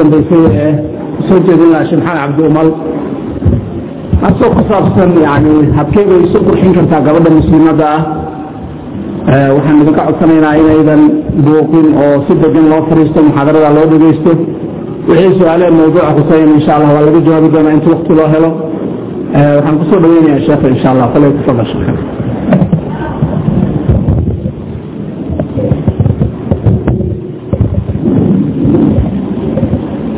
dambaysay ee soo jeedin lahaa sheekh maxamed cabdi umal asoo ku saabsan yani habkey bay isu qurxin kartaa gabadha muslimadda ah waxaan idinka codsanaynaa inaydan buuqin oo si degan loo fariisto muxaadarada loo dhegeysto wixii su'aale mawduuca kusayan insha allah waa laga jawaabi doonaa inta wakti loo helo. Waxaan ku soo dhaweynayaa sheekha insha allah falay tafadal sheekh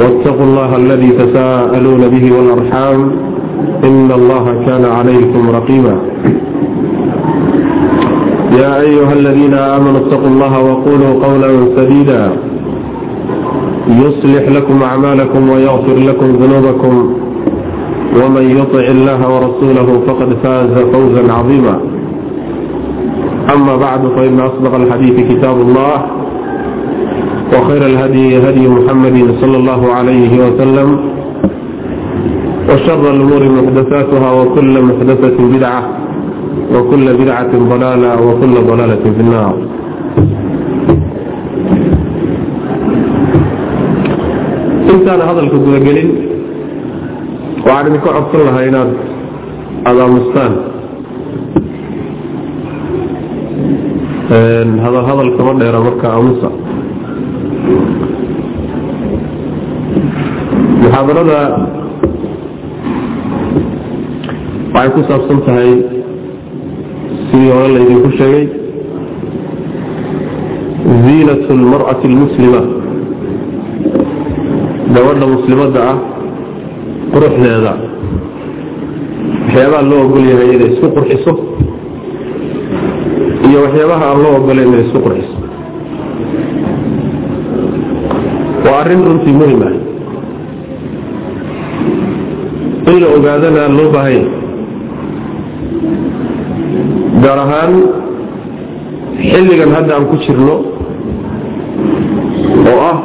واتقوا الله الذي تساءلون به والأرحام إن الله كان عليكم رقيبا يا أيها الذين آمنوا اتقوا الله وقولوا قولا سديدا يصلح لكم أعمالكم ويغفر لكم ذنوبكم ومن يطع الله ورسوله فقد فاز فوزا عظيما أما بعد فإن أصدق الحديث كتاب الله وخير الهدي هدي محمد صلى الله عليه وسلم وشر الأمور محدثاتها وكل محدثة بدعة وكل بدعة ضلالة وكل ضلالة في النار. intaan hadalka gudagelin waxaan idinka codsan lahaa inaad adaamustaan hadalhadal kama dheera marka aamusa muxaadarada waxay ku saabsan tahay sidii hore laydinku sheegay ziinat lmar'ati almuslima gabadha muslimadda ah quruxdeeda. Waxyaabaha loo ogol yahay inay isku qurxiso iyo waxyaabaha aan loo ogoleyn inay isku qurxiso waa arrin runtii muhiim ah. In la ogaadana loo baahanya gaar ahaan xilligan hadda aan ku jirno oo ah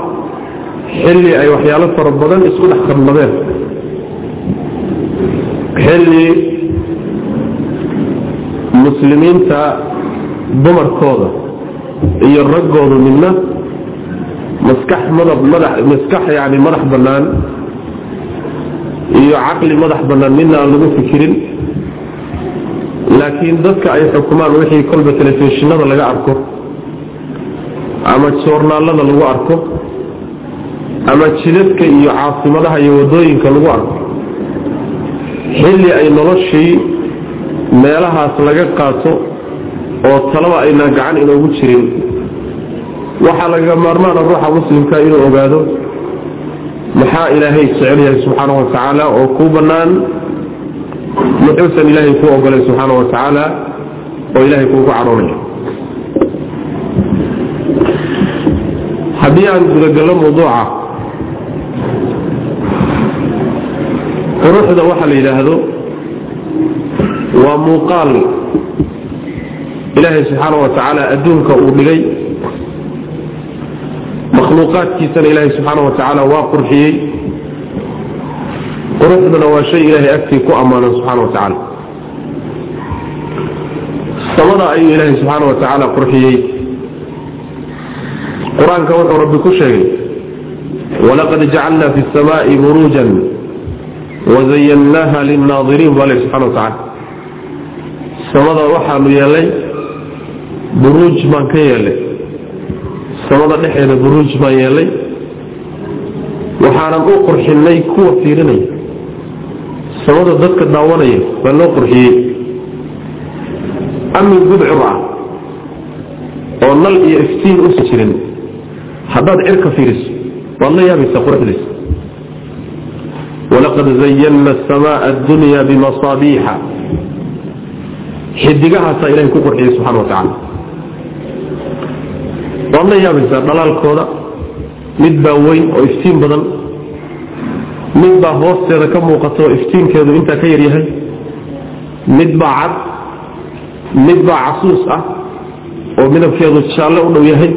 xilli ay waxyaalo fara badan isku dhex qarnadeen xilli muslimiinta dumarkooda iyo raggooda midna maskax madab madax maskax yani madax bannaan iyo caqli madax bannaan midna aan lagu fikirin. Laakiin dadka ay xukumaan wixii kolba telefishinada laga arko ama joornaalada lagu arko ama jidadka iyo caasimadaha iyo waddooyinka lagu arko xilli ay noloshii meelahaas laga qaato oo talaba aynaan gacan inoogu jirin waxaa lagaga maarmaana ruuxa muslimka inuu ogaado. Maxaa ilaahay jecel yahay subxaana wa tacaala oo kuu bannaan? Muxuusan ilaahay kuu ogolay subxaana wa tacaala oo ilaahay kuugu cadhoonaya haddii aan gudagallo mawduuca quruxda waxaa la yidhaahdo waa muuqaal. Ilaahay subxaana wa tacaala adduunka uu dhigay makhluuqaadkiisana ilaahay subxaana wa tacaala waa qurxiyey. quruxduna waa shay ilaahay agtii ku ammaanan subxaana wa samada ayuu ilaahay subxaana wa qurxiyey. qur'aanka wuxuu rabbi ku sheegay walaqad jacalna fi الsamaai buruujan wazayannaaha lilnaadiriin baa le subxana wa samada waxaanu yeelay buruuj baan ka yeelay samada dhexeeda buruuj baan yeelay. Waxaanan u qurxinay kuwa fiirinaya. Samada dadka daawanaya baa loo qurxiyey. Amin gudcur ah oo nal iyo iftiin usi jirin. Haddaad cirka fiiriso waad la yaabaysaa quruxdiisa. Walaqad zayanna asamaa addunya bimasaabiixa xidigahaasaa ilahay ku qurxiyey subxana wa tacaala waad la yaabaysaa dhalaalkooda mid baa weyn oo iftiin badan mid baa hoosteeda ka muuqata oo iftiinkeedu intaa ka yaryahay mid baa cad mid baa casuus ah oo midabkeedu jaalle u dhow yahay.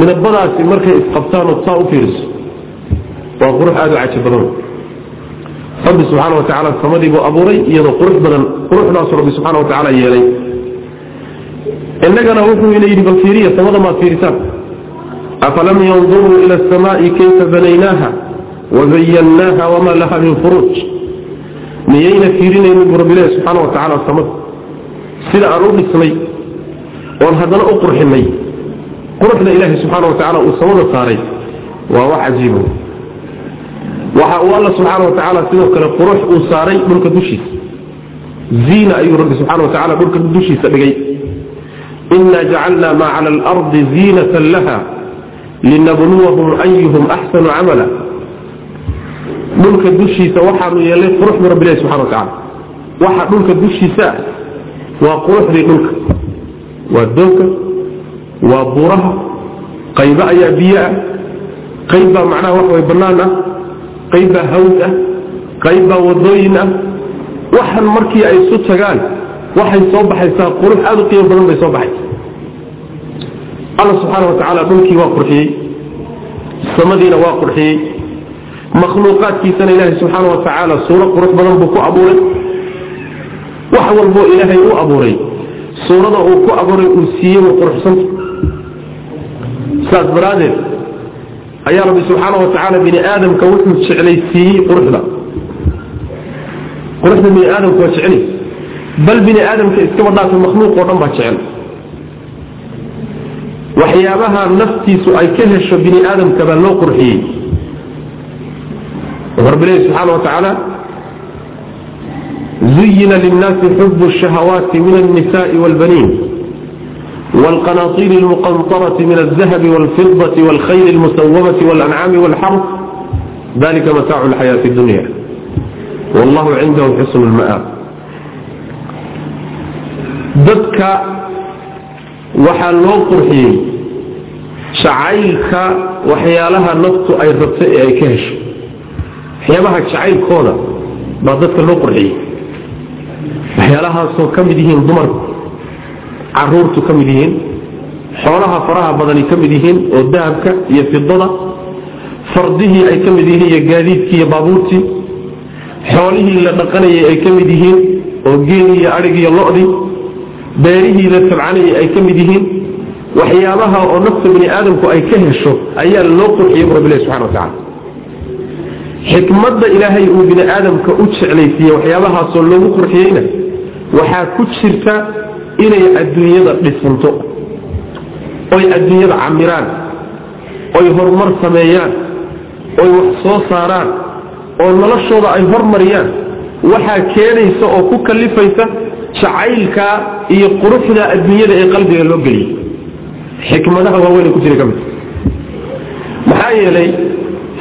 Midabadaasi markay isqabtaan oo saa u fiiriso waa qurux aada u caji badan. Rabbi subxaana wa tacaala samadii buu abuuray iyadoo qurux badan quruxdaasu rabbi subxana wa tacaala yeelay innagana wuxuu ina yidhi bal fiiriya samada maad fiiritaan. Afalam yanduruu ila asamaai kayfa banaynaaha wazayannaaha wamaa laha min furuuj. Miyayna fiirinaynin buu rabbilahi subxaana wa tacaala samada sida aan u dhisnay oon haddana u qurxinay quruxda ilaahi subxaana wa tacaala uu samada saaray waa wax cajiiba waxa uu alla subxaana wa tacaala sidoo kale qurux uu saaray dhulka dushiisa. Ziina ayuu rabbi subxana wa tacala dhulka dushiisa dhigay ina jacalna maa cala alardi ziinatan laha linabluwahum ayuhum axsanu camala dhulka dushiisa waxaanu yeelay qurux bu rabbi ilahi subxana wa tacala waxa dhulka dushiisa ah waa quruxdii dhulka waa doogga waa buuraha qaybo ayaa biyo ah qayb baa macnaha wax way bannaan ah qayb baa hawd ah qayb baa wadooyin ah waxan markii ay isu tagaan waxay soo baxaysaa qurux aada u qiimo badan bay soo baxaysa. Alla subxaana wa tacaala dhulkii waa qurxiyey samadiina waa qurxiyey makhluuqaadkiisana ilaahay subxaana wa tacaala suuro qurux badan buu ku abuuray. Wax walboo ilaahay u abuuray suurada uu ku abuuray uu siiyey way quruxsanta saas daraaddeed ayaa rabbi subxaana wa tacaala bini aadamka wuxuu jeclaysiiyey quruxda. Quruxda bini aadamka waa jeclay bal bini aadamka iska badhaata makhluuq dhan baa jecel waxyaabaha naftiisu ay ka hesho bini aadamka baa loo qurxiyey wuxuu rabbi leeyahy subxaana wa tacaala zuyina linnaasi xubu الshahawaati min alnisaءi wاlbaniin dadka waxaa loo qurxiyey. Jacaylka waxyaalaha naftu ay rabto ee ay ka hesho. Waxyaabaha jacaylkooda baa dadka loo qurxiyey. Waxyaalahaasoo ka mid yihiin dumarku caruurtu ka mid yihiin xoolaha faraha badani ka mid yihiin oo dahabka iyo fidada fardihii ay ka mid yihiin iyo gaadiidkii iyo baabuurtii xoolihii la dhaqanayay ay ka mid yihiin oo geeli iyo adhig iyo lodii beerihii la tabcanayay ay ka mid yihiin waxyaabaha oo nafta bani aadamku ay ka hesho ayaa loo qurxiyey bu rabbilahi subxana wa tacala xikmadda ilaahay uu bini aadamka u jeclaysiiye waxyaabahaasoo loogu qurxiyeyna waxaa ku jirta inay adduunyada dhisanto oy adduunyada camiraan oy horumar sameeyaan oy wax soo saaraan oo noloshooda ay hormariyaan waxaa keenaysa oo ku kalifaysa jacaylka iyo quruxda adduunyada ee qalbiga loo geliyey xikmadaha waaweyn ku jira ka mid. Maxaa yeelay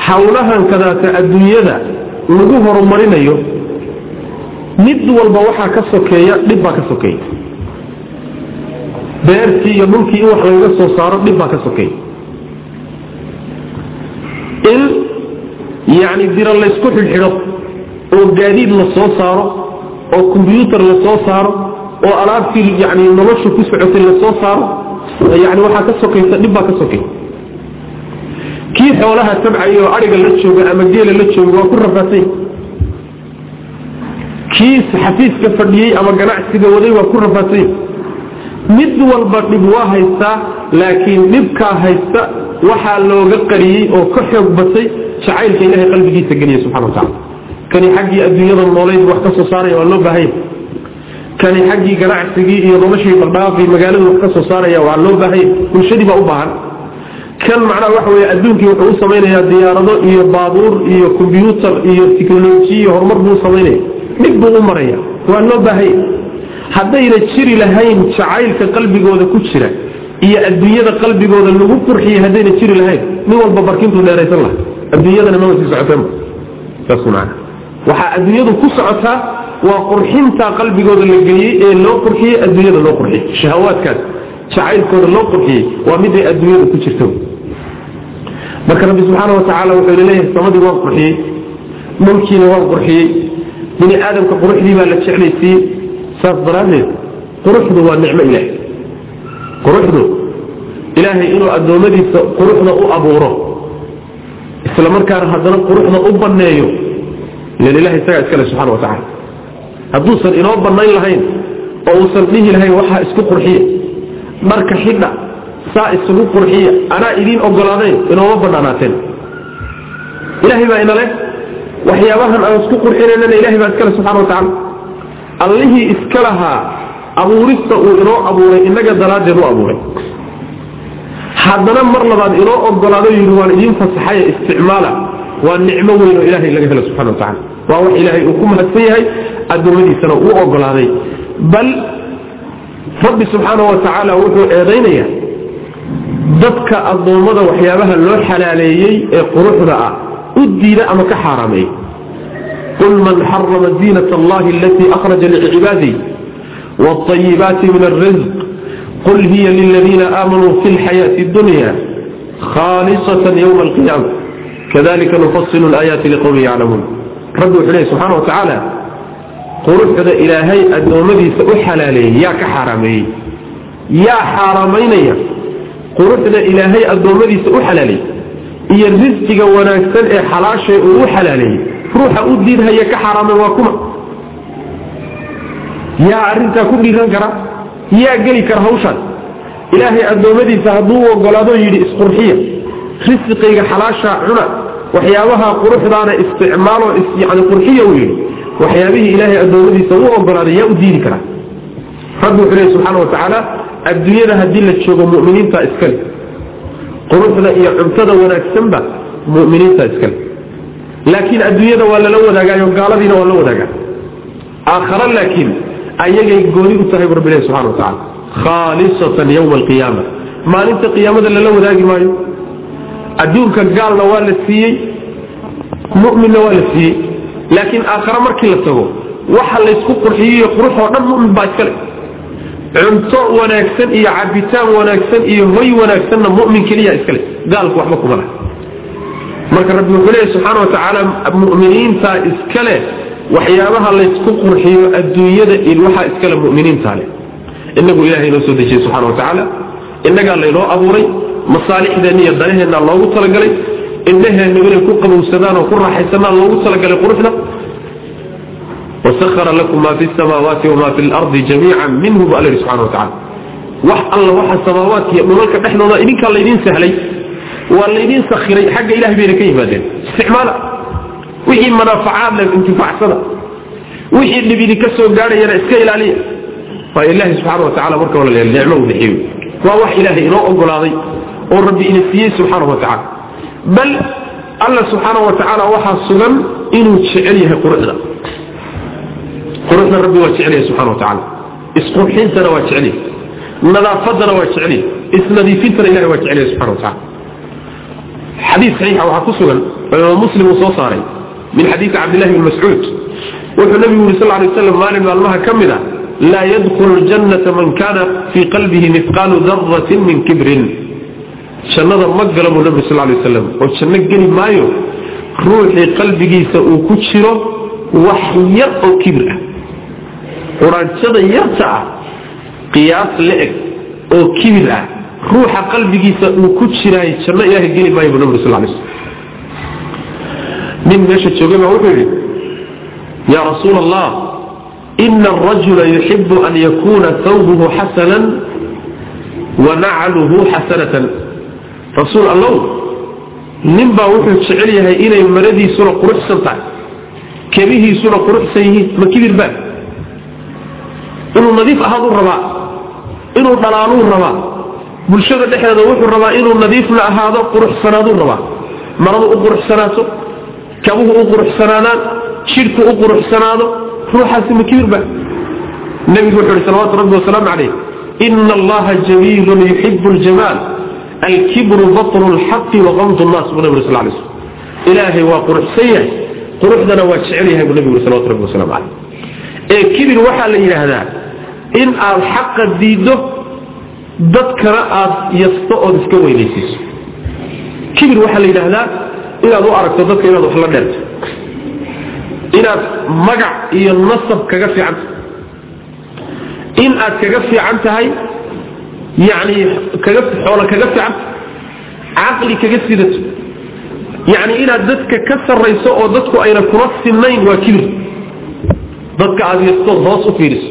hawlahan kadaata adduunyada lagu horumarinayo mid walba waxaa ka sokeeya dhib baa ka sokeeya. Beertii iyo dhulkii in wax lagaga soo saaro dhib baa ka sokeeya. In yacni dira laysku xidhxidho oo gaadiid la soo saaro oo kombyuutar la soo saaro oo alaabtii yani nolosha ku socotay la saaro yani waxaa ka sokaysa dhib baa ka sokey kii xoolaha tabcaya oo ariga la jooga ama geela la jooga waa ku rafaasay kii xafiiska fadhiyey ama ganacsiga waday waa ku rafaasay mid walba dhib waa haystaa laakiin dhibkaa haysta waxaa looga qariyey oo ka xoog batay jacaylka ilahay qalbigiisa geliya subxana wa tacala kani xaggii adduunyada noolayd wax ka soo saaraya waa loo baahanya kani xaggii ganacsigii iyo noloshii dhaqdhaaqii magaaladu wax ka soo saaraya waa loo baahanya bulshadii baa u baahan. Kan macnaha waxa weeye adduunkii wuxuu u samaynayaa diyaarado iyo baabuur iyo kombyuutar iyo tiknoloji iyo horumar buu samaynaya mid buu u maraya waa loo baahanya haddayna jiri lahayn jacaylka qalbigooda ku jira iyo adduunyada qalbigooda lagu qurxiyey haddayna jiri lahayn nin walba barkintuu dheeraysan laha adduunyadana socoteenba saas maana waxaa adduunyadu ku socotaa waa qurxinta qalbigooda la geliyey ee loo qurxiyey adduunyada loo qurxiyey shahawaadkaas jacaylkooda loo qurxiyey waa miday adduunyada ku jirta marka rabbi subxaana watacaala wuxuu leeyahay samadii waan qurxiyey dhulkiina waan qurxiyey bini aadamka quruxdii baa la jeclaysiiyey saas daraaddeed quruxdu waa nicmo ilaahay. Quruxdu ilaahay inuu addoommadiisa quruxda u abuuro isla markaana haddana quruxda u banneeyo ilan ilahay isagaa iskale subxana wa tacala hadduusan inoo bannayn lahayn oo uusan dhihi lahayn waxaa isku qurxiya dharka xidha saa isugu qurxiya anaa idiin ogolaadayn inooma bannaanaateen. Ilaahay baa inale waxyaabahan aan isku qurxinaynana ilahay baa iskale subxana wa tacala allihii iska lahaa abuurista uu inoo abuuray inaga daraaddeed u abuuray. Haddana mar labaad inoo ogolaado yidhi waan idiin fasaxaya isticmaala waa nicmo weyn oo ilahay laga helo subxana wa tacala waa wax ilaahay uu ku mahadsan yahay addoommadiisana uu ogolaaday bal rabbi subxaana wa tacaala wuxuu eedaynayaa dadka addoommada waxyaabaha loo xalaaleeyey ee quruxda ah u diida ama ka xaaraameeyey qul man xarama ziinat allahi alatii akhraja licibaadihi wاطayibaati min alrizq qul hiya liladiina aamanuu fi lxayaati اdunya khaalisatan ywma alqiyaama kadalika nufasilu laayaati liqowmin yaclamuun rabbi wuxuu lehy subxana wa tacaala quruxda ilaahay addoommadiisa u xalaaleeyey yaa ka xaaraameeyey yaa xaaraamaynaya quruxda ilaahay addoommadiisa u xalaaleeyey iyo risqiga wanaagsan ee xalaashay uu u xalaaleeyey ruuxa u diidhaya ka xaaraamay waa kuma yaa arrintaa ku dhiiran kara yaa geli kara hawshaan ilaahay addoommadiisa hadduu ogolaado yidhi isqurxiya risqiyga xalaasha cuna. Waxyaabaha quruxdaana isticmaalo yani qurxiya uu yidhi. Waxyaabihii ilaahay addoommadiisa u ogolaaday yaa u diidi karaa. Rabbi wuxuu lehy subxaana wa tacaala adduunyada haddii la joogo mu'miniinta iskale. Quruxda iyo cuntada wanaagsanba mu'miniinta iskale. Laakiin adduunyada waa lala wadaagaayo gaaladiina waa la wadaagaa. Aakhare laakiin ayagay gooni u tahay bu rabbi lehy subxana wa tacala khaalisatan yowma alqiyaama maalinta qiyaamada lala wadaagi maayo adduunka gaalna waa la siiyey mu'minna waa la siiyey. Laakiin aakhare markii la tago waxa laysku qurxiyiyo qurux oo dhan mu'min baa iskale cunto wanaagsan iyo cabitaan wanaagsan iyo hoy wanaagsanna mu'min keliya iskale gaalku waxba kuma laha. Marka rabbi wuxuu leeyahy subxaana wa tacaala mu'miniintaa iskale waxyaabaha laysku qurxiyo adduunyada waxaa iskale mu'miniintaa leh inagu ilahay inoo soo dejiyey subxana wa tacaala innagaa laynoo abuuray masaalixdeenna iyo danaheenna loogu talagalay indhaheennu inay ku qabowsadaan oo ku raaxaysanaan loogu talagalay quruxda wasahara lakum maa fi samaawaati wamaa fi lardi jamiican minhu bu alla yihi subxana wa tacala wax alla waxa samaawaadka iyo dhulalka dhexdooda idinkaa laydiin sahlay waa laydiin sakhiray xagga ilahay bayna ka yimaadeen. Isticmaala. Wixii manaafacaad leh wixii dhib idinka soo gaadhayana iska ilaaliya. Waa ilaahi subxaana wa tacala marka nicmo uu bixiyo waa wax ilaahay inoo ogolaaday oo rabbi ina siiyey subxaana wa tacala bal alla subxaana wa tacaala waxaa sugan inuu jecel yahay quruxda. Quruxda rabbi waa jecel yahay subxana wa tacala isqurxintana waa jecel yahay. Nadaafadana waa jecel yahay. Isnadiifintana ilahay waa jecel yahay subxana wa tacala xadiis saxiixa waxaa ku sugan oo imaam muslim uu soo saaray min xadiisi cabdillahi bn mascuud. Wuxuu nabigu yuri sal lay slam maalin maalmaha ka mid a laa yadkhulu ljannata man kana fii qalbihi mihqaalu daratin min kibrin jannada ma gala buu nabi sal lay waslam oo janno geli maayo ruuxii qalbigiisa uu ku jiro wax yar oo kibir ah. Quraanjada yarta ah qiyaas la-eg oo kibir ah. Ruuxa qalbigiisa uu ku jiraay janno ilaahay geli maayo buu nabi sal lay slam nin meesha joogay baa wuxuu yidhi yaa rasuula allah ina arajula yuxibu an yakuuna thawbuhu xasanan wa nacluhu xasanatan rasuul allow nin baa wuxuu jecel yahay inay maradiisuna quruxsan tahay kebihiisuna quruxsan yihiin ma kibir baa? Inuu nadiif ahaaduu rabaa inuu dhalaaluu rabaa bulshada dhexdeeda wuxuu rabaa inuu nadiifna ahaado quruxsanaaduu rabaa. Maradu u quruxsanaato kabuhu u quruxsanaadaan jidhku u quruxsanaado ruuxaasi ma kibirba nebigu wuxuu ihi salawatu rabbi wasalaamu calayh ina allaha jamiilun yuxibu ljamaal alkibru batru lxaqi waqamdu nnaas buu nabi sal slm ilaahay waa quruxsan yahay quruxdana waa jecel yahay buu nebigu yuri salawatu rabbi wasalaamu calayh ee kibir waxaa la yidhaahdaa in aad xaqa diiddo dadkana aad yasto ood iska weynaysiiso kibir waxaa la yidhaahdaa inaad u aragto dadka inaad wax la dheerto inaad magac iyo nasab kaga fiicanta in aad kaga fiican tahay yani kaga xoolo kaga fiican caqli kaga sidato yani inaad dadka ka sarrayso oo dadku ayna kula sinnayn waa kibir dadka aad yastood hoos u fiiriso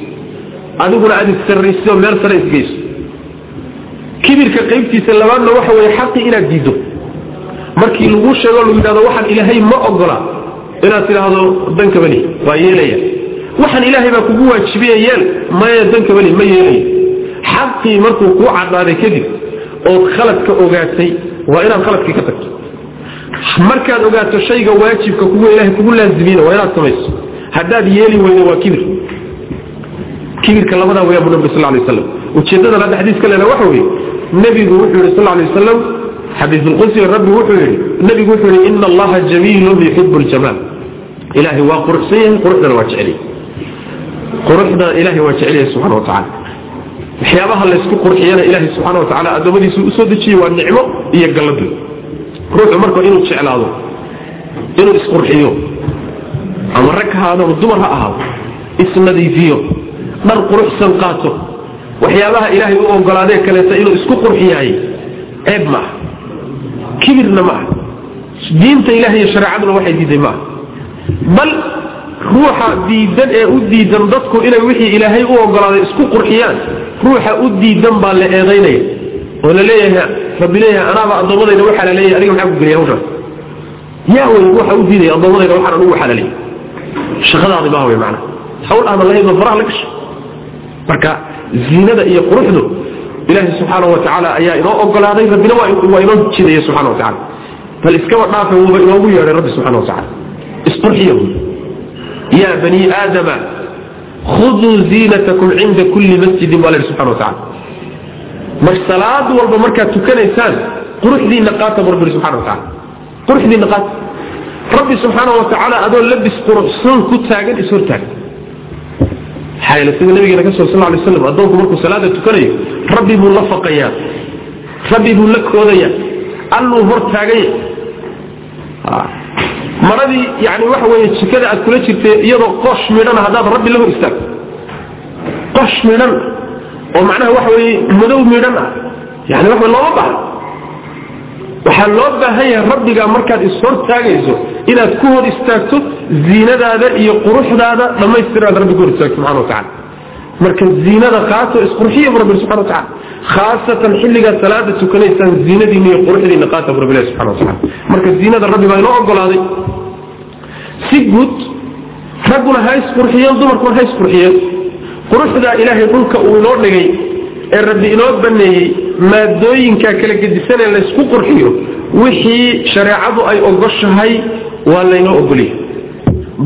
adiguna aad issarrayso meel sare isgeyso kibirka qaybtiisa labaadna waxa weeye xaqii inaad diiddo markii lagu sheego lagu yidhahdo waxaan ilaahay ma ogola inaad tidhaahdo dankabali waa yeelaya waxaan ilaahay baa kugu waajibiya yeel maya dankabali ma yeelaya xaqii markuu kuu cadaaday kadib ood khaladka ogaatay waa inaad khaladkii ka tagto. Markaad ogaato shayga waajibka kugu ilaahay kugu laazimiyena waa inaad samayso. Haddaad yeeli weydo waa kibir. Kibirka labadaa weyaa bu nabi sal lay waslam ujeedadan hadda xadiiska leena waxa weeye nebigu wuxuu yidhi sal lay wasalam xadiisulqudsi rabbi wuxuu yidhi nebigu wuxuu yidhi ina allaha jamiilun yuxibu ljamaal ilaahay waa quruxsan yahay quruxdana waa jecel quruxda ilaahay waa jecel yahay subxana wa tacala waxyaabaha laysku qurxiyana ilaahay subxana wa tacala addoommadiisu u soo dejiyey waa nicmo iyo galladu ruuxu marka inuu jeclaado inuu isqurxiyo ama rag ha ahaado ama dumar ha ahaado isnadiifiyo dhar quruxsan qaato waxyaabaha ilaahay u ogolaadee kaleeta inuu isku qurxiyahay ceeb maaha kibirna maaha diinta ilahay iyo shareecaduna waxay diiday maaha bal ruuxa diidan ee u diidan dadku inay wixii ilaahay u ogolaaday isku qurxiyaan ruuxa u diidan baa la eedaynaya oo la leeyahay rabbi leeyahay anaaba addoommadayda waxaa la leeyahay adiga maxaa ku geliya hawshaas yaa wey ruuxa u diidaya addoommadayda waxaan anugu waxaa la leeyahay shaqadaadi maaha wey macnaha hawl aadan lahayn oo faraha la gashay marka ziinada iyo quruxdu ilaahay subxaana wa ayaa inoo ogolaaday rabbina waa inoo jidaya subxana wa bal iskaba dhaafa wuuba inoogu yeedhay rabbi subxana wa isqurxiya yaa bani aadama khuduu ziinatakum cinda kulli masjidin baa la yidhi subxana wa tacala mar salaad walba markaad tukanaysaan quruxdiinna qaata bu rabbi subxana wa tacala quruxdiinna qaata rabbi subxaana wa tacaala adoo labis quruxsan ku taagan ishortaag maxaa yeele sida nabigeena ka soo sal ly slam addoonku markuu salaada tukanayo rabbi buu la faqayaa rabbi buu la koodayaa alluu hor taaganya maradii yani waxa weeye jikada aad kula jirtay iyadoo qosh midhana haddaad rabbi la hor istaagto qosh midhan oo macnaha waxa weeye madow midhan ah. Yani waxa looma baahna waxaa loo baahan yahay rabbigaa markaad ishortaagayso inaad ku hor istaagto ziinadaada iyo quruxdaada dhammaystiraad rabbi ku hor istaagto subxana wa tacala marka ziinada qaato isqurxiya bu rabbi subxana wa tacala khaasatan xilligaad salaada tukanaysaan ziinadiina iyo quruxdiina qaata bu rabbi ilahi subxana wa tacala marka ziinada rabbi baa inoo ogolaaday si guud ragguna ha isqurxiyeen dumarkuna ha isqurxiyeen quruxdaa ilaahay dhulka uu inoo dhigay ee rabbi inoo baneeyey maadooyinka kala gedisanee laysku qurxiyo wixii shareecadu ay ogoshahay waa laynoo ogoliyay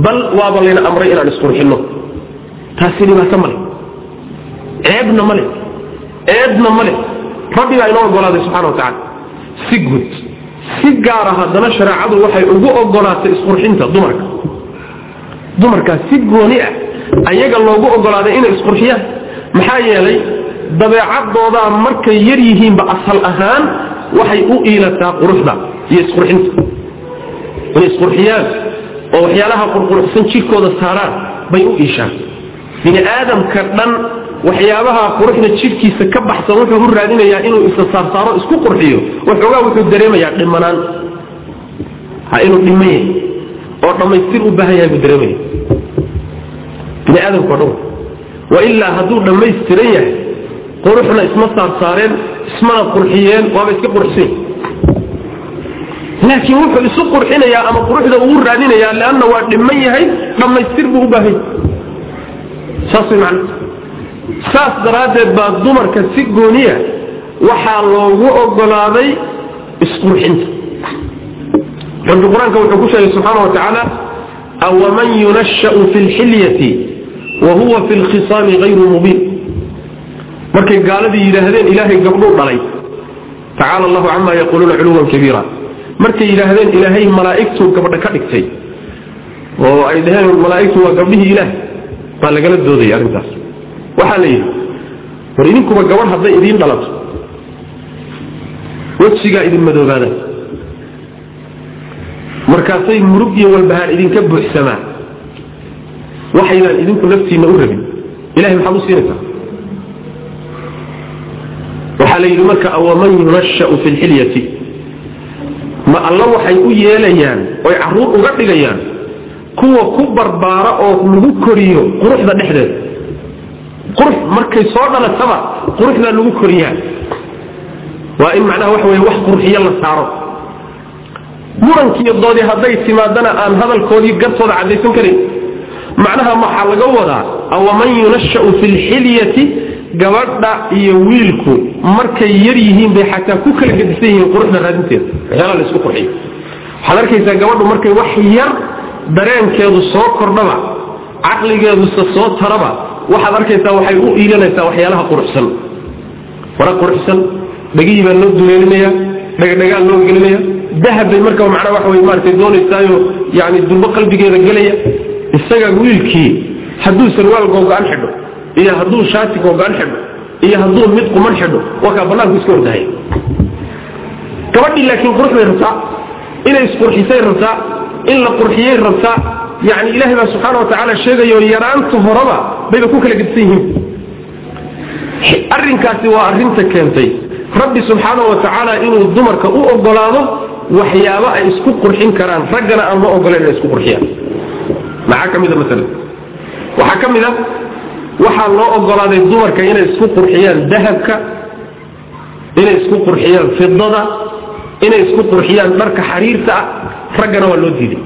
bal waaba layna amray inaan isqurxinno. Taasi dhibaato male. Ceebna male. Eedna male. Rabbigaa inoo ogolaaday subxana wa tacala si guud si gaara haddana shareecadu waxay ugu ogolaatay isqurxinta dumarka dumarkaa si gooni ah ayaga loogu ogolaaday inay isqurxiyaan. Maxaa yeelay dabeecadoodaa markay yar yihiinba asal ahaan waxay u iilataa quruxda iyo isqurxinta. Inay isqurxiyaan oo waxyaalaha qurquruxsan jirkooda saaraan bay u iishaan. Bini aadamka dhan waxyaabaha quruxda jidhkiisa ka baxsan wuxuu u raadinayaa inuu isa saarsaaro isku qurxiyo. Waxoogaa wuxuu dareemayaa dhimanaan. Ha inuu dhiman yahay oo dhammaystir u baahan yahay buu dareemaya. Bini aadamka o dhan wailaa hadduu dhammaystiran yahay quruxna isma saarsaareen ismana qurxiyeen waaba iska qurxsan laakiin wuxuu isu qurxinayaa ama quruxda uu raadinayaa leanna waa dhiman yahay dhammaystir buu u baahan saas way saas daraaddeed baa dumarka si gooniya waxaa loogu ogolaaday isqurxinta rabbi qur'aanka wuxuu ku sheegay subxaana wa tacaala awaman yunashau fi lxilyati wa huwa fi lkhisaami hayru mubiin? Markay gaaladii yidhaahdeen ilaahay gabdhuu dhalay. Tacaala allahu cama yaquuluuna culuwan kabiira. Markay yidhaahdeen ilaahay malaa'igtuu gabdha ka dhigtay oo ay dhaheen malaa'igtu waa gabdhihii ilaah baa lagala doodayay arrintaas. Waxaa la yidhi war idinkuba gabadh hadday idiin dhalato wejigaa idin madoobaada markaasay murug iyo walbahaan idinka buuxsamaan waxaydaan idinku naftiinna u rabin. Ilahay maxaad u siinaysaa? Waxaa la yidhi marka awaman yunashau fi lxilyati ma alla waxay u yeelayaan oy carruur uga dhigayaan kuwa ku barbaara oo lagu koriyo quruxda dhexdeeda qurux markay soo dhalataba quruxdaa lagu koriyaa. Waa in macnaha waxa weye wax qurxiyo la saaro murankiiyo doodii hadday timaadana aan hadalkoodii gartooda caddaysan karin. Macnaha waxaa laga wadaa awaman yunashau fi lxilyati gabadha iyo wiilku markay yar yihiin bay xataa ku kala gedisan yihiin quruxda raadinteeda. Waxyaalaha la isku qurxiyo. Waxaad arkaysaa gabadhu markay wax yar dareenkeedu soo kordhaba caqligeeduse soo taraba waxaad arkaysaa waxay u iilanaysaa waxyaalaha quruxsan. Wara quruxsan dhegihii baa loo duleelinaya dhegdhegaan loo gelinaya dahab bay marka macnaa waxa wey maaragtay doonaysaayo yani durbo qalbigeeda gelaya. Isaga wiilkii hadduu sarwaal googo-an xidho iyo hadduu shaati googo-an xidho iyo hadduu mid quman xidho waa kaa iska ordahaya gabadhii laakiin qurux bay rabtaa inay isqurxisay rabtaa in la qurxiyay rabtaa yani ilaahay baa subxaana wa tacaala sheegayo yaraanta horeba bayba ku kala gedisan yihiin. Arrinkaasi waa arrinta keentay. Rabbi subxaana wa tacaala inuu dumarka u ogolaado waxyaabo ay isku qurxin karaan raggana aan loo ogolan inay isku qurxiyaan. Maxaa ka mida maalan waxaa ka mid a waxaa loo ogolaaday dumarka inay isku qurxiyaan dahabka inay isku qurxiyaan fidada inay isku qurxiyaan dharka xariirta ah raggana waa loo diiday.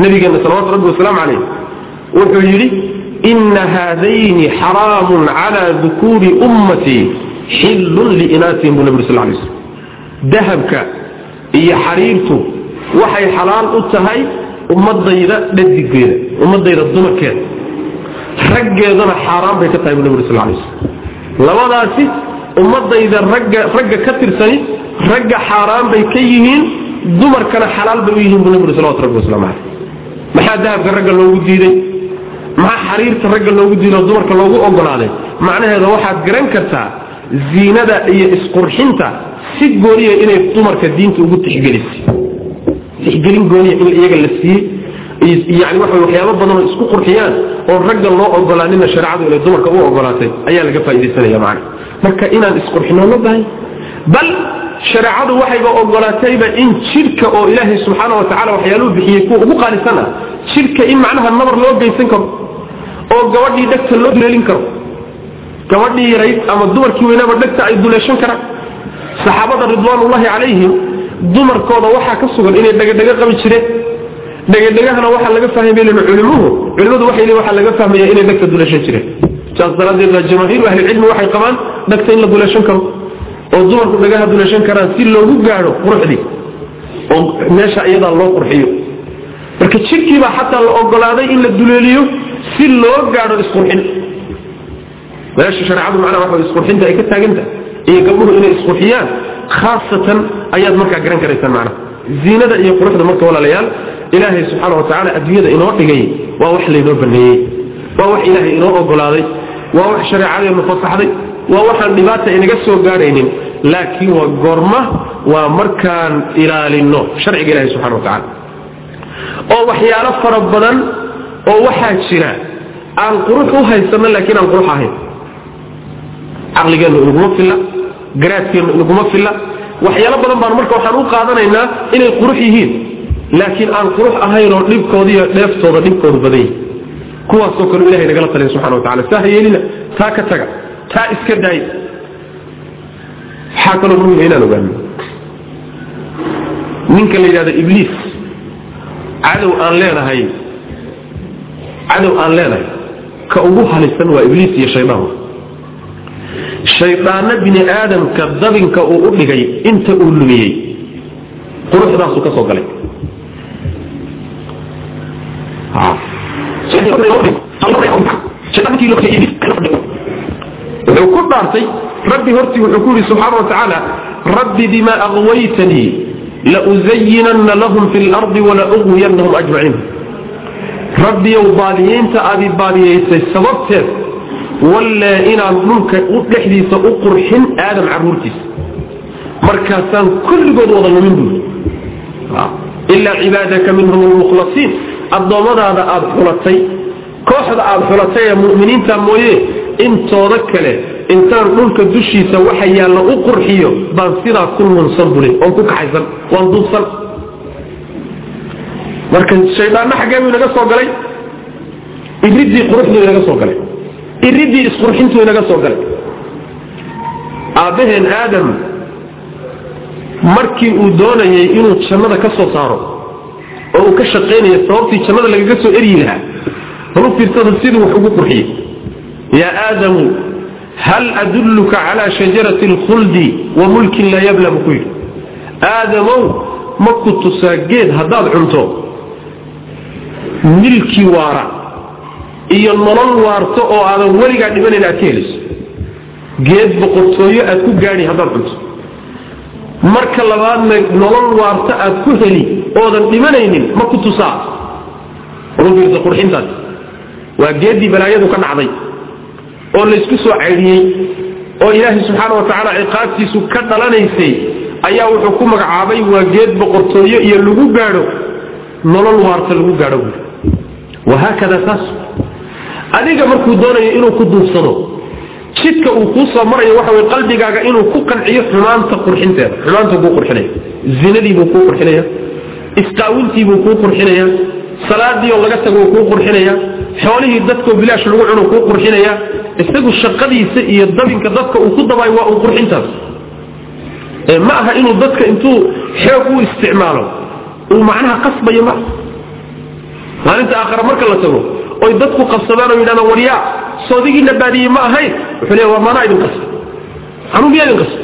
Nabigeena salawatu rabbi wasalaamu calayh wuxuu yidhi ina haadayni xaraamun calaa dukuuri ummatii xillun liinaasihim buu nabi uri sal lay slm dahabka iyo xariirtu waxay xalaal u tahay ummadayda dhadigeeda ummadayda dumarkeeda. Raggeedana xaaraan bay ka tahay buu nabi uri sal lay slm labadaasi ummadayda ragga ka tirsani ragga xaaraan bay ka yihiin dumarkana xalaal bay u yihiin buu nabi uri salawatu rabbi waslamu caleyh maxaa dahabka ragga loogu diiday? Maxaa xariirta ragga loogu diiday oo dumarka loogu ogolaaday macnaheeda waxaad garan kartaa ziinada iyo isqurxinta si gooniya inay dumarka diinta ugu tixgelisay tixgelin gooniya in iyaga la siiyey yani waxa waxyaabo badan isku qurxiyaan oo ragga loo ogolaanina shareecadu inay dumarka u ogolaatay ayaa laga faaidaysanaya macna. Marka inaan isqurxino ma bahay bal shareecadu waxayba ogolaatayba in jidhka oo ilaahay subxaana wa tacala waxyaaluhu bixiyey kuwa ugu qaalisan ah jidhka in macnaha nabar loo geysan karo oo gabadhii dhegta loo duleelin karo gabadhii yarayd ama dumarkii weynaaba dhegta ay duleeshan karaan saxaabada ridwaanullahi calayhim dumarkooda waxaa ka sugan inay dhegadhego qabi jireen. Dhegadhegahana waxaa laga fahmay culimuhu. Culimadu waxay leeyihiin waxaa laga fahmaya inay dhegta duleeshan jireen. Saas daraaddeed baa jamaahiiru ahlicilmi waxay qabaan dhegta in la duleeshan karo oo dumarku dhagaha duleeshan karaan si loogu gaadho quruxdii oo meesha iyadaa loo qurxiyo. Marka jidhkiibaa xataa la ogolaaday in la duleeliyo si loo gaadho isqurxin. Meesha shareecadu macnaha waxa isqurxinta ay ka taaganta iyo gabdhuhu inay isqurxiyaan khaasatan ayaad markaa garan karaysaan macnaha ziinada iyo quruxda marka walaalayaal ilaahay subxaana wa tacaala adduunyada inoo dhigay waa wax laynoo baneeyey waa wax ilaahay inoo ogolaaday waa wax shareecadeenu fasaxday waa waxaan dhibaata inaga soo gaadhaynin laakiin waa goorma waa markaan ilaalino sharciga ilahi subxana wa tacaala oo waxyaalo fara badan oo waxaa jira aan qurux u haysano laakiin aan qurux ahayn. Caqligeennu inaguma filla garaadkeennu inaguma filla. Waxyaalo badan baan marka waxaan u qaadanaynaa inay qurux yihiin. Laakiin aan qurux ahayn oo dhibkooda iyo dheeftooda dhibkoodu badan yihi kuwaasoo kale ilahay nagala taliya subxana wa tacala saa ha yeelina taa ka taga taa iska daay waxaa kaloo muhima inaan ogaano. Ninka la yidhahdo ibliis cadow aan leenahay cadow aan leenahay ka ugu halisan waa ibliis iyo shaydaan shaydaanna bini aadamka dabinka uu u dhigay inta uu lumiyey. quruxdaasuu ka soo galay. Wuxuu ku dhaartay rabbi hortii wuxuu ku yidhi subxaana wa rabbi bima aqwaytanii lauzayinanna lahum fi lardi walaugwiyanahum ajmaciin. Rabbiyow baadiyeynta aadi baadiyeysay sababteed wallee inaan dhulka dhexdiisa u qurxin aadam caruurtiisa. Markaasaan kulligood wada lumin buuri ilaa cibaadaka minhum lmukhlasiin addoommadaada aada xulatay kooxda aada xulatay ee mu'miniinta mooye intooda kale intaan dhulka dushiisa waxa yaalla u qurxiyo baan sidaa ku lunsan buli oon ku kaxaysan waan duubsan. Marka shaydaanna xaggee buu inaga soo galay. Iridii quruxduu inaga soo galay iridii isqurxintuu inaga soo galay. Aabbaheen aadam markii uu doonayay inuu jannada ka soo saaro oo uu ka shaqaynaya sababtii jannada lagaga soo eryi lahaa balu fiirsada siduu wax ugu qurxiyey. Yaa aadamu hal adulluka calaa shajarati alkhuldi wa mulkin laa yabla buu ku yidhi. Aadamow ma ku tusaa geed haddaad cunto. Milki waara iyo nolol waarto oo aadan weligaa dhibanayn aad ka helayso geed boqortooyo aad ku gaadhi haddaad cunto. Marka labaadna nolol waarto aad ku heli oodan dhimanaynin ma ku tusaa. Rufiirsa qurxintaas waa geeddii balaayadu ka dhacday oo laysku soo caydhiyey oo ilaahay subxaana wa tacaala ciqaabtiisu ka dhalanaysay ayaa wuxuu ku magacaabay waa geed boqortooyo iyo lagu gaadho nolol waarta lagu gaadho. Buuri wahaakada saas adiga markuu doonayo inuu ku duubsado jidka uu kuu soo marayo waxa way qalbigaaga inuu ku qanciyo xumaanta qurxinteeda. Xumaanta kuu qurxinaya. Zinadiibuu kuu qurxinaya. Isqaawintiibuu kuu qurxinaya. Salaadiioo laga tago kuu qurxinaya. Xoolihii dadkoo bilaash lagu cuno kuu qurxinaya. Isagu shaqadiisa iyo dabinka dadka uu ku dabaayo waa uu qurxintaas. Ma aha inuu dadka intuu xoog u isticmaalo. Uu macnaha qasbayo ma maalinta aakhara marka la tago oy dadku qabsadaan oo yidhahdaan waryaa soodigiina baadiyey ma ahayn. Wuxuu leeya waa maanaa idin qasba anuu miyaa idin qasba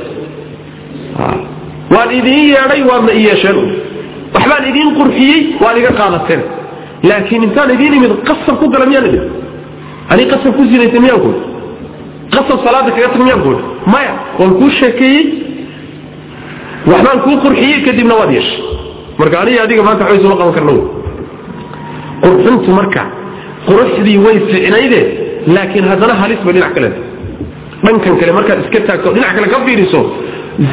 waan idiin yeedhay waadna i yeesheen. Waxbaan idiin qurxiyey waad iga qaadateen. Laakiin intaan idiin imid qasab ku gala miyaan idin? Ani qasab ku sinaysa miyaan kuui qasab salaada kaga tag miyaan kuui maya waan kuu sheekeeyey. Waxbaan kuu qurxiyey kadibna waad yeeshay. Marka aniga adiga maanta waxba isula qaban karna qurxintu marka quruxdii way ficnayde laakiin haddana halis bay dhinac kale. Dhankan kale markaad iska taagto dhinac kale ka fiiriso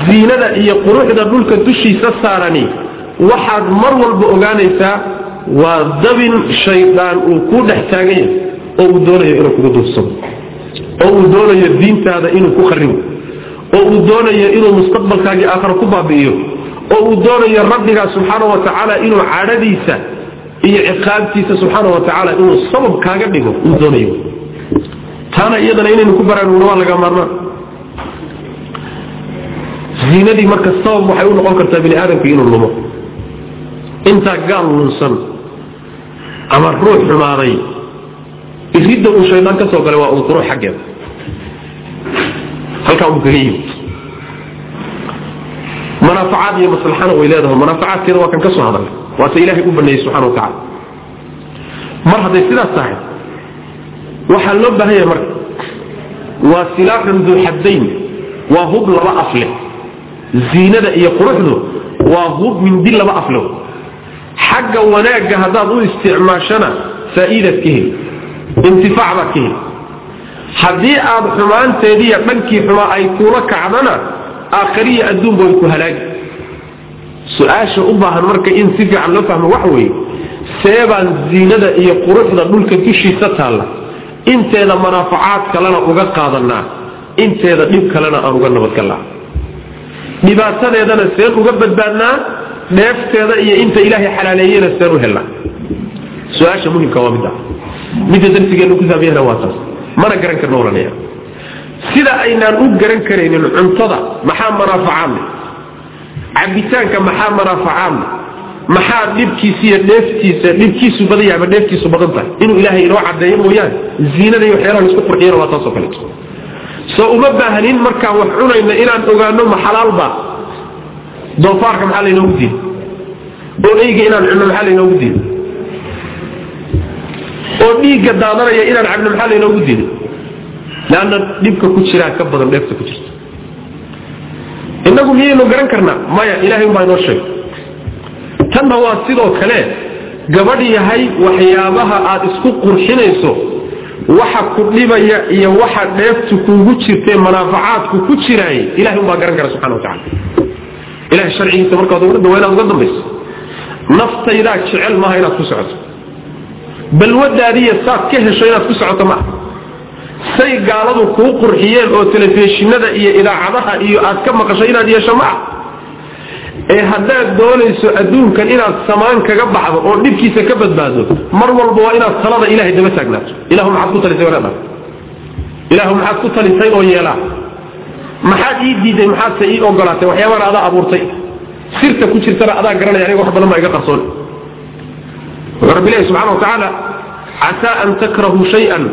ziinada iyo quruxda dhulka dushiisa saarani waxaad mar walba ogaanaysaa waa dabin shaydaan uu ku dhex taaganya oo uu doonayo inuu kugu duubsado oo uu doonayo diintaada inuu ku kharibo oo uu doonayo inuu mustaqbalkaagii aakhara ku baabi'iyo. Oo uu doonayo rabbigaa subxaana wa tacaala inuu cadhadiisa iyo ciqaabtiisa subxaana wa tacaala inuu sabab kaaga dhigo uu doonayo. Taana iyadana inaynu ku baraarugno waa laga maarmaan ziinadii marka sabab waxay u noqon kartaa bini aadamka inuu lumo. Intaa gaal lunsan ama ruux xumaaday iridda uu shaydaan ka soo galay waa un qurux xaggeeda. Halkaa uu kaga yimid manaafacaad iyo maslaxana way leedahay. Manaafacaadkeeda waa kan ka soo hadalay waata ilaahay u baneeyey subxana wa tacala mar hadday sidaas tahay waxaa loo baahan yahay marka waa silaaxun duu xaddayn waa hub laba afle. Ziinada iyo quruxdu waa hub mindi laba afle. Xagga wanaagga haddaad u isticmaashana faa'iidaad ka heli intifaac baad ka heli. Haddii aad xumaanteediiyo dhankii xumaa ay kuula kacdana aakhariya adduunba way ku halaagi. Su'aasha u baahan marka in si fiican loo fahmo waxa weeye seebaan ziinada iyo quruxda dhulka dushiisa taalla. Inteeda manaafacaad kalena uga qaadanaa inteeda dhib kalena aan uga nabadgalnaa dhibaatadeedana seen uga badbaadnaa dheefteeda iyo inta ilaahay xalaaleeyena seen u helnaa. Su'aasha muhimka waa midda. Midda darsigeenu ku saabiyahna waa taas. Mana garan karno olanaya sida aynaan u garan karaynin cuntada maxaa manaafacaadle cabitaanka maxaa manaafacaadle maxaa dhibkiisa iyo dheeftiisa dhibkiisu badan yahay ama dheeftiisu badan tahay? Inuu ilaahay inoo cadeeyo mooyaane ziinada iyo waxyaalaha la isku qurxiyana waa taasoo kaleeto soo uma baahnin markaan wax cunayna inaan ogaano ma xalaalba doofaarka maxaa laynoogu diiday oo eyga inaan cunno maxaa laynoogu diiday oo dhiigga daadanaya inaan cabno maxaa laynoogu diiday leanna dhibka ku jiraa ka badan dheefta ku jirta. Innagu miyaynu garan karnaa? Maya ilahay umbaa inoo sheegay. Tanna waa sidoo kale gabadh yahay waxyaabaha aad isku qurxinayso waxa ku dhibaya iyo waxa dheeftu kuugu jirtee manaafacaadku ku jiraay ilahay umbaa garan kara subxana wa tacala ilahay sharcigiisa markaad waa inaad uga dambayso. Naftaydaa jecel maaha inaad ku socoto. Balwadaadiiya saad ka hesho inaad ku socoto maaha say gaaladu kuu qurxiyeen oo telefishinada iyo idaacadaha iyo aad ka maqasho inaad yeesho maaha ee haddaad doonayso adduunkan inaad samaan kaga baxdo oo dhibkiisa ka badbaado mar walba waa inaad talada ilahay daba taagnaato. Ilahu maxaad ku talisay ilahu maxaad ku talisay oo yeelaa? Maxaad ii diiday maxaadse ii ogolaatay? Waxyaabana adaa abuurtay. Sirta ku jirtana adaa garanaya aniga wax badan baa iga qarsoon. Wuxuu rabbi ilahi subxana wa tacaala casaa an takrahuu shay-an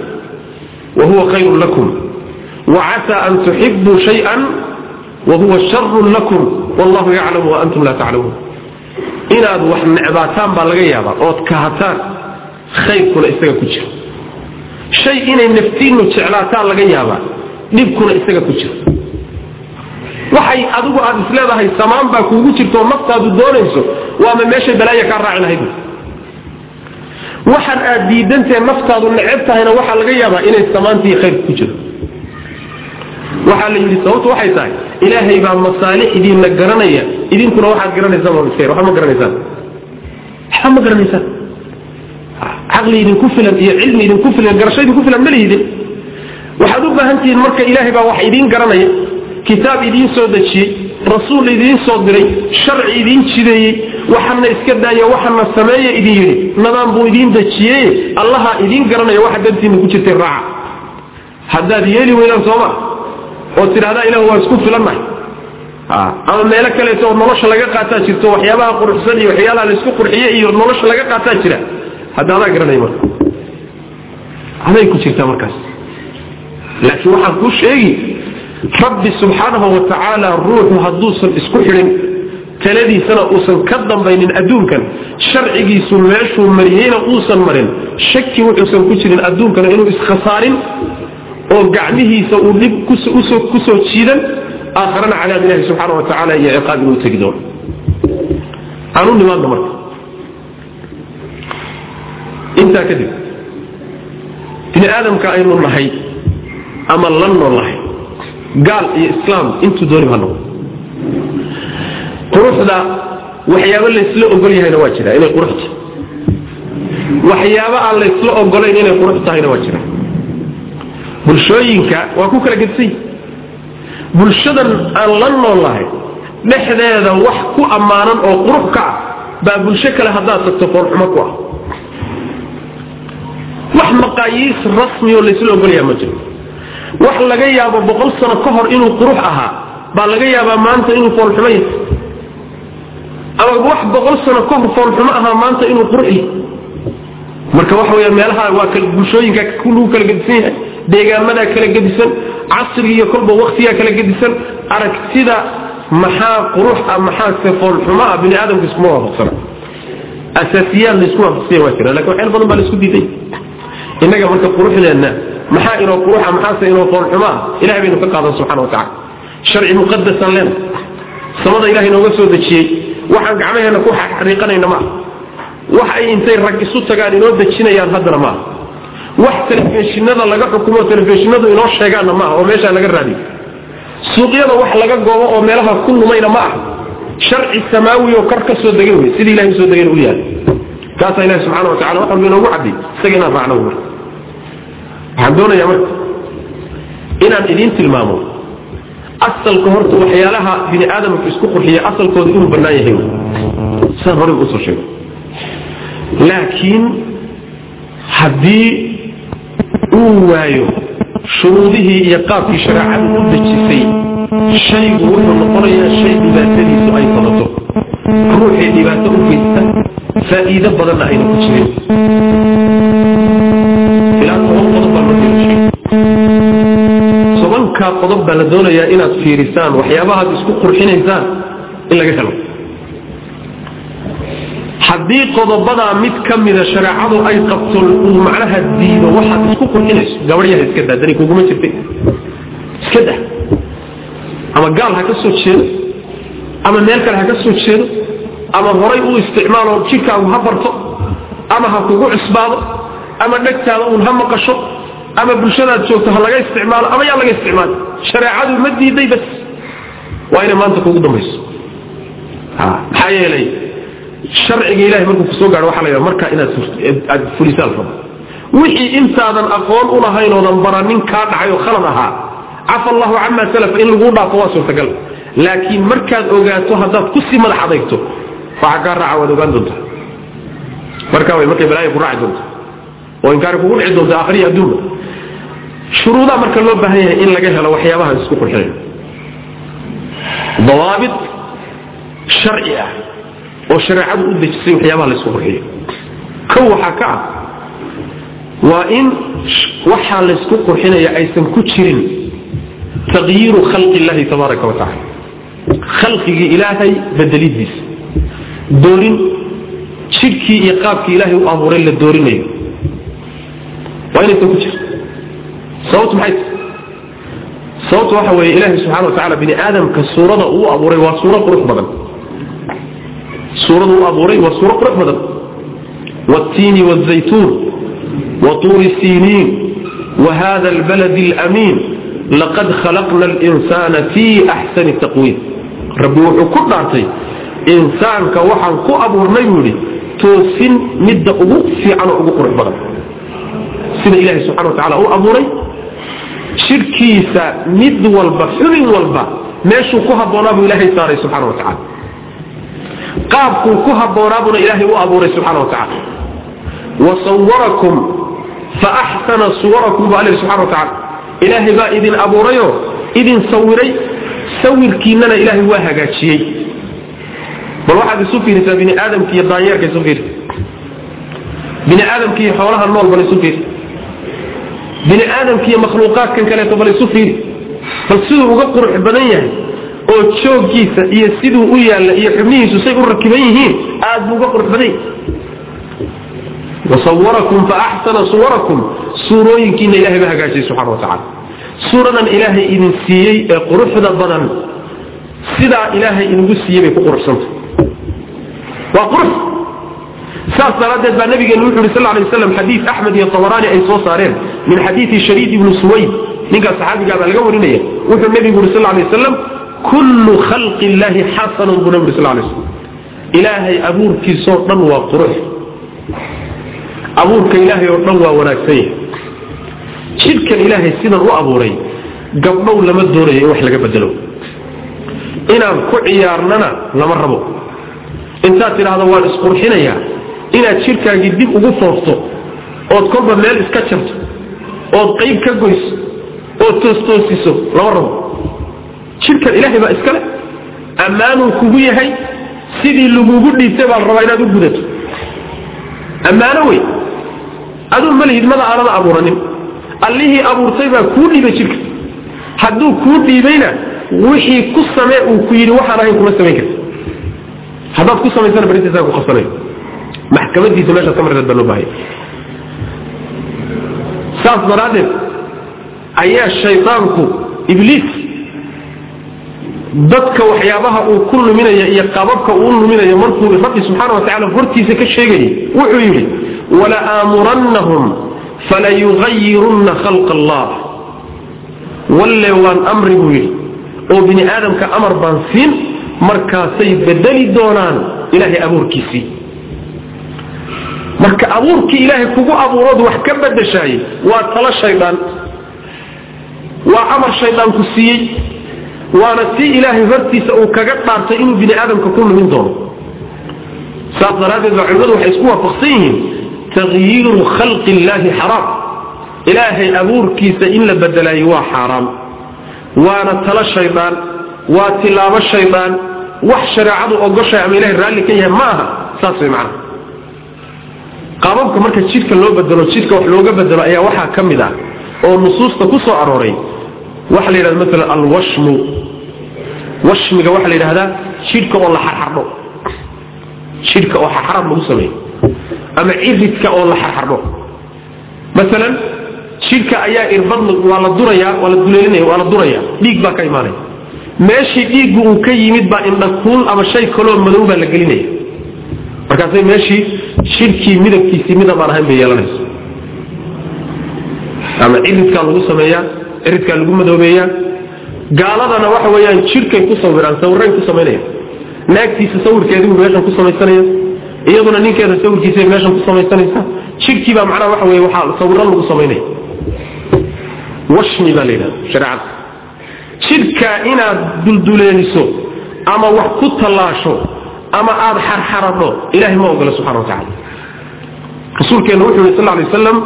wa huwa khayrun lakum wa an tuxibuu shay-an wa huwa sharun lakum wallahu yaclamu wa laa taclamuun inaad wax necbaataan baa laga yaabaa ood kahataan khayrkuna isaga ku jira shay inay naftiinnu jeclaataan laga yaabaa dhibkuna isaga ku jira waxay adigu aad isleedahay samaan baa kuugu jirto oo naftaadu doonayso waama meeshay balaaya kaa raaci lahayd waxaan aad diidantahe naftaadu neceb tahayna waxaa laga yaabaa inay samaantii khayrka ku jiro. waxaa la yidhi sababtu waxay tahay ilaahay baa masaalixdiina garanaya idinkuna waxaad garanaysaan miskayr waxba ma garanaysaan. Waxba ma garanaysaan. Caqli idinku filan iyo cilmi idinku filan garasho idinku filan ma lihidin. Waxaad u baahan tihiin marka ilaahay baa wax idiin garanaya kitaab idiin soo dejiyey rasuul idiin soo diray sharci idiin jideeyey waxana iska daaya waxana sameeya idin yidhi nadaan buu idiin dejiyey allaha idiin garanaya waxa dantiina ku jirtay raaca haddaad yeeli weydaan sooma oo tidhahdaa ilah waa isku filannahay ama meelo kaleeto oo nolosha laga qaataa jirto waxyaabaha quruxsan iyo waxyaalaha la isku qurxiye iyo nolosha laga qaataa jira hadda adaa marka. Aday ku jirtaa markaas. Laakiin waxaan kuu sheegi rabbi subxaanahu wa tacaala ruuxu hadduusan isku xidhin taladiisana uusan ka dambaynin adduunkan sharcigiisu meeshuu mariyeyna uusan marin shaki wuxuusan ku jirin adduunkana inuu iskhasaarin oo gacmihiisa uu dhib ku soo jiidan aakharana cadaab ilahi subxaana wa tacaala iyo ciqaab inuu tegi doono. Aan u nimaadno marka. Intaa kadib bini aadamka aynu nahay ama la noolnahay gaal iyo islaam intuu dooni ha noqdo quruxda waxyaabo laysla ogol yahayna waa jira inay qurux tahay. waxyaabo aan laysla ogolayn inay qurux tahayna waa jira. bulshooyinka waa ku kala gedsan yihi bulshadan aan la noolnahay dhexdeeda wax ku ammaanan oo qurux ka ah baa bulsho kale haddaad tagto foolxumo ku ah. wax maqaayiis rasmi oo laysla ogolyaha ma jiro. wax laga yaabo boqol sano ka hor inuu qurux ahaa baa laga yaabaa maanta inuu foolxumo yahay ama wax boqol sano ka hor foolxumo ahaa maanta inuu qurux yahay. Marka waxa weya meelaha waa bulshooyinka lagu kala gedisan yahay deegaamadaa kala gedisan casriga iyo kolba waktigaa kala gedisan aragtida maxaa qurux ah maxaase foolxumo ah bini aadamka iskuma waafaqsana. Asaasiyaad laysku waafaqsanya waa jira laakiin waxyaal badan baa la isku diiday. Innaga marka quruxdeenna maxaa inoo quruxa maxaase inoo foolxumo ah ilahay baynu ka qaadan subxana wa tacala sharci muqadasan leena samada ilahay nooga soo dejiyey waxaan gacmaheena ku xariiqanayna maaha wax ay intay rag isu tagaan inoo dejinayaan haddana maaha wax telefishinada laga xukumo telefishinadu inoo sheegaanna maaha oo meeshaa laga raadiyo suuqyada wax laga goobo oo meelaha ku lumayna ma ah sharci samaawi oo kor ka soo degan wey sidii ilahay u soo degan u yahay kaasaa ilahi subxana wa tacala wax walba inoogu caddiy isaga inaan raacno marka. Waxaan doonayaa marka inaan idiin tilmaamo asalka horta waxyaalaha bini aadamka isku qurxiya asalkooda inuu bannaan yahay. Saan horey u soo sheego laakiin haddii uu waayo shuruudihii iyo qaabkii shareecadu u dejisay shaygu wuxuu noqonayaa shay dhibaatadiisu ay badato ruuxii dhibaato u geysta faa'iido badanna ayna ku jirin ilaa toban qodob baa loo yeeshay tobankaa qodob baa la doonayaa inaad fiirisaan waxyaabahaad isku qurxinaysaan in laga helo. Haddii qodobadaa mid ka mida shareecadu ay qabto uu macnaha diido waxaad isku qurxinayso. Gabadhyaha iska daa kuguma jirta iska dah ama gaal ha ka soo jeedo ama meel kale ha ka soo jeedo ama horay u isticmaalo jidhkaagu ha barto ama ha kugu cusbaado ama dhegtaada uun ha maqasho ama bulshadaad joogto ha laga isticmaalo ama yaa laga isticmaalo shareecadu ma diiday bas. Waa inay maanta kugu dambayso. Maxaa yeelay sharciga ilahay markuu ku soo gaaro waxa la yidhaha markaa inaad aad fulisaan rabo. Wixii intaadan aqoon u lahayn oodan baranin kaa dhacay oo khalad ahaa cafa allahu camaa salafa in laguu dhaafo waa suurtagal. Laakiin markaad ogaato haddaad ku sii madax adaygto waxa kaa raaca waad ogaan doontaa. Markaa way markay balaaya ku raaci doonta oo inkaari kugu dhici doonta akhriya adduunka shuruudaa marka loo baahan yahay in laga helo waxyaabaha isku qurxinayo dawaabit sharci ah oo shareecadu u dejisay waxyaabaha la isku qurxiyo. Kow waxaa ka ah waa in waxaa laysku qurxinaya aysan ku jirin taqyiiru khalqi illahi tabaaraka wa tacala khalqigii ilaahay bedelidiisa doorin jidhkii iyo qaabkii ilaahay u abuuray la doorinayo. Waa inaysan ku jirin sababtu maxay tahay sababtu waxa weeye ilaahay subxana wa tacala bini aadamka suurada uu abuuray waa suuro qurux badan suurada uu abuuray waa suuro qurux badan والتين والزيتون وطور سينين وهذا البلد الأمين لقد خلقنا الإنسان في أحسن تقويم ربي وحكو دارتي إنسان كوحن كو أبو النيولي توسين مدة أبو في عنا أبو قرح بغل سنة إلهي سبحانه وتعالى هو أبو ري shirkiisa mid walba xubin walba meeshuu ku habboonaabuu ilaahay saaray subxana watacaala qaabkuu ku habboonaabuna ilaahay u abuuray subxana wa tacaala. Wa sawarakum fa axsana suwarakum buu alle subxana wa tacala ilaahay baa idin abuurayoo idin sawiray sawirkiinnana ilaahay waa hagaajiyey. Bal waxaad isu fiirisaa bini aadamkiiyo daanyeerka isu fiirsa bini aadamkiiyo xoolaha noolbana isu fiirsa bini aadamki iyo makhluuqaadkan kaleeto bal isu fiiri. Bal siduu uga qurux badan yahay oo jooggiisa iyo siduu u yaalla iyo xubnihiisu say u rakiban yihiin aad buu uga qurux badan yahay. Wasawarakum fa axsana suwarakum. Suurooyinkiina ilahay ba hagaajiyey subxana wa tacala suuradan ilaahay idin siiyey ee quruxda badan sidaa ilaahay inugu siiyey bay ku quruxsantah waa qurux saas daraaddeed baa nabigeenu wuxu yuri sal lay waslam xadiid axmed iyo tabaraani ay soo saareen min xadiidi shariid ibni suwayd. Ninkaas saxaabigaabaa laga warinaya. Wuxuu nabigu yuri sal lay wasalam kullu khalqi illaahi xasanun buu nabi yuri sal lay slam ilaahay abuurkiisoo dhan waa qurux. Abuurka ilaahay oo dhan waa wanaagsan yahay. Jidhkan ilaahay sidan u abuuray gabdhow lama doonayo in wax laga bedelo inaan ku ciyaarnana lama rabo. Intaad tidhaahdo waan isqurxinayaa inaad jidhkaagii dib ugu foofto ood kolba meel iska jarto ood qayb ka goyso ood toostoosiso lama rabo. Jidhkan ilaahay baa iskale ammaanuu kugu yahay sidii lagugu dhiibtay baa la rabaa inaad u gudato. Ammaano wey aduu malihid mada aanada abuuranin. Allihii abuurtay baa kuu dhiibay jidhka hadduu kuu dhiibayna wixii ku samee uu ku yidhi waxaan ahayn kuma samayn karta haddaad ku samaysana barintiisaa ku qabsanayo maxkamadiisa meeshaad ka marreed baa loo baahaya saas daraaddeed ayaa shaydaanku ibliis dadka waxyaabaha uu ku luminaya iyo qababka uu luminayo markuu rabbi subxaana wa tacala hortiisa ka sheegayay wuxuu yidhi wala aamurannahum falayugayirunna khalqa allah walle waan amri buu yidhi oo bini aadamka amar baan siin markaasay bedeli doonaan ilaahay abuurkiisii marka abuurkii ilaahay kugu abuurood wax ka bedeshaayey waa talo shaydaan. Waa amar shaydaan ku siiyey. Waana si ilaahay hortiisa uu kaga dhaartay inuu bini aadamka ku lumin doono. Saas daraaddeed baa culimadu waxay isku waafaqsan yihiin tagyiiru khalqi illaahi xaraam. Ilaahay abuurkiisa in la bedelaayo waa xaaraam. Waana talo shaydaan waa tilaabo shaydaan. Wax shareecadu ogoshay ama ilahay raalli ka yahay ma aha saas way macnaha qaababka marka jidhka loo bedelo jidhka wax looga bedelo ayaa waxaa ka mid ah oo nusuusta ku soo arooray. Waxa la yidhahda maalan alwashmu. Washmiga waxaa la yidhahdaa jidhka oo la xarxardho. Jidhka oo xarxarad lagu sameeyo. Ama ciridka oo la xarxardho. Maalan jidhka ayaa irbad waa la durayaa waa la duleelinaya waa la duraya dhiig baa ka imaanaya. Meeshii dhiiggu uu ka yimid baa indhakuul ama shay kaloo madow baa la gelinaya markaasay meeshii jidhkii midabkiisii midab aan ahayn bay yeelanaysa. Ama ciridkaa lagu sameeyaa ciridkaa lagu madoobeeyaa. Gaaladana waxa weeyaan jidhkay ku sawiraan sawirayn ku samaynaya. Naagtiisa sawirkeedibu meeshan ku samaysanaya iyaduna ninkeeda sawirkiisa meeshan ku samaysanaysa. Jidhkii baa macnaha waxa weye waxaa sawiro lagu samaynaya. Washmi baa la yidhahda shareecada jidhka inaad dulduleeliso ama wax ku tallaasho ama aada xarxaradho ilahay ma ogola subxana wa tacala rasuulkeenna wuxuu yidhi sal lay waslam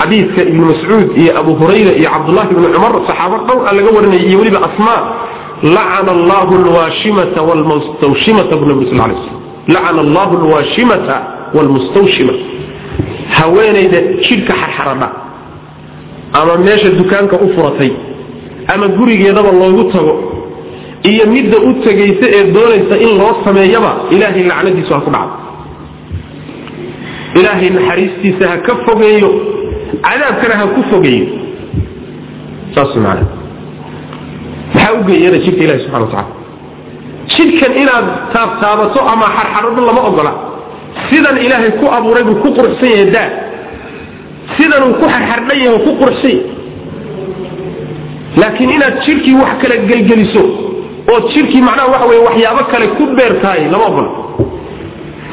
xadiidka ibnu mascuud iyo abu hurayra iyo cabdullahi ibni cumar saxaabo dhowr a laga warinaya iyo weliba asmaa lacana allahu alwaashimata wlmustawshimata bu nabi sal lay slam lacana allahu alwaashimata wlmustawshima haweenayda jidhka xarxaradha ama meesha dukaanka u furatay ama gurigeedaba loogu tago iyo midda u tegaysa ee doonaysa in loo sameeyaba ilaahay lacnadiisu ha ku dhacdo. Ilaahay naxariistiisa ha ka fogeeyo cadaabkana ha ku fogeeyo. Saas maana maxaa u geeyana jidhka ilahi subxana wa tacala jidhkan inaad taabtaabato ama xarxadhadho lama ogola. Sidan ilaahay ku abuuray buu ku quruxsan yahay daa sidan uu ku xarxardhan yahay ku quruxsan yahay. Laakiin inaad jidhkii wax kale gelgeliso oo jidhkii macnaha waxa weye waxyaabo kale ku beertahay lama ogola.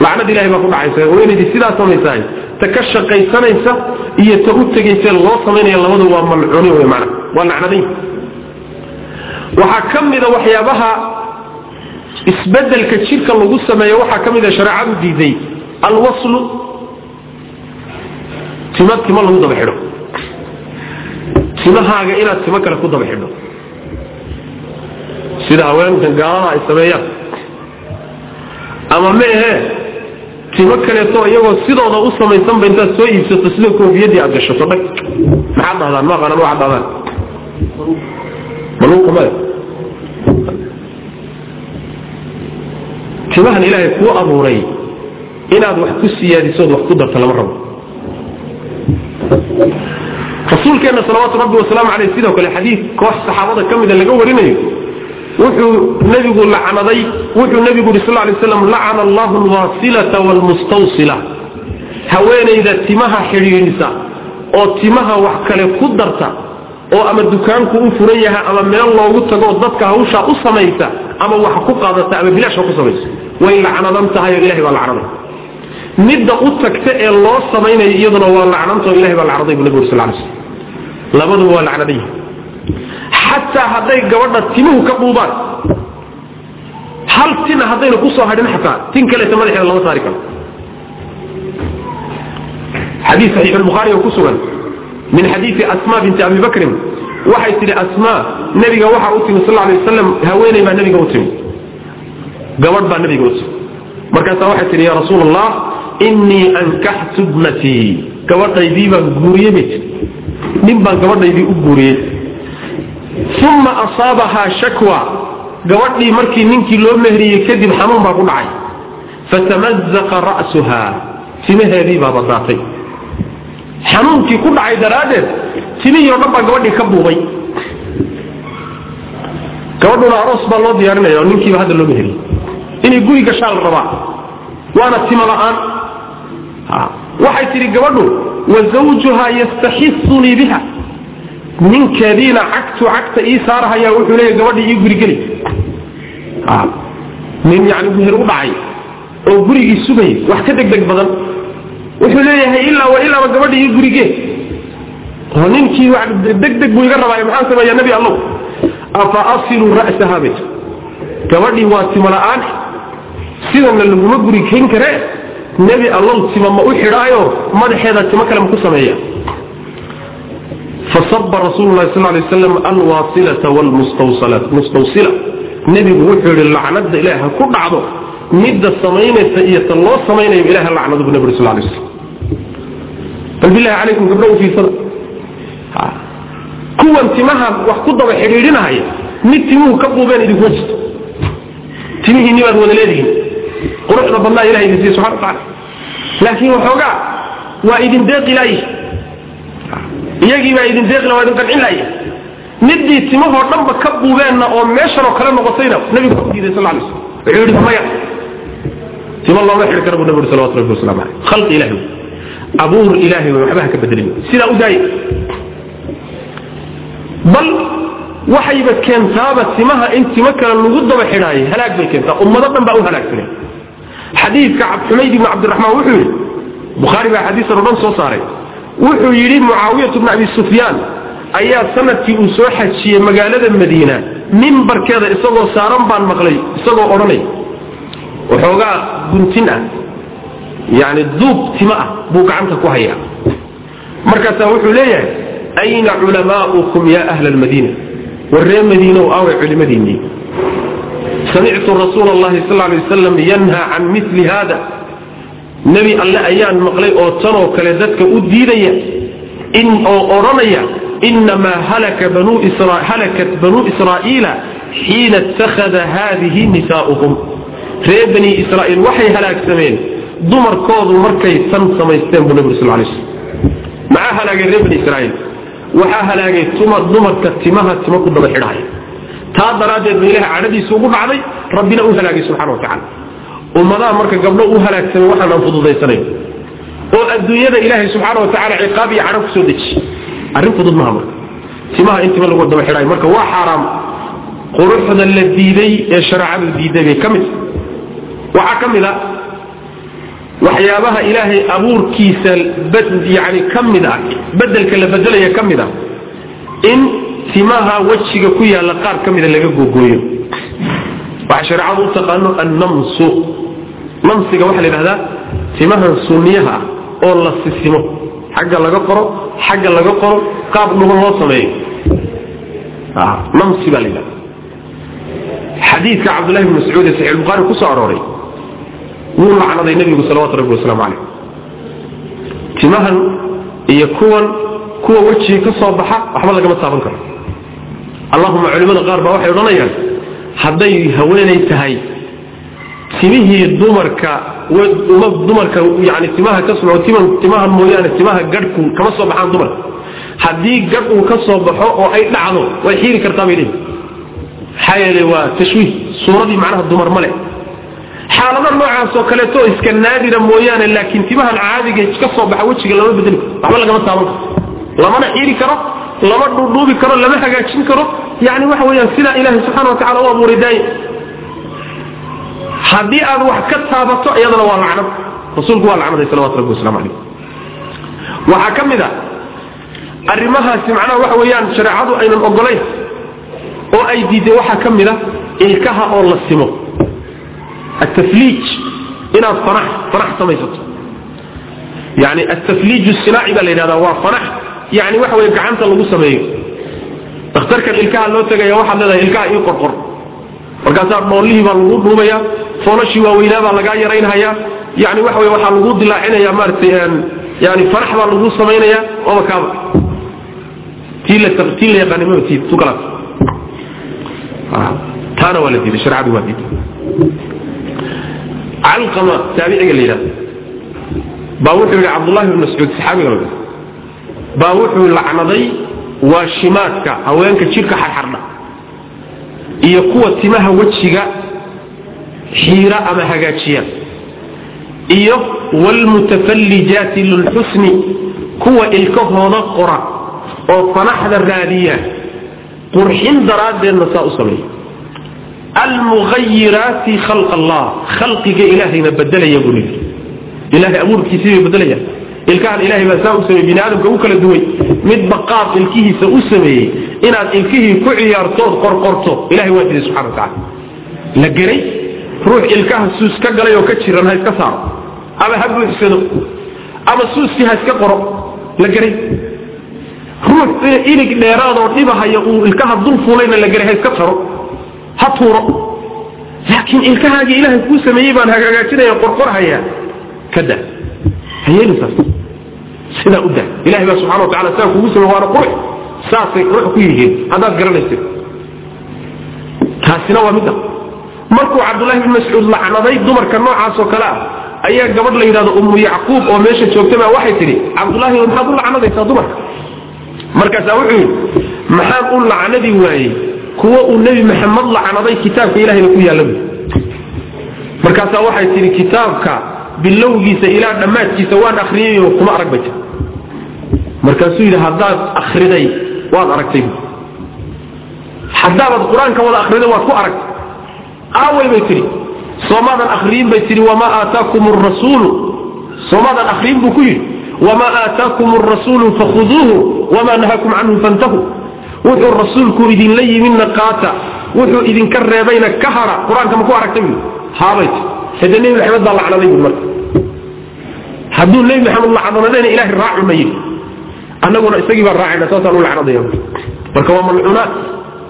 Lacnad ilahay baa ku dhacaysa haweenaydii sidaa samaysahay ta ka shaqaysanaysa iyo ta u tegaysa loo samaynaya labadu waa malcuuni wey maana waa lacnadayn waxaa ka mida waxyaabaha isbeddelka jidhka lagu sameeyo waxaa ka mida shareecadu diiday alwaslu tima tima lagu daba xidho. Timahaaga inaad timo kale ku daba xidho sida haweenkan gaalada ay sameeyaan. Ama meehe timo kaleeto iyagoo sidooda u samaysanba intaad soo iibsato sida koofiyadii aad gashato dhag maxaad dhahdaan? Ma aqanan waxaad dhahdaan. Maluuqa male timahan ilaahay kuu abuuray inaad wax ku siyaadisood wax ku darto lama rabo. Rasuulkeenna salawaatu rabbi wasalaamu caleyh sidoo kale xadiid koox saxaabada ka mida laga warinayo wuxuu nebigu lacnaday wuxuu nebigu yidhi sal lay slam lacana allahu alwaasilata waalmustawsila haweenayda timaha xidhiidhisa oo timaha wax kale ku darta oo ama dukaanku u furan yahay ama meel loogu tago dadka hawshaa u samaysa ama wax ku qaadata ama bilaashka ku samaysa way lacnadan tahay oo ilahay baa lacnaday midda u tagta ee loo samaynayo iyaduna waa lacnanta oo ilahay baa lacnaday bu nebigu yuri sal lay slam labaduba waa lacnaday xataa hadday gabadha timuhu ka dhuubaan hal tina haddayna ku soo hadhin xataa tin kaleeta madaxeeda lama saari karo xadiis saxiix lbukhaari oo ku sugan min xadiisi asma binti abi bakrin waxay tidhi asma nebiga waxaa u timi sal lay wasalam haweeney baa nebiga u timi gabadh baa nebiga u timi markaasaa waxay tidhi ya rasuul allah innii ankaxtu bnatii gabadhaydii baan guuriyey bay tii nin baan gabadhaydii u guuriyey uma asaabahaa shakwa gabadhii markii ninkii loo mehriyey kadib xanuun baa ku dhacay fatamazaqa ra'suha timaheedii baa badaatay xanuunkii ku dhacay daraaddeed timihii o dhan baa gabadhii ka buubay gabadhuna aroos baa loo diyaarinaya oo ninkiiba hadda loo mehriyey inay guri gashaa la rabaa waana timo la'aan waxay tidhi gabadhu wa zawjuhaa yastaxisunii biha ninkeediina cagtu cagta ii saarahaya wuxuu leeyahy gabadhii ii gurigeli nin yani meher u dhacay oo gurigii sugay wax ka deg deg badan. Wuxuu leeyahay ilaa wa ilaaba gabadhii ii gurigee oo ninkii deg deg buu iga rabaayo maxaan sameeyaa nebi allow afa asilu ra'saha bay gabadhii waa timo la'aan. Sidana laguma guri kayn karee nebi allow tima ma u xidhaayo madaxeeda timo kale ma ku sameeya fasaba rasuulu lahi sal lay waslam alwaasilata wlmustawsila nebigu wuxuu yihi lacnada ilaah ha ku dhacdo midda samaynaysa iyo ta loo samaynayo ilaha lacnadu bu nabig sal slam bal bilahi calaykum gabdho u fiirsada kuwan timaha wax ku daba xidhiidhinahaya mid timuhu ka buubeen idinkuma jirto timihiinni baad wada leedihiin quruxda badnaa ilaha idin siiye subxana wataala laakiin waxoogaa waa idin deeqi laayi iyagii baa idin deeqila waa idin qancin laaya midii timahoo dhanba ka buubeenna oo meeshanoo kale noqotayna nabigu ku diiday sal lay slam wuxuu yidhi maya. Timo looma xidhi kara buu nabi uri salawatu rabbi wasalam aleyh khalqi ilahi wey abuur ilahi wey waxba ha ka bedelin. Sidaa u daaya bal waxayba keentaaba timaha in timo kale lagu daba xidhaayo halaag bay keentaa. Ummado dhan baa u halaagsanay xadiidka xumayd ibn cabdiraxmaan wuxuu yidhi bukhaari baa xadiisan o dhan soo saaray wuxuu yidhi mucaawiyatu bn abi sufyaan ayaa sannadkii uu soo xajiyey magaalada madiina mimbarkeeda isagoo saaran baan maqlay isagoo odhanay. Waxoogaa guntin ah yani duub timo ah buu gacanta ku hayaa. Markaasaa wuxuu leeyahay ayna culamaaukum ya ahla almadiina warree madiinow aaway culimadiinnii samictu rasuula allahi sal lay wasalam yanha can mili hada nebi alle ayaan maqlay oo tanoo kale dadka u diidaya oo odhanaya inamaa halakat banuu israa'iila xiina ittakhada haadihi nisaa'uhum ree bani israa'iil waxay halaagsameen dumarkoodu markay tan samaysteen buu nabig sal lay slm maxaa halaagay ree bani israa'iil? Waxaa halaagay dumarka timaha timo ku daba xidhaya taa daraaddeed ba ilaha cadhadiisu ugu dhacday rabbina u halaagay subxana wa tacala ummadaha marka gabdho u halaagsamay waxaanaan fududaysanayn. Oo adduunyada ilaahay subxaana wa tacala ciqaab iyo cadho ku soo deji. Arrin fudud maha marka. Timaha in tima lagu daba xidhayo marka waa xaaraam. Quruxda la diiday ee shareecadu diiday bay ka mid. Waxaa ka mid a waxyaabaha ilaahay abuurkiisa yani ka mid ah bedelka la bedelaya ka mid ah in timaha wejiga ku yaalla qaar ka mida laga googooyo. Waxaa shareecadu u taqaano annamsu namsiga waxaa la yidhahdaa timahan sunniyaha ah oo la sisimo. Xagga laga qoro xagga laga qoro qaab dhuban loo sameeyo. Namsi baa la yidhahda xadiidka cabdullahi bn mascuud ee saxiix bukhari ku arooray wuu lacnaday nebigu salawatu rabbi wasalaamu calayh. Timahan iyo kuwan kuwa wejiga ka soo baxa waxba lagama taaban karo. Allahuma culimada qaar baa waxay odhanayaan hadday haweenay tahay timihii dumarka dumarka yani timaha ka soo timaha mooyaane timaha gadhku kama soo baxaan dumarka haddii gadh uu ka soo baxo oo ay dhacdo way xiiri kartaa bay leeyihiin maxaa yeele waa tashwiih suuradii macnaha dumar ma leh. Xaalada noocaasoo kaleeto iska naadira mooyaane laakiin timahan caadiga ka soo baxa wejiga lama bedeli waxba lagama taaban karo. Lamana xiiri karo lama dhuudhuubi karo lama hagaajin karo. Yani waxa weyaan sidaa ilaahay subxana wa tacala u abuuray daaya haddii aad wax ka taabato iyadana waa lacnad rasuulku waa lacnaday salawatu rabbi waslamu calayh waxaa ka mid a arrimahaasi macnaha waxa weeyaan shareecadu aynan ogolayn oo ay diiday waxaa ka mid a ilkaha oo la simo. Atafliij inaad fanax samaysato. Yani atafliij sinaaci baa la yidhahdaa waa fanax yani waxa wey gacanta lagu sameeyo. Dakhtarkan ilkaha loo tegaya waxaad leedahay ilkaha ii qorqor markaasaa dhoolihii baa lagu dhuubaya foolashii waaweynaa baa lagaa yaraynhayaa yani waxa wey waxaa lagu dilaacinaya maaratay yani fanax baa lagu samaynaya oba kaaba tii la tii la yaqaanay maba tii tu kalaas taana waa la diiday shareecadu waa diiday calqama taabiciga la yidhahdo. Baa wuxuu yidhi cabdullahi bn mascuud saxaabiga la baa wuxuu lacnaday waashimaadka haweenka jidhka xarxardha iyo kuwa timaha wejiga xiira ama hagaajiya. Iyo wlmutafallijaati lilxusni kuwa ilkahooda qora oo fanaxda raadiya. Qurxin daraaddeedna saa u sameeya almuayiraati khalq allah khalqiga ilaahayna bedelaya buu yidhi ilahay abuurkiisii bay bedelayaan ilkahan ilahay baa saa u sameeyey bini aadamka u kala duway. Midba qaab ilkihiisa u sameeyey inaad ilkihii ku ciyaartood qorqorto ilahay waa diiday subxana wa la geray ruux ilkaha suus ka galay oo ka jiran ha iska saaro ama ha buuxsado ama suuskii ha iska qoro la geray ruux ilig dheeraadoo dhibahaya uu ilkaha dul fuulayna la geray ha iska taro ha tuuro. Laakiin ilkahaagii ilaahay kuu sameeyey baan hagaajinaya qorqorhaya kada ha yeelin saas. Sidaa u daa. Ilahay baa subxana wa tacala sidaa kugu samey waana qurux. Saasay ruux ku yihiin. Haddaad garanaysid. Taasina waa mid ah markuu cabdullahi bin mascuud lacnaday dumarka noocaasoo kale ah ayaa gabadh la yidhahdo ummu yacquub oo meesha joogtaba waxay tidhi cabdullaahi maxaad u lacnadaysaa dumarka? Markaasaa wuxuu yidhi maxaan u lacnadi waayey kuwa uu nebi maxamed lacnaday kitaabka ilahayba ku yaalla buy markaasaa waxay tidhi kitaabka bilowgiisa ilaa dhammaadkiisa waan akriyayoo kuma arag bay tir markaasuu yidhi haddaad akriday waad aragtay. Haddaabaad qur'aanka wada akriday waad ku aragtay aaway bay tidhi soomaadan akriyin bay tidhi wamaa aataakum rasuulu soomaadan akriyin buu ku yidhi wamaa aataakum rasuulu fakhuduuhu wamaa nahaakum canhu fantahuu wuxuu rasuulku idinla yimidna qaata wuxuu idinka reebayna ka hara qur'aanka ma ku aragtay bu haabay ti hade nebi maxamed baa lacnaday bu marka. Hadduu nebi maxamed lacnadayna ilahay raacu ma yidhi. Annaguna isagii baan raacayna saasaan u lacnadaya marka waa malcuunaad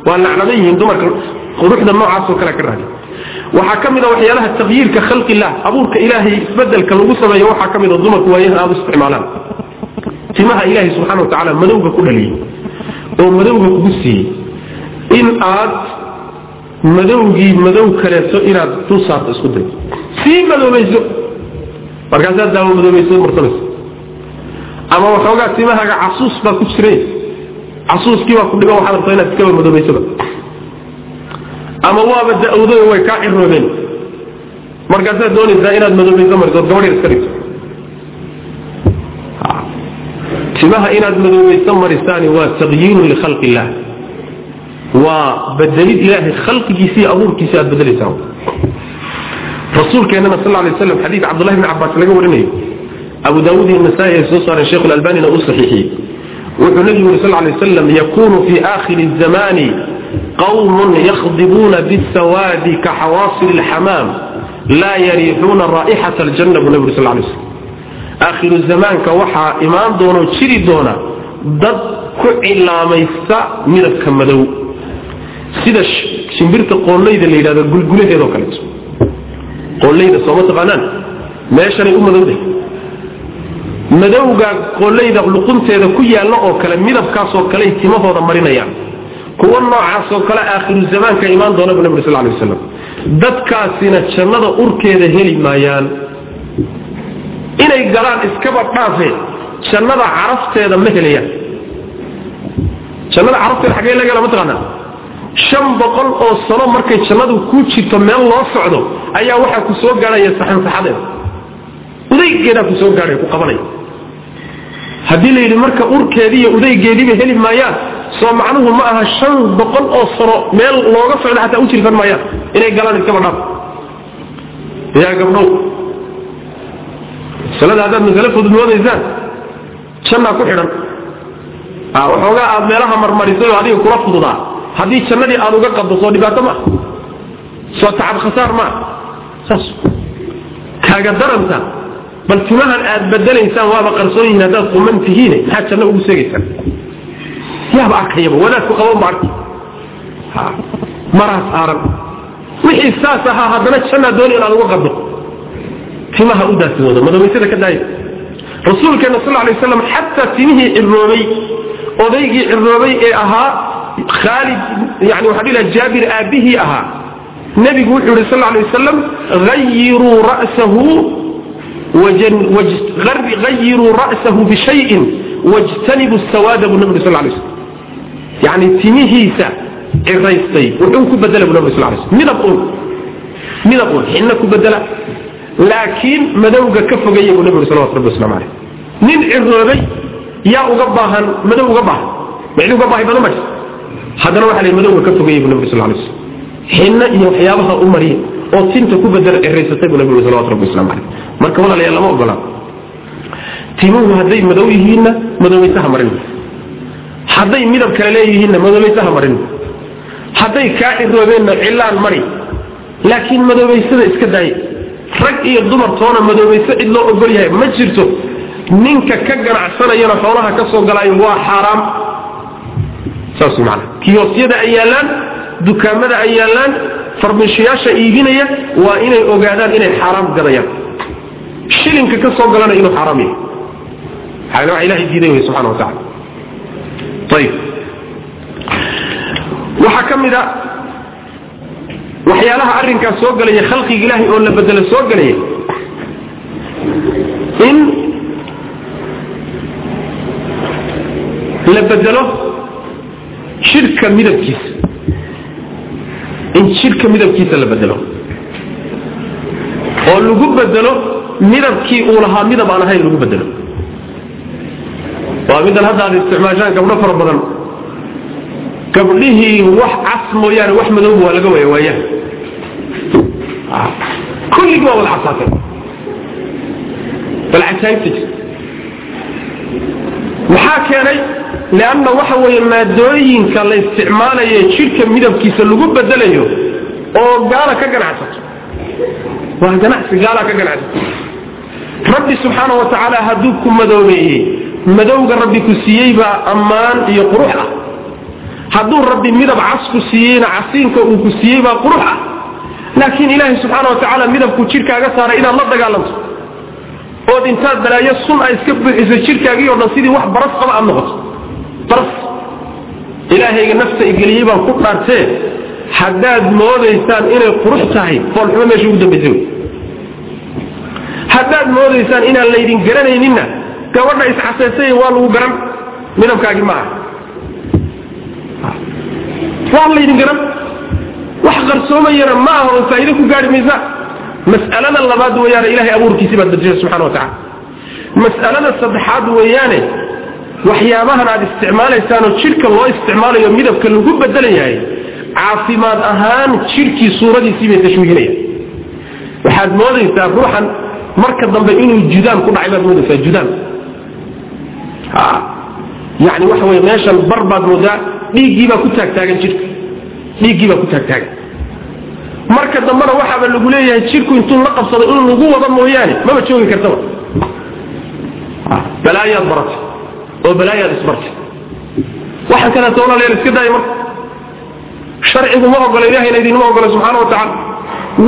waa lacnadan yihiin dumarka quruxda noocaasoo kale ka raadi waxaa ka mid a waxyaalaha takyiirka khalqillah abuurka ilaahay isbeddelka lagu sameeyo waxaa ka mid a dumarku waayaha aada u isticmaalaan. Timaha ilaahay subxana wa tacaala madowga ku dhaliyey oo madowga kugu siiyey. In aad madowgii madow kaleeto inaad dul saarto isku day. Sii madoobayso. Markaasaad daawo madoobayso marsanayso ama waxoogaa timahaaga casuus baa ku jiray casuuskii baa ku dhigo waxaad rabtaa inaad iskaba madoobaysaba ama waaba da-wday way kaa ciroobeen markaasaad doonaysaa inaad madoobayso mariso ood gabadh iska dhigto. Timaha inaad madoobayso marisaani waa taqyiirun likhalqi illah waa bedelid ilaahay khalqigiisii abuurkiisi aad bedelaysaan rasuulkeenana sal lay slam xadiid cabdullahi bn cabaas laga warinayo. Abu daawuud iyo nasaa-i ay soo saareen sheikhu lalbanina uu saxiixiyey. Wuxuu nebigu yuri sal lay slam yakunu fi aakhiri zamani qawmun yakhdibuuna bisawaadi ka xawaasili lxamaam laa yariixuuna raa'ixata aljanna buu uri sal lay slam aakhiru zamaanka waxaa imaan doonoo jiri doona dad ku cilaamaysta midabka madow sida shimbirta qoollayda la yidhahdo gulgulaheedoo kaleeto qoollayda sooma taqaanaan meeshanay u madowday madowga qoollayda luqunteeda ku yaalla oo kale midabkaasoo kaley timahooda marinayaan kuwa noocaasoo kale aakhiru zamaanka imaan doona bu nabig sal lay waslam dadkaasina jannada urkeeda heli maayaan. Inay galaan iskaba dhaafe jannada carafteeda ma helayaan jannada carafteeda xaggee laga hela mataqaanaa shan boqol oo sano markay jannadu ku jirto meel loo socdo ayaa waxaa ku soo gaadhaya saxansaxadeeda udaygeedaa ku soo gaadhaya ku qabanaya. Haddii la yidhi marka urkeedii udaygeediiba heli maayaan soo macnuhu ma aha shan boqol oo sano meel looga socdo xataa u jirsan maayaan. Inay galaan iskaba dhaaf. Yaa gabdhow masalada haddaad masale fudud moodaysaan jannaa ku xidhan. Waxoogaa aad meelaha marmarisay oo adiga kula fududaa. Haddii jannadii aad uga qaddo soo dhibaato maa soo tacab khasaar maa saas. Kaaga daranta bal timahan aad bedelaysaan waaba qarsoon yihiin haddaad quman tihiine maxaad janno ugu seegaysaan yaaba arkayaba wadaadku qaban ba arki. Maraas aaran. Wixii saas ahaa haddana jannaa dooni inaad uga qaddo timaha u daasooda madoobaysada ka daaya rasuulkeena sal lay waslam xataa timihii ciroobay odaygii ciroobay ee ahaa khaalid yani waxaa dhilaha jaabir aabbihii ahaa. Nebigu wuxuu yihi sal lay wasalam ayiruu ra'sahu ayiruu ra'sahu bishayin wajtanibu sawaada buu nabi sal lay slam yani timihiisa ciraystay wuxuu ku bedela bu nabi sal lay slam midab un midab un xinna ku bedela. Laakiin madowga ka fogaya buu nabi uri salawatu rabbi waslamu caleyh nin ciroobay yaa uga baahan madow uga baahan mid uga baahi badan ma jirto. Haddana waxa la madowga ka fogaya buu nabi uri sal lay slam xinna iyo waxyaabaha u mariya oo tinta ku bedela ciraysatay buu nabi uri salawatu rabbi waslamu caleyh marka walaalayaal lama ogolaa timuhu hadday madow yihiinna madoobaysaha marin hadday midab kale leeyihiinna madoobaysaha marin. Hadday kaa ciroobeenna cilaan mari. Laakiin madoobaysada iska daaya rag iyo dumar toona madoobayso cid loo ogol yahay. Ma jirto ninka ka ganacsanayana xoolaha ka soo galaayo waa xaaraam. Saas man kiyoosyada ay yaallaan dukaamada ay yaallaan farmishayaasha iibinaya waa inay ogaadaan inay xaaraam gadayaan shilinka ka soo galana inuu xaaraam yahay. Waa ilahay diiday wey subxana wa tacala waxaa ka mid a waxyaalaha arrinkaas soo gelaya khalqiga ilaahay oo la bedelo soo gelaya in la bedelo jidhka midabkiisa in jidhka midabkiisa la bedelo oo lagu bedelo midabkii uu lahaa midab aan ahayn lagu bedelo waa midan hadda aad isticmaashaan gabdho fara badan. Gabdhihii wax cas mooyaane wax madowba waa laga waya waayaan kulligii waa wada casaatay bal cajaayibta jirta maxaa keenay leanna waxa weeye maadooyinka la isticmaalayo jidhka midabkiisa lagu bedelayo oo gaala ka ganacsato. Waa ganacsi gaala ka ganacsato. Rabbi subxaana wa tacaala hadduu ku madoobeeyey madowga rabbi ku siiyey baa ammaan iyo qurux ah. Hadduu rabbi midab cas ku siiyeyna casiinka uu ku siiyey baa qurux ah. Laakiin ilaahay subxaana wa tacaala midabku jidhkaaga saaray inaad la dagaalanto. Ood intaad balaayo sun a iska buuxiso jidhkaagii o dhan sidii wax baras qaba aad noqoto. Baras. Ilaahayga nafta igeliyey baan ku dhaartee haddaad moodaysaan inay qurux tahay foolxumo meesha ugu dambaysa haddaad moodaysaan inaan laydin garanayninna gabadha isxaseysay waa lagu garan. Midabkaagii maaha waa laydin garan. Wax qarsoomayana ma aha oo faa'iide ku gaari maysa. Mas'alada labaad weeyaane ilahay abuurkiisii baad bedeshay subxana wa tacala mas'alada saddexaad weeyaane waxyaabahan aad isticmaalaysaanoo jidhka loo isticmaalayo midabka lagu bedelayahay caafimaad ahaan jidhkii suuradiisii bay tashwiihinayaan waxaad moodaysaa ruuxan marka dambe inuu judaan ku dhacay baad moodaysaa judaan yani waxa wey meeshan bar baad moodaa dhiiggiibaa ku taagtaagan jidhka. Dhiiggiibaa ku taagtaagan. Marka dambena waxaaba lagu leeyahay jidhku intuu la qabsado in lagu wada mooyaane maba joogi kartaba. Balaayaad baratay oo balaayaad isbartay waxaan kaleeto walaalayaal iska daaya marka. Sharcigu ma ogola ilahayna idinma ogola subxaana wa tacala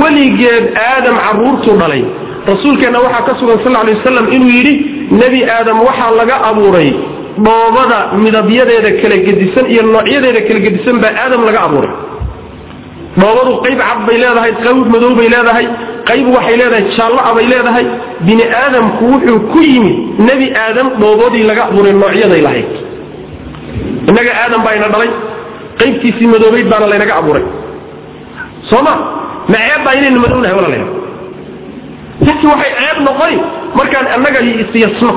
weligeed aadam caruurtuu dhalay rasuulkeenna waxaa ka sugan sal lay wasalam inuu yidhi nebi aadam waxaa laga abuuray dhoobada midabyadeeda kala gedisan iyo noocyadeeda kala gedisan baa aadam laga abuuray. Dhoobadu qayb cad bay leedahay qayb madow bay leedahay qayb waxay leedahay jaalloa bay leedahay. Bini aadamku wuxuu ku yimid nebi aadam dhoobadii laga abuuray noocyaday lahayd. Innaga aadam baa ina dhalay qaybtiisii madoobayd baana laynaga abuuray. Sooma ma? Ceeb baa inaynu madownahay walaalaya laakiin waxay ceeb noqoni markaan annaga isyasno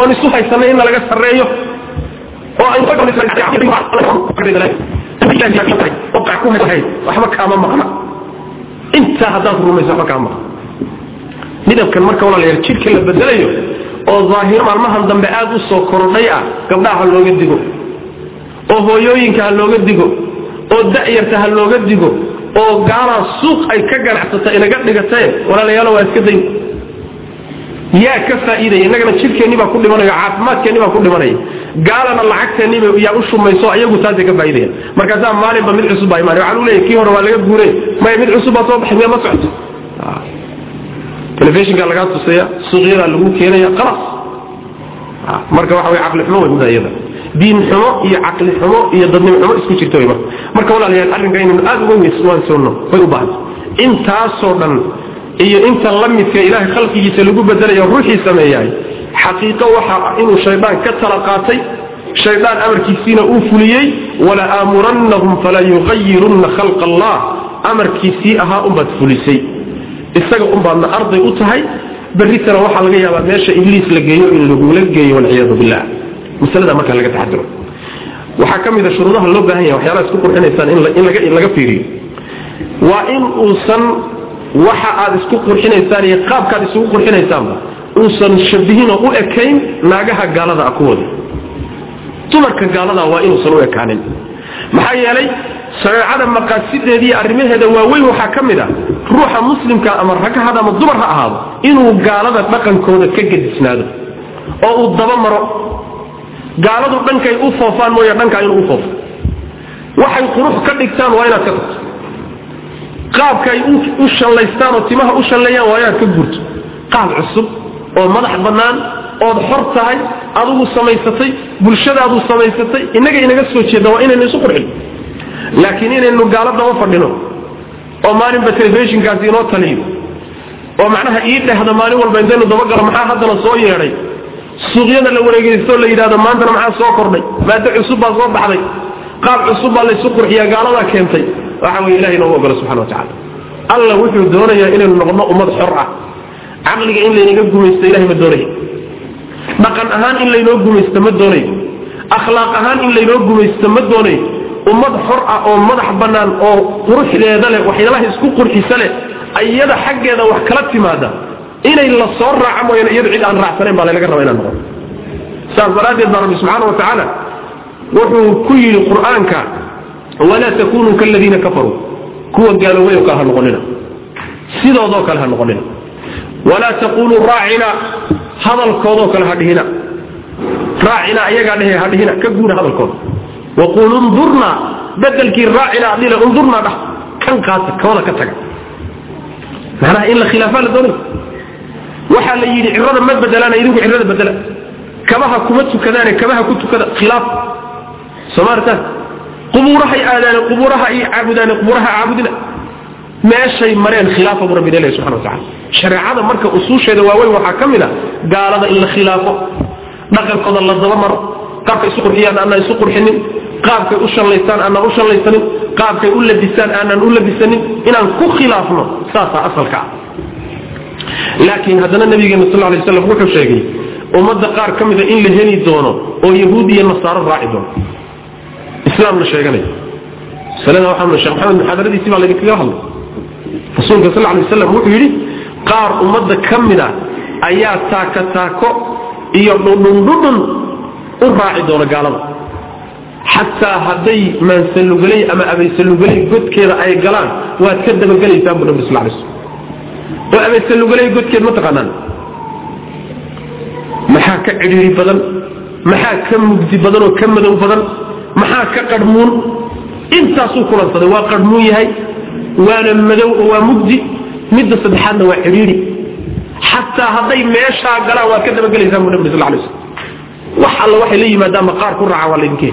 oon isu haysanay in laga sarreeyo oo waxba kaama maqna. Intaa haddaad rumayso waxba kaama maqna. Midabkan marka walaalayaal jidhka la bedelayo oo daahiro maalmahan dambe aad u soo korodhay ah gabdhaha ha looga digo oo hooyooyinka ha looga digo oo da'yarta ha looga digo oo gaalaa suuq ay ka ganacsata inaga dhigatae walaalayaal waa iska dayn. Yaa ka faa'iidaya innagana jidhkeenni baa ku dhimanaya caafimaadkeenni baa ku dhimanaya. Gaalana lacagteenniba yaa u shumayso ayagu taasay ka faa'iidaya. Markaasaa maalinba mid cusub baa imaanay waxaa lu leeyahy kii hore waa laga guure maya mid cusub baa soo baxay miya ma socoto? Telefishinkaa lagaa tusaya suuqyadaa lagu keenaya khalaas marka waxa way caqli xumo way muda iyada diin xumo iyo caqli xumo iyo dadnimo xumo isku jirta way marka. Walaalayaal arrinka inaynu aada uga weyswaansoonno way u baahanta intaasoo dhan iyo inta la midka ilaahay khalqigiisa lagu bedelayo ruuxii sameeyahay xaqiiqo waxa inuu shaydaan ka tala qaatay shaydaan amarkiisiina uu fuliyey wala aamurannahum fala yuqayirunna khalqa allah amarkiisii ahaa unbaad fulisay. Isaga unbaadna arday u tahay berritana waxaa laga yaabaa meesha ibliis la geeyo in lagula geeyo walciyaadu billah masalada markaa laga taxadiro waxaa ka mid a shuruudaha loo baahan yahay waxyaalaha isku qurxinaysaan in laga fiiriyo. Waa in uusan waxa aad isku qurxinaysaan iyo qaabkaad isugu qurxinaysaanba uusan shabihinoo u ekayn naagaha gaalada ah kuwooda. Dumarka gaalada waa inuusan u ekaanin. Maxaa yeelay shareecada maqaasideediiy arrimaheeda waaweyn waxaa ka mid a ruuxa muslimka ama rag ha hada ama dumar ha ahaado inuu gaalada dhaqankooda ka gedisnaado oo uu daba maro gaaladu dhankay u foofaan mooye dhankaa inuu u foofo waxay qurux ka dhigtaan waa inaad ka tagto. Qaabka ay u shallaystaan oo timaha u shalleeyaan waa inaad ka guurto qaab cusub oo madax bannaan ood xor tahay adugu samaysatay bulshadaadu samaysatay innaga inaga soo jeedna waa inaynu isu qurxin. Laakiin inaynu gaalo daba fadhino oo maalinba telefishinkaasi inoo taliyo oo macnaha ii dhehda maalin walba intaynu dabagalo maxaa haddana soo yeedhay suuqyada la wareegeysto la yidhahdo maantana maxaa soo kordhay? Maado cusub baa soo baxday. Qaab cusub baa laysu qurxiyaa gaaladaa keentay. Waxa weye ilahay noogu ogolo subxana wa tacala alla wuxuu doonayaa inaynu noqono ummad xor ah. Caqliga in laynaga gumaysto ilahay ma doonayo dhaqan ahaan in laynoo gumaysto ma doonayo akhlaaq ahaan in laynoo gumaysto ma doonayo ummad xor ah oo madax bannaan oo quruxdeeda leh waxyaalaha isku qurxisa leh iyada xaggeeda wax kala timaada inay la soo raaca mooyaan iyadu cid aan raacsanayn baa laynaga raba inaan noqono. Saas daraaddeed baa rabbi subxaana wa tacaala wuxuu ku yidhi qur'aanka walaa takunuu kaladiina kafaruu. Kuwa gaaloobay oo kale ha noqonina. Sidoodoo kale ha noqonina. Walaa taquluu raacina hadalkoodoo kale ha dhihina. Raacina ayagaa dhehe ha dhihina ka guura hadalkooda. Waqul undurna bedelkii raacina adhile undurna dhah kan qaata kooda ka taga. Macnaha in la khilaafaa la doonay waxaa la yidhi cirada ma bedelaana idinku cirada bedela kabaha kuma tukadaane kabaha ku tukada khilaaf. Somaartaan qubuurahay aadaane qubuuraha ay caabudaane qubuuraha caabudina. Meeshay mareen khilaafa bu rabbi leeyahay subxana wa tacala shareecada marka usuusheeda waaweyn waxaa ka mid a gaalada in la khilaafo dhaqankooda la daba maro qaabkay isu qurxiyaan aanaan isu qurxinin qaabkay u shallaystaan aanaan u shallaysanin qaabkay u labisaan aanaan u labisanin inaan ku khilaafno saasaa asalka ah laakiin haddana nabigeena sal lay slam wuxuu sheegay ummadda qaar ka mida in la heli doono oo yahuud iyo nasaaro raaci doono. Islaamna sheeganaya masalada waxaa sheekh maxamed muxaadaradiisii baa laydinkaga hadlay. Rasuulka sal lay waslam wuxuu yidhi qaar ummadda ka mida ayaa taaka taako iyo dhudhundhudhun u raaci doona gaalada. Xataa hadday maansalugaley ama abaysalugaley godkeeda ay galaan waad ka dabagelaysaan bu nabi sal lay slam oo abaysalugaley godkeed ma taqaanaan. Maxaa ka cidhiiri badan? Maxaa ka mugdi badan oo ka madow badan? Maxaa ka qarhmuun intaasuu kulansaday waa qarhmuun yahay waana madow oo waa mugdi. Midda saddexaadna waa cidhiiri. Xataa hadday meeshaa galaan waad ka dabagelaysaan bu nabi sal lay slam wax alla waxay la yimaadaanba qaar ku raaca waa laydinka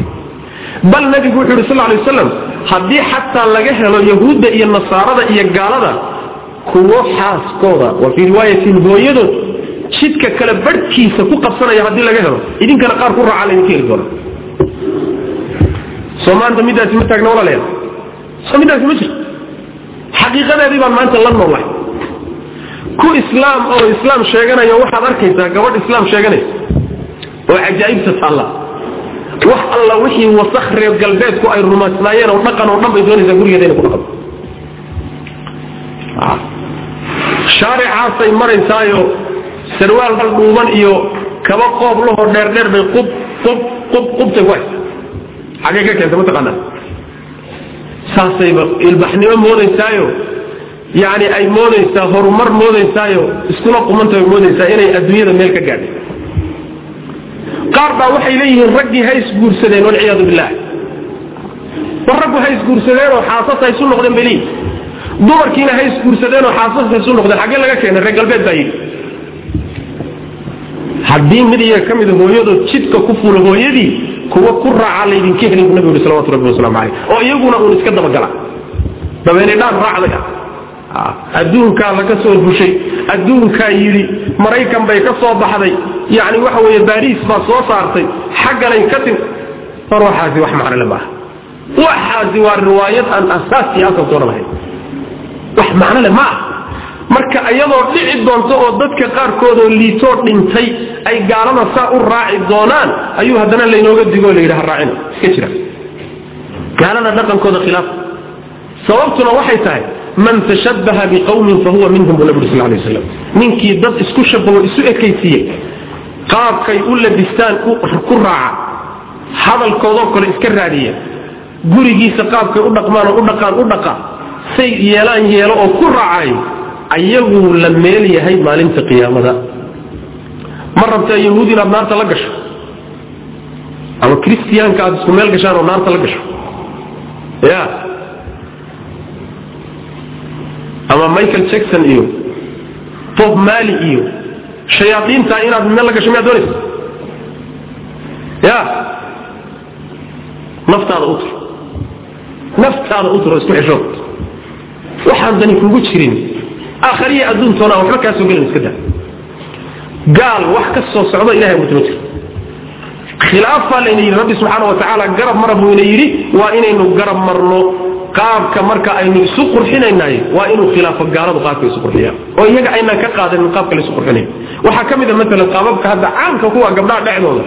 bal nabigu wuxuu yidhi sal lay waslam haddii xataa laga helo yahuudda iyo nasaarada iyo gaalada kuwo xaaskooda wa fii riwaayatin hooyadood jidka kale barhkiisa ku qabsanaya haddii laga helo idinkana qaar ku raaca laydinka heli doona soo maanta midaasi ma taagna walaalayaal soo midaasi ma jirto. Xaqiiqadeedii baan maanta la noolahay ku islaam oo islaam sheeganaya waxaad arkaysaa gabadh islaam sheeganaysa. Oo cajaa'ibta taalla. Wax alla wixii wasakh reer galbeedku ay rumaysnaayeen oo dhaqan oo dhan bay doonaysaa gurigeeda ku dhaqanto shaaricaasay maraysaayo sarwaal hal dhuuban iyo kaba qoob lahoo dheerdheer bay qub qub qub qubtay ku haysa xagee ka keenta mataqaanaa saasayba ilbaxnimo moodaysaayo yacni ay moodaysaa horumar moodaysaayo iskula qumanta bay moodaysaa inay adduunyada meel ka gaadhay. Qaar baa waxay leeyihiin raggii ha isguursadeen walciyaadu billah war raggu ha isguursadeen oo xaasas ha noqdeen bay leeyihiin dumarkiina ha isguursadeen oo xaasas ha isu noqdeen xaggee laga keenay reer galbeed baa yidhi. Haddii mid iyaga ka mida hooyadood jidka ku fuula hooyadii kuwa ku raaca laydinka helay buu nabigu salawatu rabbi wasalaamu caleyh oo iyaguna uun iska dabagala. Dabeene dhaan raacday ah. Adduunkaa laga soo bushay adduunkaa yidhi maraykan bay ka soo baxday. Yani waxa weeye baariis baa soo saartay xagganay ka tim war waxaasi wax macnole maaha waxaasi waa riwaayad aan asaaskii asaltoona lahayn wax macnole ma ah marka iyadoo dhici doonto oo dadka qaarkoodoo liitoo dhintay ay gaalada saa u raaci doonaan ayuu haddana laynooga digo o layidhi ha raacina iska jira. Gaalada dhaqankooda khilaaf. Sababtuna waxay tahay man tashabbaha biqawmin fahuwa minhum buu nabi sal lay waslam ninkii dad isku shabaho isu ekaysiiyey qaabkay u labistaan ku raaca hadalkoodoo kale iska raadiya gurigiisa qaabkay u dhaqmaan oo u dhaqaan u dhaqa say yeelaan yeelo oo ku raacay ayaguu la meel yahay maalinta qiyaamada. Ma rabtaa yahuud inaad naarta la gasho? Ama kristiyaanka aad isku meel gashaan oo naarta la gasho? Ya. Ama michael jackson iyo bob mali iyo shayaaiinta inaad meel la gasho miyaad doonaysa? Ya. Naftaada u tar naftaada u turo isku xishood waxaan dani kugu jirin. Aakhariya adduuntoona waxba kaa gelin iska daa. Gaal wax ka soo socdo ilahay mutama jiro. Khilaafaa layna yidhi rabbi subxaana wa tacaala garab mara buu ina yidhi waa inaynu garab marno qaabka marka aynu isu qurxinaynaay waa inuu khilaafo gaaladu qaabka isu qurxiyaan oo iyaga aynaan ka qaadanin qaabka laisu qurxinayo waxaa ka mid a maalan qaababka hadda caamka kuwa gabdhaha dhexdooda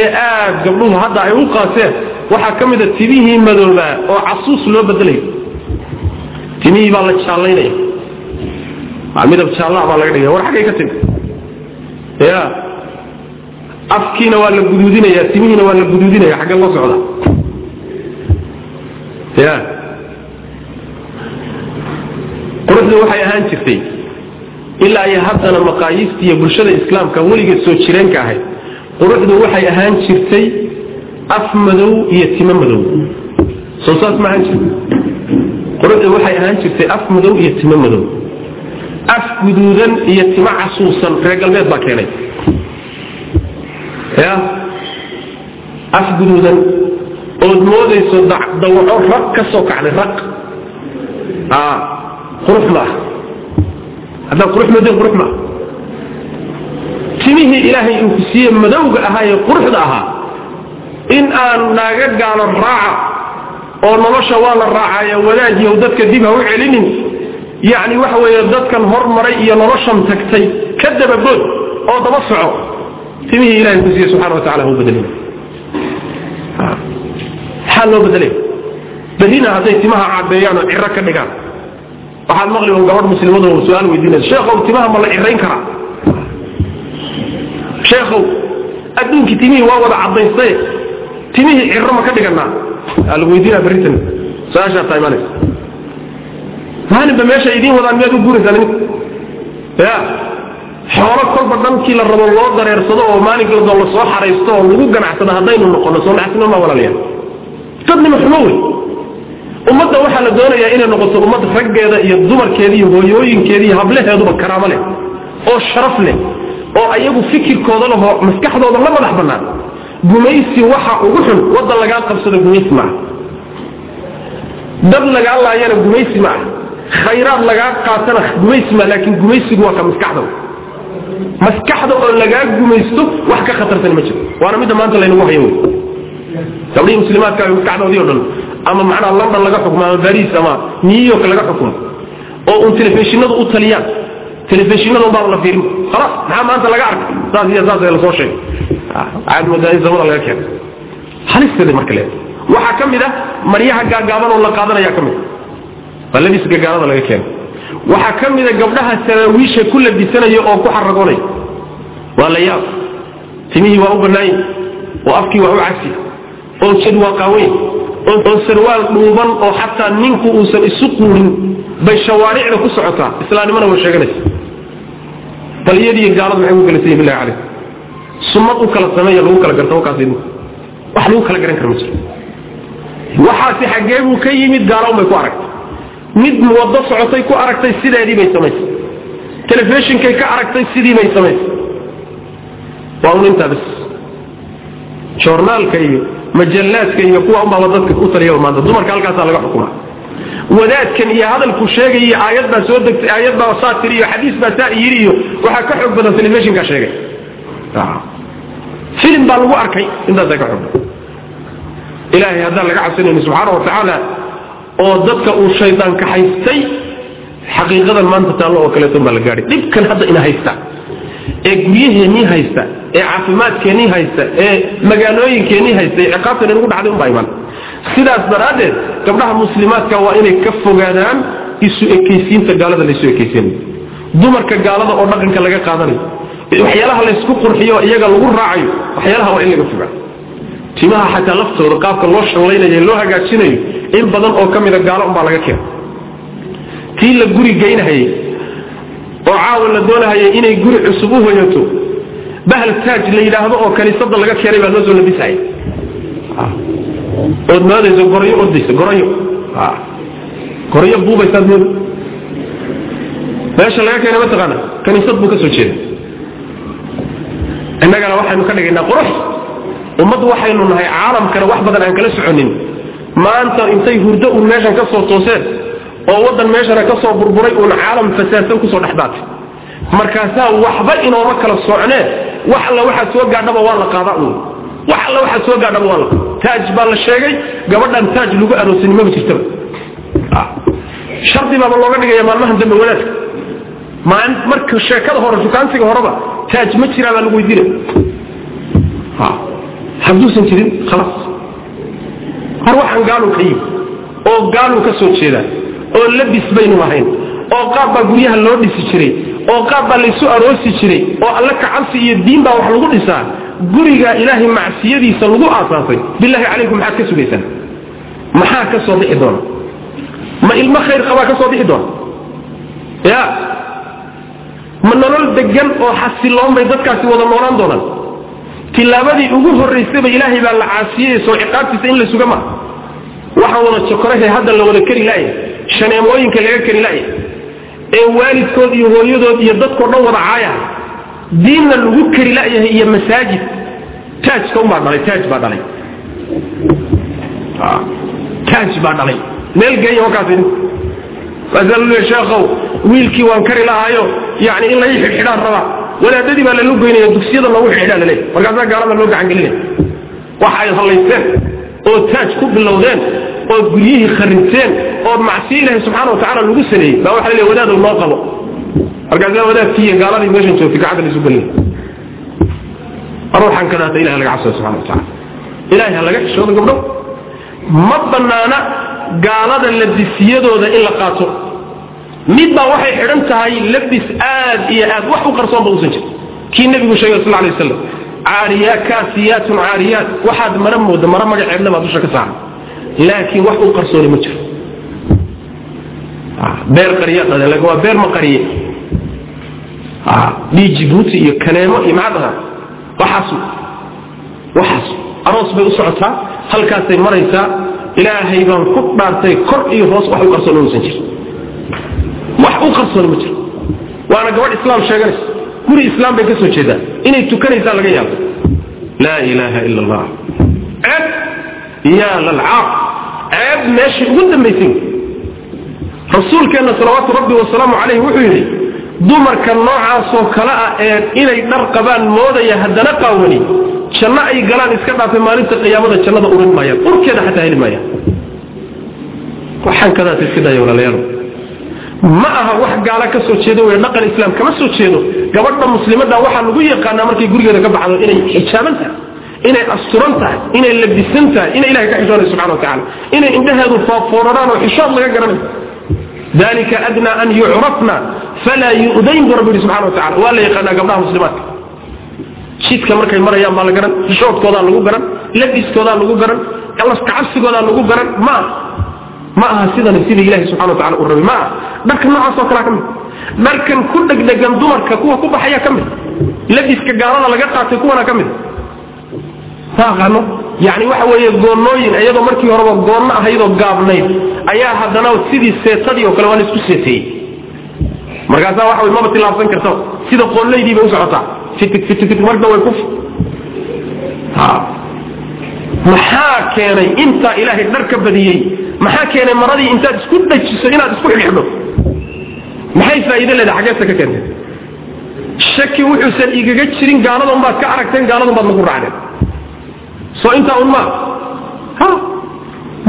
ee aad gabdhuhu hadda ay u qaateen waxaa ka mid a timihii madoobaa oo casuus loo bedelayo timihii baa la jaallaynaya. Midab jaallaa baa laga dhigaya war xaggay ka timi ya afkiina waa la guduudinaya timihiina waa la guduudinaya xaggee loo socda. Ya quruxdu waxay ahaan jirtay ilaa iyo haddana maqaayiista iyo bulshada islaamka weligeed soo jireenka ahayd quruxdu waxay ahaan jirtay af madow iyo timo madow. Soo saas ma ahaan jirta quruxdu waxay ahaan jirtay af madow iyo timo madow. Af guduudan iyo timo casuusan reer galbeed baa keenay. Ya? Af guduudan ood moodayso dawaco raq ka soo kacday raq qurux ma ah haddaan qurux moodeen qurux ma ah timihii ilaahay uu ku siiye madowga ahaa ee quruxda ahaa in aan naaga gaalo raaca oo nolosha waa la raacaya wadaajiyow dadka dib u celinin. Yacni waxa weeye dadkan hormaray iyo noloshan tagtay ka dababood oo daba soco. Timihii ilahay ku siiye subxana wa tacala hau bedelina maxaa loo bedelay. Berrina hadday timaha cabeeyaan oo ciro ka dhigaan. Waxaad maqli un gabadh muslimadu su'aal weydiinaysa sheekhow timaha ma la cirayn karaa? Sheekhow adduunkii timihii waa wada cadaystaye timihii ciro ma ka dhiganaa aa lagu weydiinaa berritan su'aashaasaa imanaysa maalinba meesha idiin wadaan miyaad u guuraysaa niminka ya xoolo kolba dhankii la rabo loo dareersado oo maalinka la soo xaraysto oo lagu ganacsado haddaynu noqono soo dhaxsino ma walaalayaal dadnimo xumo wey. Ummadda waxaa la doonayaa inay noqoto ummad raggeeda iyo dumarkeeda iyo hooyooyinkeeda iyo hablaheeduba karaamo leh oo sharaf leh oo ayagu fikirkooda lahoo maskaxdooda la madax bannaan gumaysi waxa ugu xun waddan lagaa qabsado gumaysi maaha dad lagaa laayana gumaysi maaha khayraad lagaa qaatana gumaysi maa laakiin gumaysigu waa ka maskaxda maskaxda oo lagaa gumaysto wax ka khatarsan ma jiro. Waana midda maanta laynagu hayo wey gabdhihii muslimaadka maskaxdoodii o dhan ama macnaha london laga xukumo ama baris ama new york laga xukumo oo uun telefishinadu u taliyaan telefishinadu baan la fiirin. Khalaas maxaa maanta laga arkay saas iyo saas la soo sheegay caad madaani zamada laga keenay halisteeda marka leed waxaa ka mid ah maryaha gaagaaban oo la qaadanaya ka mid waa labis gaagaalada laga keenay waxaa ka mid a gabdhaha saraawiisha ku labisanaya oo ku xaragoonaya waa la yaab. Timihii waa u bannaayin oo afkii waa u casi oo jad waa qaaweyn. Oo sarwaal dhuuban oo xataa ninku uusan isu quurin bay shawaaricda ku socotaa. Islaamnimana way sheeganaysa bal iyadiiyo gaaladu maxay ku kala sayin billahi caleyh sunnad u kala sameeya lagu kala garta wakaas wax lagu kala garan kara ma jiro waxaasi xaggee buu ka yimid gaala un bay ku aragtay. Mid waddo socotay ku aragtay sideedii bay samaysay. Telefishinkay ka aragtay sidii bay samaysay. Waa un intaa bas joornaalka iyo majallaadka iyo kuwa unbaaba dadka u taliya maanta. Dumarka halkaasaa laga xukuma wadaadkan iyo hadalku sheegay aayad baa soo degtay aayad baa saa tiri iyo xadiis baa saa yiri iyo waxaa ka xoog badan telefishinka sheegay filim baa lagu arkay intaasaa ka badan ilaahay haddaan laga cabsanayni subxaana wa tacaala oo dadka uu shaydaan ka haystay xaqiiqadan maanta taallo oo kaleeton baa la gaadhay. Dhibkan hadda ina haysta ee guryaheennii haysta ee caafimaadkeennii haysta ee magaalooyinkeennii haysta ee ciqaabtan inagu dhacday unbaa iman. Sidaas daraaddeed gabdhaha muslimaadka waa inay ka fogaadaan isu ekaysiinta gaalada laysu ekaysiinayo dumarka gaalada oo dhaqanka laga qaadanayo waxyaalaha laysku qurxiyo iyaga lagu raacayo waxyaalaha waa in laga fogaa. Timaha xataa laftooda qaabka loo shallaynayo loo hagaajinayo in badan oo ka mida gaalo unbaa laga keena tii la guri geynahayay oo caawa la doonahayay inay guri cusub u hoyato bahal taaj la yidhaahdo oo kaniisada laga keenay baa loo soo labisaya ood moodayso gorayo ordaysa gorayo gorayo buubaysaad meesha laga keenay mataqaana kaniisad buu ka soo jeeda innagana waxaynu ka dhigaynaa qurux. Ummaddu waxaynu nahay caalamkana wax badan aan kala soconin. Maanta intay hurdo uun meeshan ka soo tooseen oo waddan meeshana ka soo burburay uun caalam fasaadsan ku soo dhexdaatay markaasaa waxba inooma kala socnee wax alla waxaa soo gaadhaba waa la qaada uun. Wax alla waxaa soo gaadhaba waa la taaj baa la sheegay gabadhan taaj lagu aroosinimaba jirtaba. Shardi baaba looga dhigaya maalmahan dambe wadaadka maalin marka sheekada hore dukaansiga horeba taaj ma jiraa baa lagu weydiinaya hadduusan jirin khalaas har waxaan gaaluu ka yimi oo gaaluu ka soo jeedaa oo labis baynu lahayn oo qaab baa guryaha loo dhisi jiray oo qaab baa laysu aroosi jiray oo alle kacabsi iyo diin baa wax lagu dhisaa guriga ilaahay macsiyadiisa lagu aasaasay. Bilaahi calaykum maxaad ka sugaysaan? Maxaa ka soo bixi doona? Ma ilmo khayr qabaa ka soo bixi doona? Ya ma nolol degan oo xasiloon bay dadkaasi wada noolaan doonaan. Tilaabadii ugu horraysaba ilaahay baa la caasiyey soo ciqaabtiisa in la maa waxaan wada jokorahe hadda la wada kari la'ya shaneemooyinka laga kari la'ya ee waalidkood iyo hooyadood iyo dadkao dhan wada caaya. Diinna lagu kari la'yahay iyo masaajid. Taajka unbaa dhalay taaj baa dhalay. Taaj baa dhalay. Meel geeya wakaas masalule sheekhow wiilkii waan kari lahaayo yani in lai xidhxidhaan rabaa. Wadaadadii baa lalo goynaya dugsiyada loogu xidhaa laleey markaasaa gaalada loo gacangelinaya waxa ay hallaysteen oo taaj ku bilowdeen oo guryihii kharinteen oo macsiyo ilaahay subxaana wa tacala lagu saneeyey baa waxa laleeya wadaadow noo qabo. Markaasaa wadaadkiiyo gaaladii meeshan joogtay gacanta laisu gelinaya ruuxan ka ilahi laga cabsada subxana wa tacala ilahay ha laga xishooda gabdho ma banaana gaalada labisiyadooda in la qaato mid baa waxay xidhan tahay labis aad iyo aad. Wax u qarsoonba usan jirin kii nebigu sheegay sal lay waslam caariya kaasiyaatun caariyaat. Waxaad mara mooda mara magaceedna baa dusha ka saaran laakiin wax u qarsooni ma jiro. Beer qariya dhadeen laakiin waa beer ma qariye. Dhii jibuuti iyo kaneemo iyo maxaa dhahaa waxaas waxaas aroos bay u socotaa halkaasay maraysaa ilaahay baan ku dhaartay kor iyo hoos wax u qarsoon usan jirin wax u qarsoon ma jiro. Waana gabadh islaam sheeganaysa guri islaam bay ka soo jeedaan. Inay tukanaysaa laga yaabo. Laa ilaaha ila allah ceeb yaa lalcaaq ceeb meeshii ugu dambaysay. Rasuulkeenna salawaatu rabbi wasalaamu calayh wuxuu yidhi dumarka noocaasoo kale ah ee inay dhar qabaan moodaya haddana qaawani janno ay galaan iska dhaafay maalinta qiyaamada jannada urin maayaan. Urkeeda xataa heli maayaan. Waxaan kadaas iska daya walaalayaal ma aha wax gaala ka soo jeedo wey dhaqan islaam kama soo jeedo. Gabadha muslimadda waxaa lagu yaqaanaa markay gurigeeda ka baxdo inay xijaaban tahay inay asturan tahay inay labisan tahay inay ilahay ka xishoonay subxana wa tacala inay indhaheedu foorfooraraan oo xishood laga garanayo. Dalika adnaa an yucrafna falaa yu'dayn bu rabbi yihi subxana wa tacala waa la yaqaanaa gabdhaha muslimaadka. Jidka markay marayaan baa la garan xishoodkoodaa lagu garan labiskoodaa lagu garan kacabsigoodaa lagu garan ma ma aha sidan sida ilahi subxana wa tacala uu rabay. Ma aha. Dharka noocaas oo kalea ka mid. Dharkan ku dhegdhegan dumarka kuwa ku baxaya ka mid. Labiska gaalada laga qaatay kuwana ka mid. Taaqano yani waxa weeye goonnooyin iyadoo markii horeba goonno ahaydoo gaabnayd ayaa haddana sidii seetadii oo kale waa la isku seeteeyey markaasaa waxa way maba tilaabsan karta sida qoonlaydii bay u socotaa. Fitig fitig fitig marka way ku maxaa keenay intaa ilaahay dhar ka badiyey? Maxaa keenay maradii intaad isku dhajiso inaad isku xidhxidho? Maxay faa'iido leedahay xaggeesta ka keentay shaki wuxuusan igaga jirin gaaladun baad ka aragteen gaaladun baad nagu raacdeen. Soo intaa un maa ha!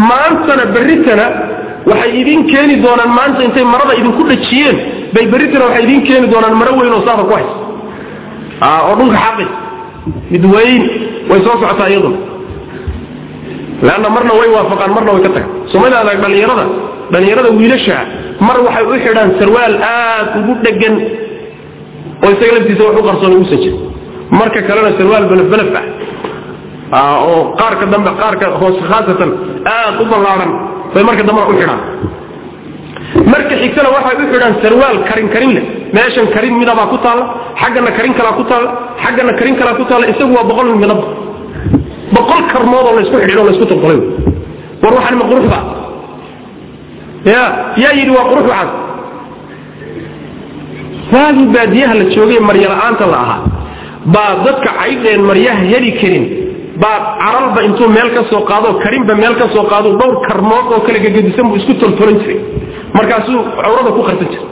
Maantana berritana waxay idin keeni doonaan maanta intay marada idinku dhajiyeen bay berritana waxay idin keeni doonaan maro weyn oo saafar ku hays oo dhulka xaqi mid weyn way soo socotaa iyaduna leanna marna way waafaqaan marna way ka tagaan soomaliada dhalinyarada dhalinyarada wiilasha mar waxay u xidhaan sarwaal aad ugu dhegan oo isaga laftiisa wax u qarsoon uusan jirin marka kalena sarwaal belaf ah oo qaarka dambe qaarka hoose khaasatan aad u ballaaran bay marka dambena u xidhaan. Marka xigtana waxay u xidhaan sarwaal karin karin leh. Meeshan karin midabaa ku taalla xaggana karin kalaa ku taalla xaggana karin kalaa ku taalla isagu waa boqol midab boqol karmoodoo laysku xidhiidho laysku toltolay war waxaan ma quruxda ya yaa yidhi waa qurux waxaas waagii baadiyaha la joogay marya la'aanta la ahaa. Baa dadka caydheen maryaha heli karin. Baa caralba intuu meel ka soo qaado karinba meel ka soo qaado dhowr karmood oo kale gegedisan buu isku toltolan jiray. Markaasuu cawrada ku qarsan jiray.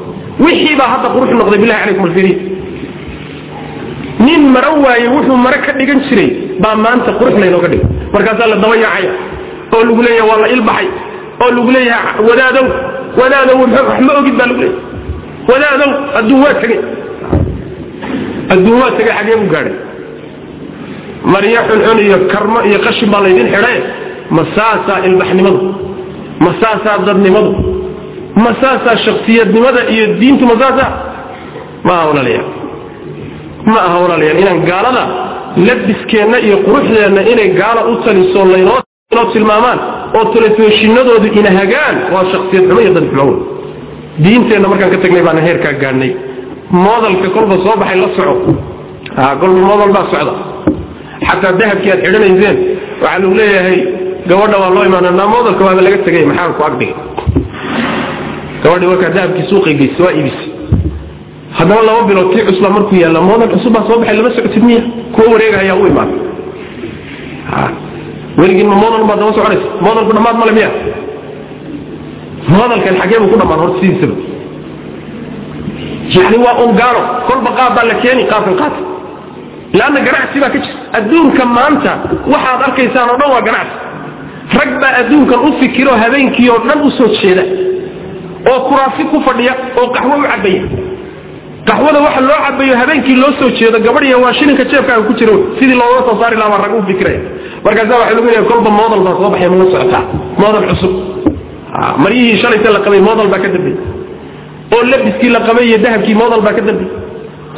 Wixii baa hadda qurux noqday bilahi calaykum alfiriin nin maro waaye wuxuu mare ka dhigan jiray baa maanta qurux laynooga dhigay markaasaa la daba yaacaya oo lagu leeyahay waa la ilbaxay oo lagu leeyahay wadaadow wadaadow wax ma ogid baa lagu leeyahay. Wadaadow adduun waa tegey adduun waa tegey xagee buu gaadhay. Maryo xunxun iyo karmo iyo qashin baa laydin xidhae ma saasaa ilbaxnimadu ma saasaa dadnimadu ma saasaa shaksiyadnimada iyo diintu ma saasaa? Ma aha walaalayaal ma aha walaalayaal inaan gaalada labiskeenna iyo quruxdeenna inay gaala u taliso laynoo tilmaamaan oo telefishinadoodu ina waa shaksiyad xumo iyo dad xumo diinteenna markaan ka tagnay baana heerkaa gaadhnay moodalka kolba soo baxay la soco. Kolba moodal baa socda. Xataa dahabkii aad xidhanayseen waxaa lagu leeyahay gabadha waa loo imaananaa moodalka waaba laga tegay maxaa ku agdhigay? Gabadhii markaa dahabkii suuqay geysay waa iibisay haddana laba bilood tii cusba markuu yaalla moodal cusub baa soo baxay lama socotid miya. Kuwa wareegahayaa u imaan. Weligiin ma moodal baa daba soconaysa moodalku dhammaad male miya. Moodalkan xagee buu ku dhammaan horta sidiisaba. Yani waa un kolba qaab baa la keeni qaabkan qaata lanna ganacsi baa ka jira. Adduunka maanta waxaad arkaysaan oo dhan waa ganacsi. Rag baa adduunkan u fikiro habeenkii oo dhan u jeeda. Oo kuraafi ku fadhiya oo qaxwo u cabaya qaxwada waxa loo cabayo habeenkii loo soo jeedo gabadhiya waa shilinka jeebkaaga ku jira. Sidii looga soo saari lahaa rag u fikiraya markaasa waxa lagu leeyahay kolba moodal baa soo baxay ma la socotaa moodal cusub. Maryihii shalayta la qabay moodal baa ka dambeeyey oo labiskii la qabay iyo dahabkii moodal baa ka dambeeyey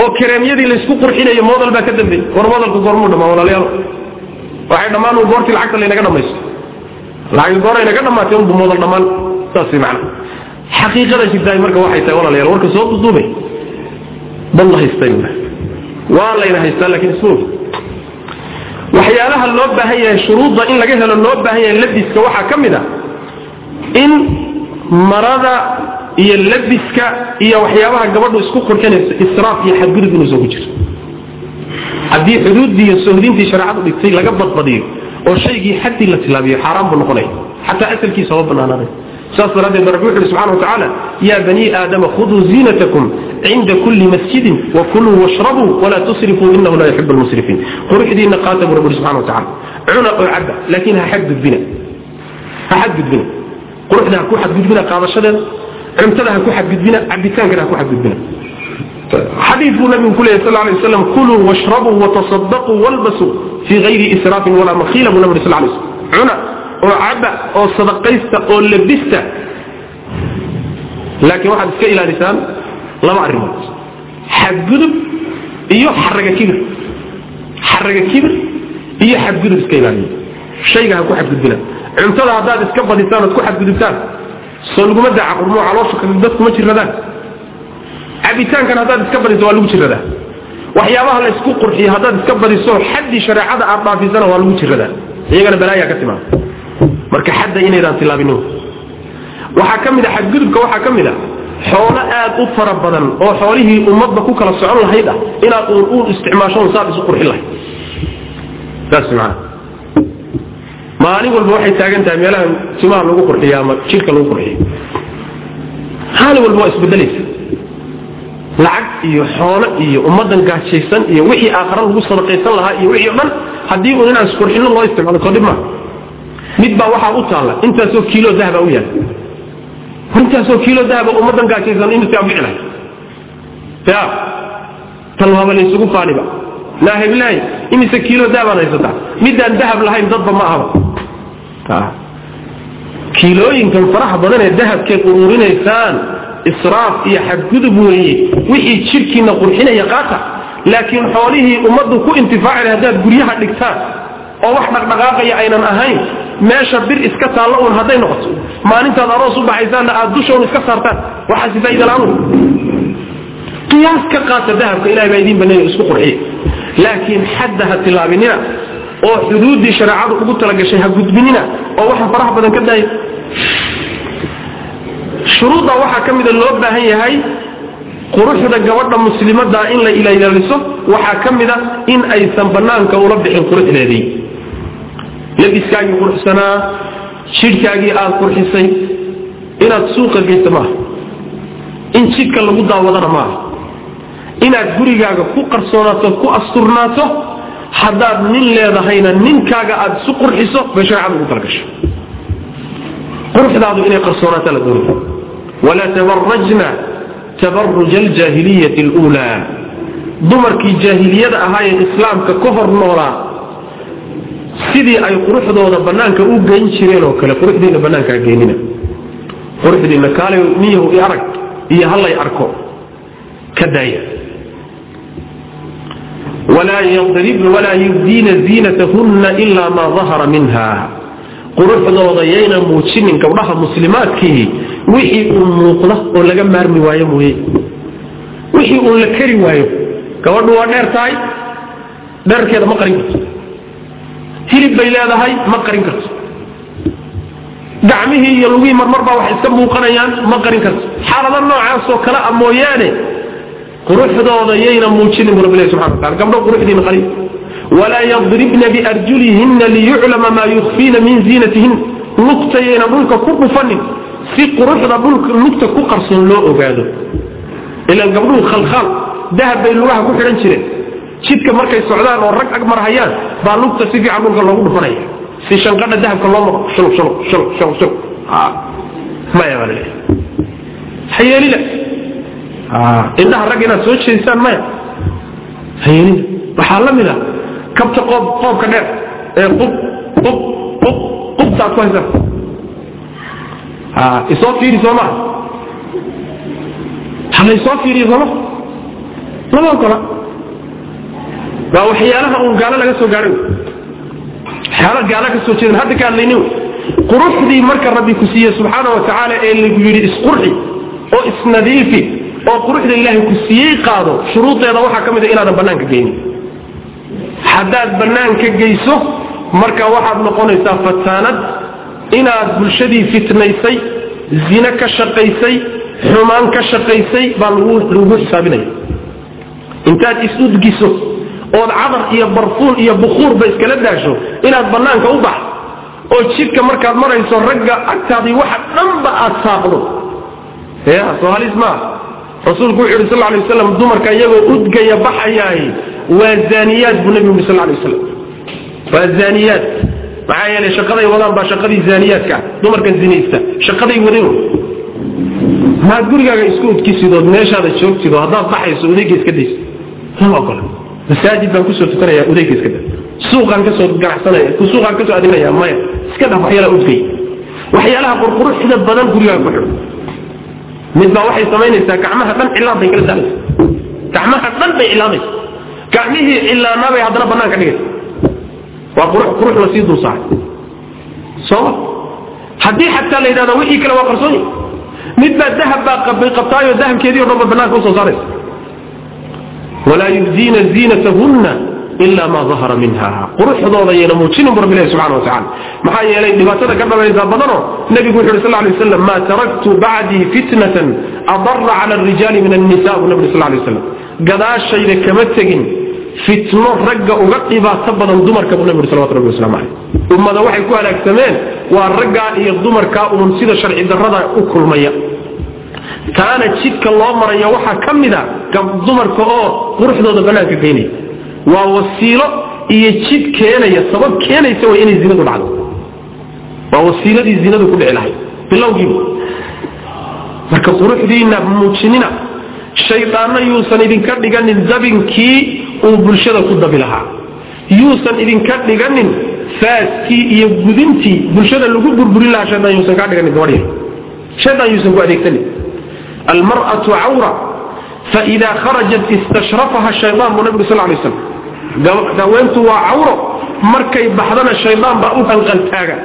oo kareemyadii laysku qurxinayo moodal baa ka dambeeyey war moodalku goormuu dhamaa walaalayaal. Waxay dhammaan uu goortii lacagta laynaga dhamaysto. Lacag goor aynaga dhamaatay unbu moodal dhammaan. Saas macna. Xaqiiqada jirtaay marka waxay tahay walaalayaal warka soo duduubay bal la haystay waa layna haystaa laakiin ogi waxyaalaha loo baahan yahay shuruudda in laga helo loo baahan yahay labiska waxaa ka mid a in marada iyo labiska iyo waxyaabaha gabadhu isku qurxinaysa israaf iyo xadgudub inuusan ku jiro. Haddii xuduuddii iyo sohdintii shareecadu dhigtay laga badbadiyo oo shaygii xaddii la tilaabiyo xaaraan buu noqonaya. Xataa asalkiisa ma banaanaanay saas daraaddeed rabbi wuxu uhi subxana wa tacaala yaa banii aadama khuduu ziinatakum cinda kulli masjidin wakuluu washrabuu walaa tusrifuu inahu laa yuxibu lmusrifiin quruxdiina qaata buu rabbi subxana wa tacala cuna oo cabba laakiin ha xadgudbina ha xadgudbina quruxda ha ku xadgudbina qaadashadeeda cuntada ha ku xadgudbina cabitaankana ha ku xadgudbina xadiid buu nabigu ku leeyay sal lay waslam kuluu washrabuu watasadaquu walbasuu fii hayri israafin walaa makhiila buu nabi sal lay slam cuna oo caba oo sadaqaysta oo labista laakiin waxaad iska ilaalisaan laba arrimood. Xadgudub iyo xaraga kibir. Xaraga kibir iyo xadgudub iska ilaaliya shayga ha ku xadgudbina. Cuntada haddaad iska badisaan ood ku xadgudubtaan soo laguma daaca qurmoo caloosha dadkuma jiradaan cabitaankan haddaad iska badiso waa lagu jiradaa waxyaabaha la isku qurxiyo haddaad iska badiso xaddii shareecada aad dhaafisana waa lagu jiradaa iyagana balaayaa ka timaada marka xadda inaydaan tilaabin waxaa ka mid a xadgudubka waxaa ka mid a xoolo aad u fara badan oo xoolihii ummadda ku kala socon lahayd ah inaad uun u isticmaasho saad isu qurxin lahayd. Saas macana maalin walba waxay taagan tahay meelaha timaha lagu qurxiyo ama jidhka lagu qurxiyo maalin walba waa isbedelaysa. Lacag iyo xoolo iyo ummaddan gaajaysan iyo wixii aakhara lagu sadaqaysan lahaa iyo wixii o dhan haddii uun inaan isqurxinno loo isticmaalo soo dhib mid baa waxaa u taalla intaasoo kiilo dahaba u yaalla intaasoo kiilo dahaba ummaddan gaajaysan imisaa bixi lahay ya tan waaba faaniba. Naa heblahay imise kiilo dahabaad haysataa midaan dahab lahayn dadba ma ahaba. Kiilooyinkan faraha badan ee dahabkeed ururinaysaan israaf iyo xadgudub weeye wixii jidhkiina qurxinaya qaata. Laakiin xoolihii ummaddu ku intifaaci haddaad guryaha dhigtaan oo wax dhaqdhaqaaqaya aynan ahayn meesha bir iska taallo uun hadday noqoto maalintaad aroos u baxaysaanna aad dushoon iska saartaan waxaasi faa'iida la'aan qiyaas ka qaata dahabka ilahay baa idiin baneeya isku qurxiya laakiin xadda ha tilaabinina oo xuduuddii shareecadu ugu talagashay ha gudbinina oo waxa faraha badan ka daaya shuruudda waxaa ka mida loo baahan yahay quruxda gabadha muslimadaa in la ilaaliso waxaa ka mida in aysan banaanka ula bixin quruxdeedii. Labiskaagii qurxsanaa jidhkaagii aad qurxisay inaad suuqa geyso maaha. In jidhka lagu daawadana maaha. Inaad gurigaaga ku qarsoonaato ku asturnaato haddaad nin leedahayna ninkaaga aad isu qurxiso bay shareecadu ugu talagashay quruxdaadu inay qarsoonaato la doonaya walaa tabarajna tabaruja aljaahiliyati اluulaa dumarkii jaahiliyada ahaayee islaamka ka hor noolaa sidii ay quruxdooda banaanka u geyn jireen oo kale quruxdiina banaankaa geynina quruxdiina kaale niyahu i arag iyo hallay arko ka daaya. Walaa yubdiina ziinatahunna ilaa maa dahara minha. Quruxdooda yayna muujinin gabdhaha muslimaadkii wixii uu muuqda oo laga maarmi waayo mooye. Wixii uun la kari waayo. Gabadhu waa dheer tahay. Dheerkeeda ma qarin karto hilib bay leedahay ma qarin karto. Gacmihii iyo lugihii marmar baa wax iska muuqanayaan ma qarin karto. Xaalado noocaasoo kale a mooyaane quruxdooda yayna muujinin bu rabbi subxana wa taala gabdho quruxdiina qaliil walaa yadribna biarjulihina liyuclama maa yukfiina min ziinatihin. Lugtayayna dhulka ku dhufanin si quruxda dhulka lugta ku qarsoon loo ogaado. Ilaan gabdhuhu khalkhaal dahab bay lugaha ku xidhan jireen jidka markay socdaan oo rag ag marhayaan baa lugta si fiican dhulka loogu dhufanaya si shanqadha dahabka loo baa la leeyahay hayeelina. Indhaha rag inaad soo jeedisaan maya. Hayeelina waxaa la mid a kabta qoob qoobka dheer ee qub qub qub qubta aad ku haysaan isoo fiiri soo maa halaysoo fiiriyo sooma lama ogola waa waxyaalaha uun gaalo laga soo gaadhay waxyaala gaala ka soo jeedan hadda ka hadlayni. Quruxdii marka rabbi ku siiye subxaana wa tacaala ee lagu yidhi isqurxi oo isnadiifi oo quruxda ilaahay ku siiyey qaado shuruudeeda waxaa ka mid a inaadan bannaanka geynin. Haddaad bannaanka geyso marka waxaad noqonaysaa fataanad. Inaad bulshadii fitnaysay zine ka shaqaysay xumaan ka shaqaysay baa lagu xisaabinaya. Intaad is-udgiso ood cadar iyo barfuun iyo bukuurba iskala daasho inaad bannaanka u bax oo jidhka markaad marayso ragga agtaadii waxa dhanba aad saaqdo. Ya soo halis maa rasuulku wuxu yidhi sal lay waslam dumarka iyagoo udgaya baxayaay waa zaaniyaad buu nebigu yuri sal lay waslam waa zaaniyaad. Maxaa yeelay shaqaday wadaan baa shaqadii zaaniyaadka ah dumarka zinaysta. Shaqaday wadeen maad gurigaaga isku udkisidood meeshaada joogtido haddaad baxayso udayga iska dayso lama ogola masaajid baan ku soo tukanaya udayga iska da suuqaan ka soo ganacsanaya suuqaan ka soo adinaya maya. Iska dhaf waxyaalaha udgay. Waxyaalaha qurquruxda badan gurigaaga ku xidho. Mid baa waxay samaynaysaa gacmaha dhan cilaan bay kala daalaysa. Gacmaha dhan bay cilaamaysa gacmihii cilaanaabay haddana bannaan ka dhigaysa. Waa qurux qurux la sii dul saaray. Sooma haddii xataa la yidhahdo wixii kale waa qarsooni. Mid baa dahab baa qabay qabtaayoo dahabkeedii o dhan ba bannaanka u soo saaraysa walaa yubdiina ziinatahunna ilaa maa dahara minha quruxdooda yayna muujinin bu rabbi ilahi subxana wa tacala maxaa yeelay dhibaatada ka dhamaysaa badanoo nebigu wuxu uhi sal lay waslam maa taraktu bacdii fitnatan adara cala arijaali min annisa buu nabi sal lay waslam gadaashayda kama tegin fitno ragga uga dhibaato badan dumarka buu uri salawatu rabbi waslamu caleyh ummada waxay ku halaagsameen waa raggaa iyo dumarkaa uun sida sharci darrada u kulmaya taana jidka loo maraya waxaa ka mida dumarka oo quruxdooda bannaanka geynaya waa wasiilo iyo jid keenaya sabab keenaysa way inay zinadu dhacdo. Waa wasiiladii zinadu ku dhici lahayd. Bilowgiiba. Marka quruxdiina muujinina shaydaanna yuusan idinka dhiganin dabinkii uu bulshada ku dabi lahaa. Yuusan idinka dhiganin faaskii iyo gudintii bulshada lagu burburin lahaa shaydaan yuusan kaa dhiganin gabadhiya shaydaan yuusan ku adeegsanin almar'atu cawra faida kharajat istashrafaha shaydaan buu nabigu sal lay slam haweentu waa cawro markay baxdana shaydaan baa u hanqaltaaga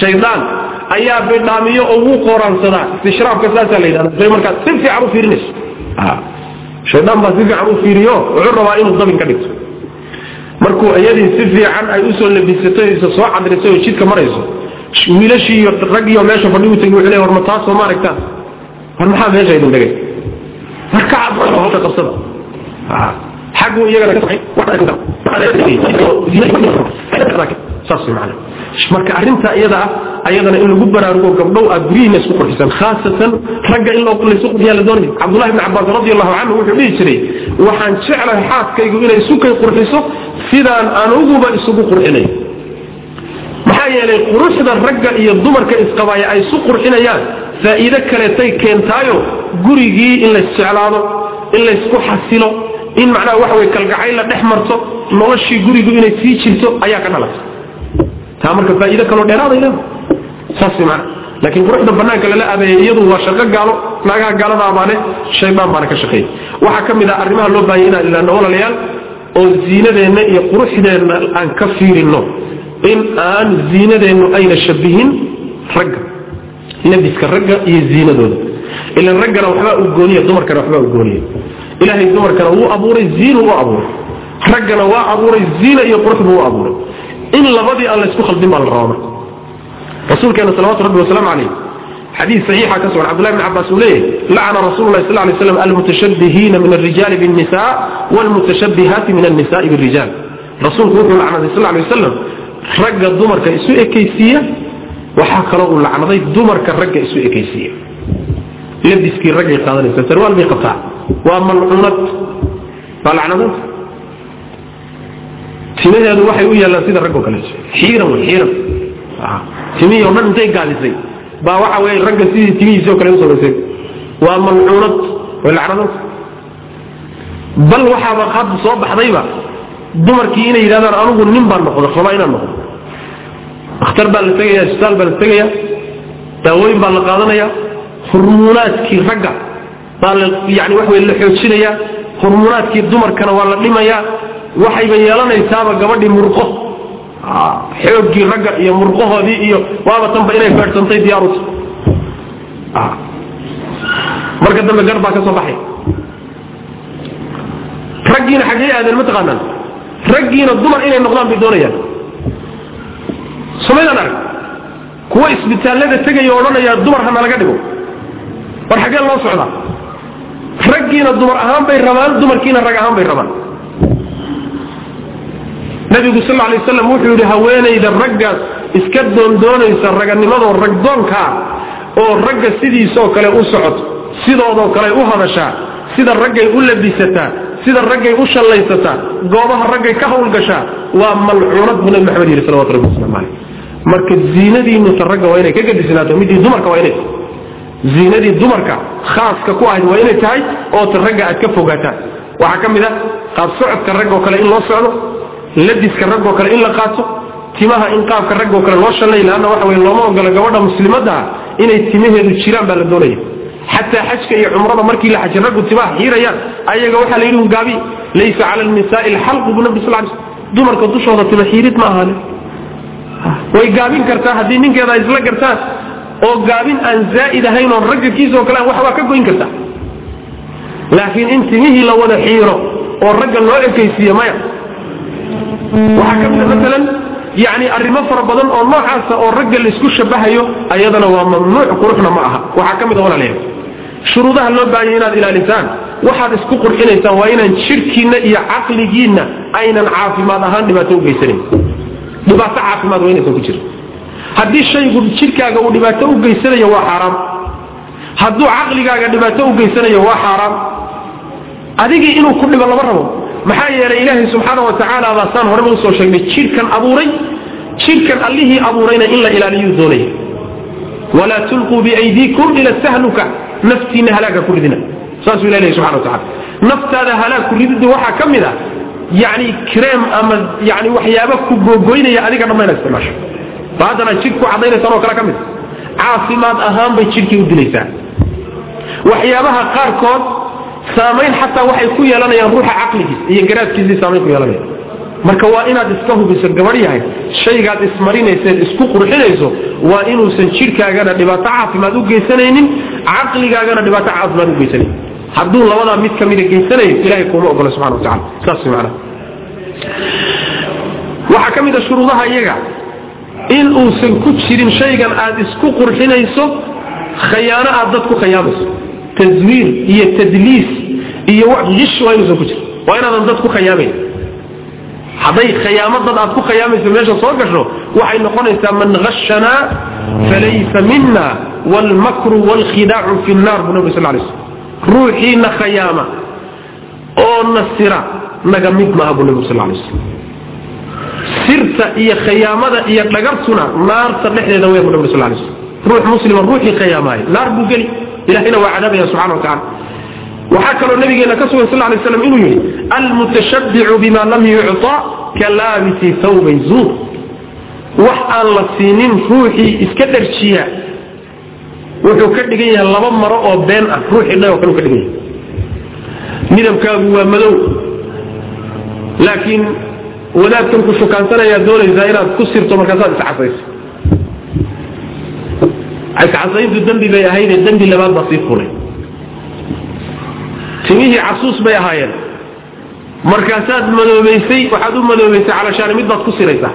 shaydaan ayaa bidhaamiyo oo wuu qooraansadaa istishraafka saasaa la yidhahda say markaad si fiican u fiirinayso shaydaan baa si fiican u fiiriyo wuxuu rabaa inuu dabin ka dhigto markuu iyadii si fiican ay u soo labisato isa soo cadrisay oo jidka marayso wiilashii iyo raggiioo meesha fadhigu tegi wuxuu leey war ma taasoo ma aragtaan war maxaa meesha idin dhigay? Markacad hawsha qabsada. Xaggu iyagana saas marka arrinta iyada ah ayadana in lagu baraarugo gabdhow aad guryihiina isku qurxisaan khaasatan ragga in laysu qurxiyaa la doonaya cabdullahi ibn cabbaas radi allahu canhu wuxuu dhihi jiray waxaan jeclahay xaaskaygu inay isukay qurxiso sidaan anuguba isugu qurxinayo maxaa yeelay quruxda ragga iyo dumarka isqabaaya ay isu qurxinayaan faa'iido kaleetay keentaayo gurigii in laysjeclaado in laysku xasilo in macnaha waxa wey kalgacayl la dhex marto noloshii gurigu inay sii jirto ayaa ka dhalata taa marka faa'iido kaloo dheeraaday leedahay. Saas macna. Laakiin quruxda banaanka lala adeeyay iyadu waa shaqo gaalo naagaha gaalada shaydaan baana ka shaqeeya. Waxaa ka mid ah arrimaha loo baahanya inaan ilaano walaalayaal oo ziinadeenna iyo quruxdeenna aan ka fiirino. In aan ziinadeennu ayna shabihin ragga labiska ragga iyo ziinadooda ilan raggana waxbaa u gooniya dumarkana waxbaa u gooniya. Ilaahay dumarkana wuu abuuray ziinu u abuuray. Raggana waa abuuray ziina iyo qurux buu u abuuray. In labadii aan laysku khaldin baa la rabaa marka. Rasuulkeena salawatu rabbi wasalaamu calayh xadiis saxiixa ka sugan cabdullahi bn cabbaas uu leeyahy lacana rasuulu lahi sal lay slam almutashabbihiina min alrijaali binnisa waalmutashabbihaati min annisaai birijal rasuulku wuxuu lacnaday sal lay wasalam ragga dumarka isu ekaysiiya waxaa kaloo uu lacnaday dumarka ragga isu ekaysiiya. Labiskii raggay qaadanaysa sarwaal bay qabtaa. Waa malcuunad. Waa lacnadanta timaheedu waxay u yaallaan sida raggo kale. Xiiran wey xiiran. Timihii o dhan intay gaadisay baa waxa wey ragga sidii timihiisoo kale u samaysay. Waa malcuunad. Way lacnadanta bal waxaaba hadda soo baxdayba dumarkii inay yidhahdaan anugu nin baan noqdo rabaa inaan noqdo dakhtar baa la tegaya isbitaal baa la tegaya daawooyin baa la qaadanaya hormuunaadkii ragga baa yani wax wey la xoojinaya hormuunaadkii dumarkana waa la dhimaya waxayba yeelanaysaaba gabadhii murqo. Xooggii ragga iyo murqahoodii iyo waaba tanba inay feedsantay diyaaruta marka dambe gar baa ka soo baxay. Raggiina xaggee aadeen ma taqaanaan. Raggiina dumar inay noqdaan bay doonayaan somaydaan arag. Kuwa isbitaallada tegaya odhanaya dumar hana laga dhigo. War xaggee loo socdaa raggiina dumar ahaan bay rabaan dumarkiina rag ahaan bay rabaan. Nabigu sal lay waslam wuxuu yidhi haweenayda raggaas iska doondoonaysa raganimadoo ragdoonkaa oo ragga sidiisoo kale u socoto sidoodoo kale u hadashaa sida raggay u labisataa sida raggay u shallaysataa goobaha raggay ka hawlgashaa waa malcuunad buu nabi maxamed yidhi salawatu rabbi waslamu caleyh marka ziinadiinuta ragga waa inay ka gadisnaato midii dumarka waa inay ziinadii dumarka khaaska ku ahayd waa inay tahay oo ta ragga aad ka fogaataan. Waxaa ka mid a qaab socodka raggoo kale in loo socdo ladiska raggoo kale in la qaato timaha in qaabka raggoo kale loo shallay laanna waxa wey looma ogola gabadha muslimaddaha inay timaheedu jiraan baa la doonaya. Xataa xajka iyo cumrada markii la xajay raggu timaha xiirayaan ayaga waxaa la yidhi gaabi laysa cala alnisaai alxalqu bu nabi sal dumarka dushooda tima xiirid ma ahaane way gaabin kartaa haddii ninkeeda ay isla gartaan oo gaabin aan zaa'id ahayn oon ragga kiisoo kale wax waa ka goyn kartaa. Laakiin in timihii la wada xiiro oo ragga loo ekaysiiye maya. Waxaa ka mida maalan yani arrimo fara badan oo noocaasa oo ragga laysku shabahayo ayadana waa mamnuuc quruxna ma aha. Waxaa ka mid a walaalayaal shuruudaha loo baahanya inaad ilaalisaan waxaad isku qurxinaysaan waa inaan jidhkiinna iyo caqligiinna aynan caafimaad ahaan dhibaato u geysanayn dhibaato caafimaad waa inaysan ku jirin haddii shaygu jidhkaaga uu dhibaato u geysanayo waa xaaraam. Hadduu caqligaaga dhibaato u geysanayo waa xaaraam. Adigii inuu ku dhibo lama rabo. Maxaa yeelay ilaahay subxaana wa tacaala baa saan horeba u soo sheegnay jidhkan abuuray jidhkan allihii abuurayna in la ilaaliyuu doonaya. Walaa tulquu biaydiikum ila tahluka naftiinna halaaga ku ridina. Saasuu ilah lehy subxana wa tacala naftaada halaag ku ridida waxaa ka mid a yani kreem ama yani waxyaaba ku googoynaya adiga dhamma inaad isticmaasho. Ba haddana jidh ku cadaynaysaan oo kale ka mid. Caafimaad ahaan bay jidhkii u dilaysaa. Waxyaabaha qaarkood saamayn xataa waxay ku yeelanayaan ruuxa caqligiis iyo garaadkiisii saamayn ku yeelanaya marka waa inaad iska hubiso gabadh yahay shaygaad ismarinayseed isku qurxinayso waa inuusan jidhkaagana dhibaato caafimaad u geysanaynin caqligaagana dhibaato caafimaad u geysanayn hadduu labadaa mid ka mida geysanayo ilahay kuuma ogola subxana wa tacala saas macana waxaa ka mid a shuruudaha iyaga in uusan ku jirin shaygan aad isku qurxinayso khayaano aad dad ku khayaamayso. Taswiir iyo tadliis iyo gish waa inuusan ku jirin. Waa inaadan dad ku khayaamayn hadday khayaamo dad aad ku khayaamayso meesha soo gasho waxay noqonaysaa man hashanaa falaysa mina waalmakru waalkhidaacu fi nnar buu nabi sal lay slm ruuxiina khayaama oo nasira naga mid maaha buu nabi sal lay slm sirta iyo khayaamada iyo dhagartuna naarta dhexdeeda wey bu nabi sal lay slm ruux muslima ruuxii khayaamaaya naar buu geli. Ilahina waa cadaabaya subxana wa tacala waxaa kaloo nabigeena ka sugan sal lay slam inuu yihi almutashabbicu bima lam yucطa ka laabisi thawbay zuur. Wax aan la siinin ruuxii iska dharjiya wuxuu ka dhigan yahay laba maro oo been ah ruuxii dhay oo kale ka dhigan yahay. Midabkaagu waa madow laakiin wadaadkan ku shukaansanaya doonaysaa inaad ku sirto markaasaad iscasayso. Iscasayntu dembi bay ahaydee dembi labaad baa sii fulay timihii casuus bay ahaayeen. Markaasaad madoobaysay waxaad u madoobaysay calashaani mid baad ku siraysaa.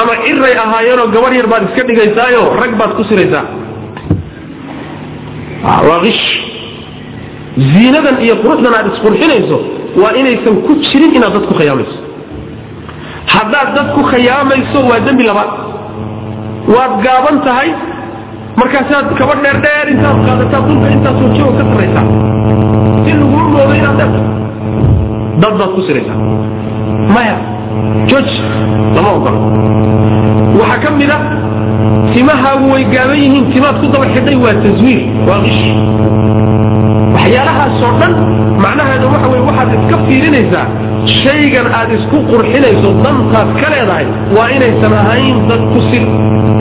Ama ciray ahaayeenoo gabar yar baad iska dhigaysaayo rag baad ku siraysaa ish ziinadan iyo quruxdan aad isqurxinayso waa inaysan ku jirin inaad dad ku khayaamayso. Haddaad dad ku khayaamayso waa dembi labaad. Waad gaaban tahay markaasaad kaba dheerdheer intaad qaadataa dulka intaad wajigo ka saraysaa si laguu moodo inaad dheerto dad baad ku siraysaa. Maya joj lama ogolo waxaa ka mid a timahaagu way gaaban yihiin timaad ku daba xidhay waa taswiir waa qish waxyaalahaasoo dhan macnaheedu waxa wey waxaad iska fiirinaysaa shaygan aad isku qurxinayso dantaad ka leedahay waa inaysan ahayn dad ku sir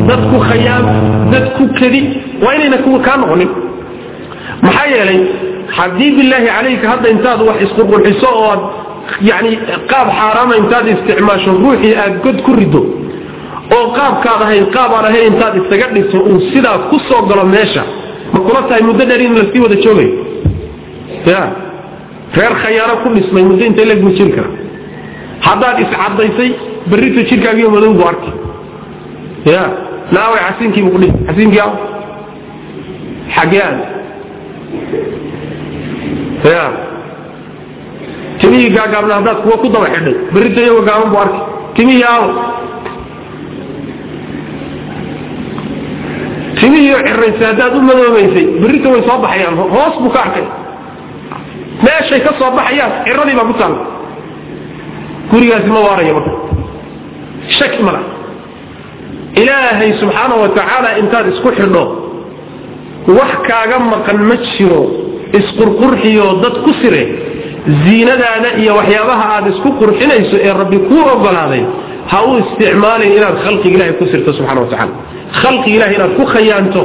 dad ku khayaam dad ku kedi waa inayna kaa noqonin. Maxaa yeelay haddii bilaahi calayka hadda intaad wax isqurqurxiso oo aad yani qaab xaaraama intaad isticmaasho ruuxii aad god ku rido oo qaabkaad ahayn qaab aan ahayn intaad isaga dhiso uu sidaa ku soo galo meesha. Ma kula tahay muddo dheer in la sii wada joogayo ya. Reer khayaano ku dhismay muddo inta legma jiri kara? Haddaad iscadaysay berrito jirkaagiyo madow bu arki ya. Naaway xasiinkiibu kudhi xasiinkii a xagee aan ya. Timihii gaagaabna haddaad kuwa ku daba xidhay berrito iyagoo gaaban bu arki timihii aawo timihii ciraysa haddaad u madoobaysay berrito way soo baxayaan hoos buu ka arkay. Meeshay ka soo baxayaan ciradii baa ku taalla. Gurigaasi ma waaraya marka. Shaki mala ilaahay subxaana wa tacaala intaad isku xidho wax kaaga maqan ma jiro isqurqurxiyo dad ku sire ziinadaada iyo waxyaabaha aad isku qurxinayso ee rabbi kuu ogolaaday ha u isticmaalin inaad khalqiga ilahay ku sirto subxana wa tacala khalqiga ilahay inaad ku khayaanto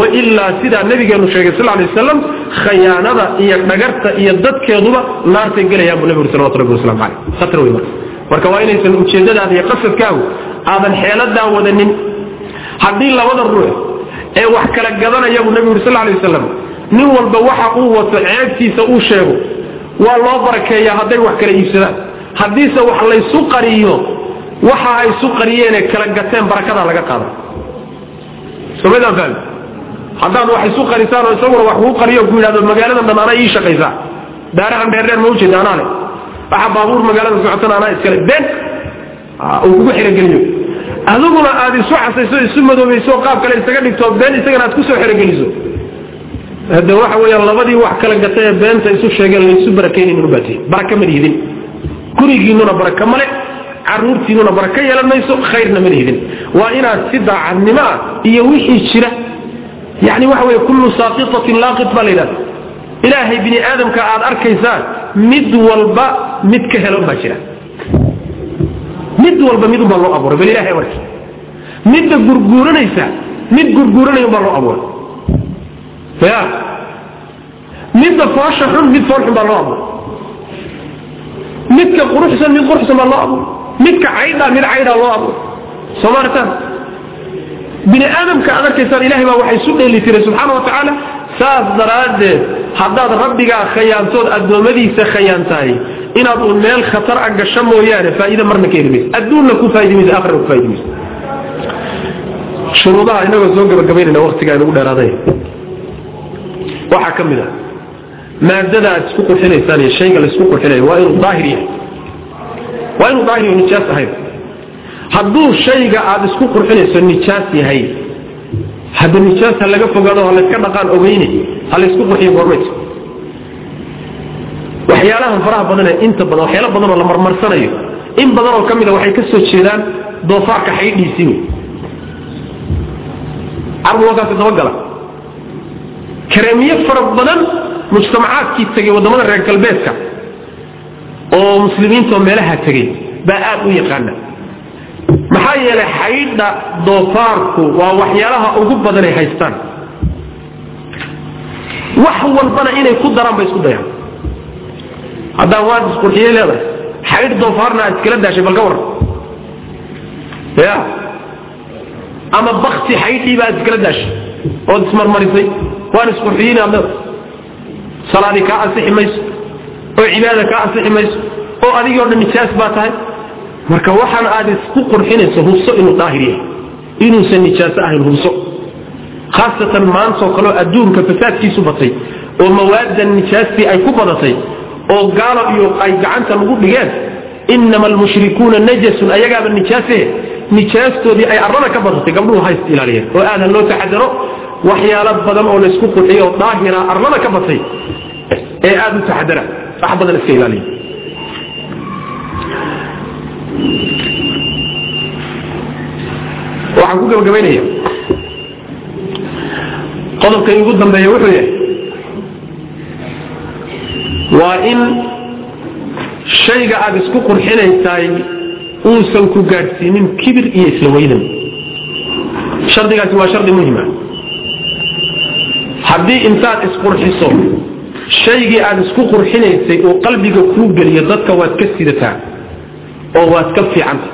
wailaa sidaa nabigeenu sheegay sal lay waslam khayaanada iyo dhagarta iyo dadkeeduba naartay gelayaan buu nabigu salawatu rabbi waslamu caleyh khatar wey marka. Marka waa inaysan ujeeddadaada iyo qasadkaagu aadan xeeladaa wadanin. Haddii labada ruux ee wax kala gadanaya buu nabigu yuri sal lay wasalam nin walba waxa uu wato ceebtiisa uu sheego waa loo barakeeyaa hadday wax kala iibsadaan. Haddiise wax laysu qariyo waxa ay isu qariyeenee kala gateen barakadaa laga qaada somadaan fahmi haddaad wax isu qarisaan oo isaguna wax kuu qariyo ku yidhahdo magaaladan dhan anaa ii shaqaysaa daarahan dheerdheer ma ujeeda anaa le waxa baabuur magaalada socotana anaa iskale been uu kugu xerogeliyo adiguna aad isu xasayso isu madoobayso qaab kale isaga dhigto been isagana aad ku soo xerogeliso hade waxa weeyaan labadii wax kala gatay ee beenta isu sheegeen laysu barakaynayn ubaatay baraka ma lihidin gurigiinuna baraka male caruurtiinuna baraka yeelan khayrna ma lihidin. Waa inaad si daacadnimo ah iyo wixii jira yani waxa wey kullu saaqitatin laaqit baa la yidhahda ilaahay bini aadamka aad arkaysaan mid walba mid ka helo baa jira. Mid walba mid unbaa loo abuuray bal ilahay warki. Midda gurguuranaysa mid gurguuranaya unbaa loo abuuray. Ya. Midda foosha xun mid fool xun baa loo abuuray. Midka quruxsan mid quruxsan baa loo abuuray midka caydhaa mid caydhaa loo abuuray soo maartaan bini aadamka aad arkaysaan ilahay baa waxay isu dheeli subxaana wa tacaala saas daraaddeed haddaad rabbigaa khayaantood addoommadiisa khayaantahay inaad uun meel khatar a gasho mooyaane faa'iide marna ka heli mayso adduunna ku faa'idi mayso aakhirna ku faa'idi mayso shuruudaha inagoo soo gabagabaynayna waqtigaa inagu dheeraaday. Waxaa ka mid a maadada aad isku qurxinaysaan iyo shayga la isku qurxinayo waa inuu daahir yahay waa inuu daahir nijaas ahayn. Hadduu shayga aada isku qurxinayso nijaas yahay hadda nijaas ha laga fogaado ha layska dhaqaan ogeyne ha laysku qurxiyo goormayso waxyaalahan faraha badan ee inta badan waxyaala badan oo la marmarsanayo in badan oo ka mid a waxay ka soo jeedaan doofaarka xaydhiisii wey carbu halkaasi dabagala. Kareemiye fara badan mujtamacaadkii tegay waddamada reer galbeedka oo muslimiintaoo meelaha tegay baa aad u yaqaana. Maxaa yeelay xaydha doofaarku waa waxyaalaha ugu badan ay haystaan. Wax walbana inay ku daraan bay isku dayaan. Haddaan waad isqurxiyey leedahay xaydh doofaarna aad iskala daashay bal ka waran ya? Ama bakti xaydhiiba aad iskala daashay ood ismarmarisay. Waan isqurxiyin aad leedahay. Salaadi kaa ansixi mayso oo cibaada kaa ansixi mayso oo adigii o dhan nijaas baa tahay. Marka waxaan aad isku qurxinayso hubso inuu daahir yahay inuusan nijaaso ahayn hubso khaasatan maantoo kaleo adduunka fasaadkiisu batay oo mawaadan nijaastii ay ku badatay oo gaalo iyo ay gacanta lagu dhigeen inama almushrikuuna najasun ayagaaba nijaasehe nijaastoodii ay arrada ka badatay gabdhuhu hayst ilaaliyeen oo aadan loo taxadaro waxyaalo badan oo laysku qurxiyo oo daahira arlada ka batay ee aada u taxadara wax badan iska ilaaliya waxaan ku gabagabaynaya. Qodobka ugu dambeeya wuxuu yahay waa in shayga aada isku qurxinaysaay uusan ku gaadhsiinin kibir iyo isla weynan shardigaasi waa shardi muhima haddii intaad isqurxiso shaygii aada isku qurxinaysay uu qalbiga kuu geliyo dadka waad ka sidataa oo waad ka fiicanta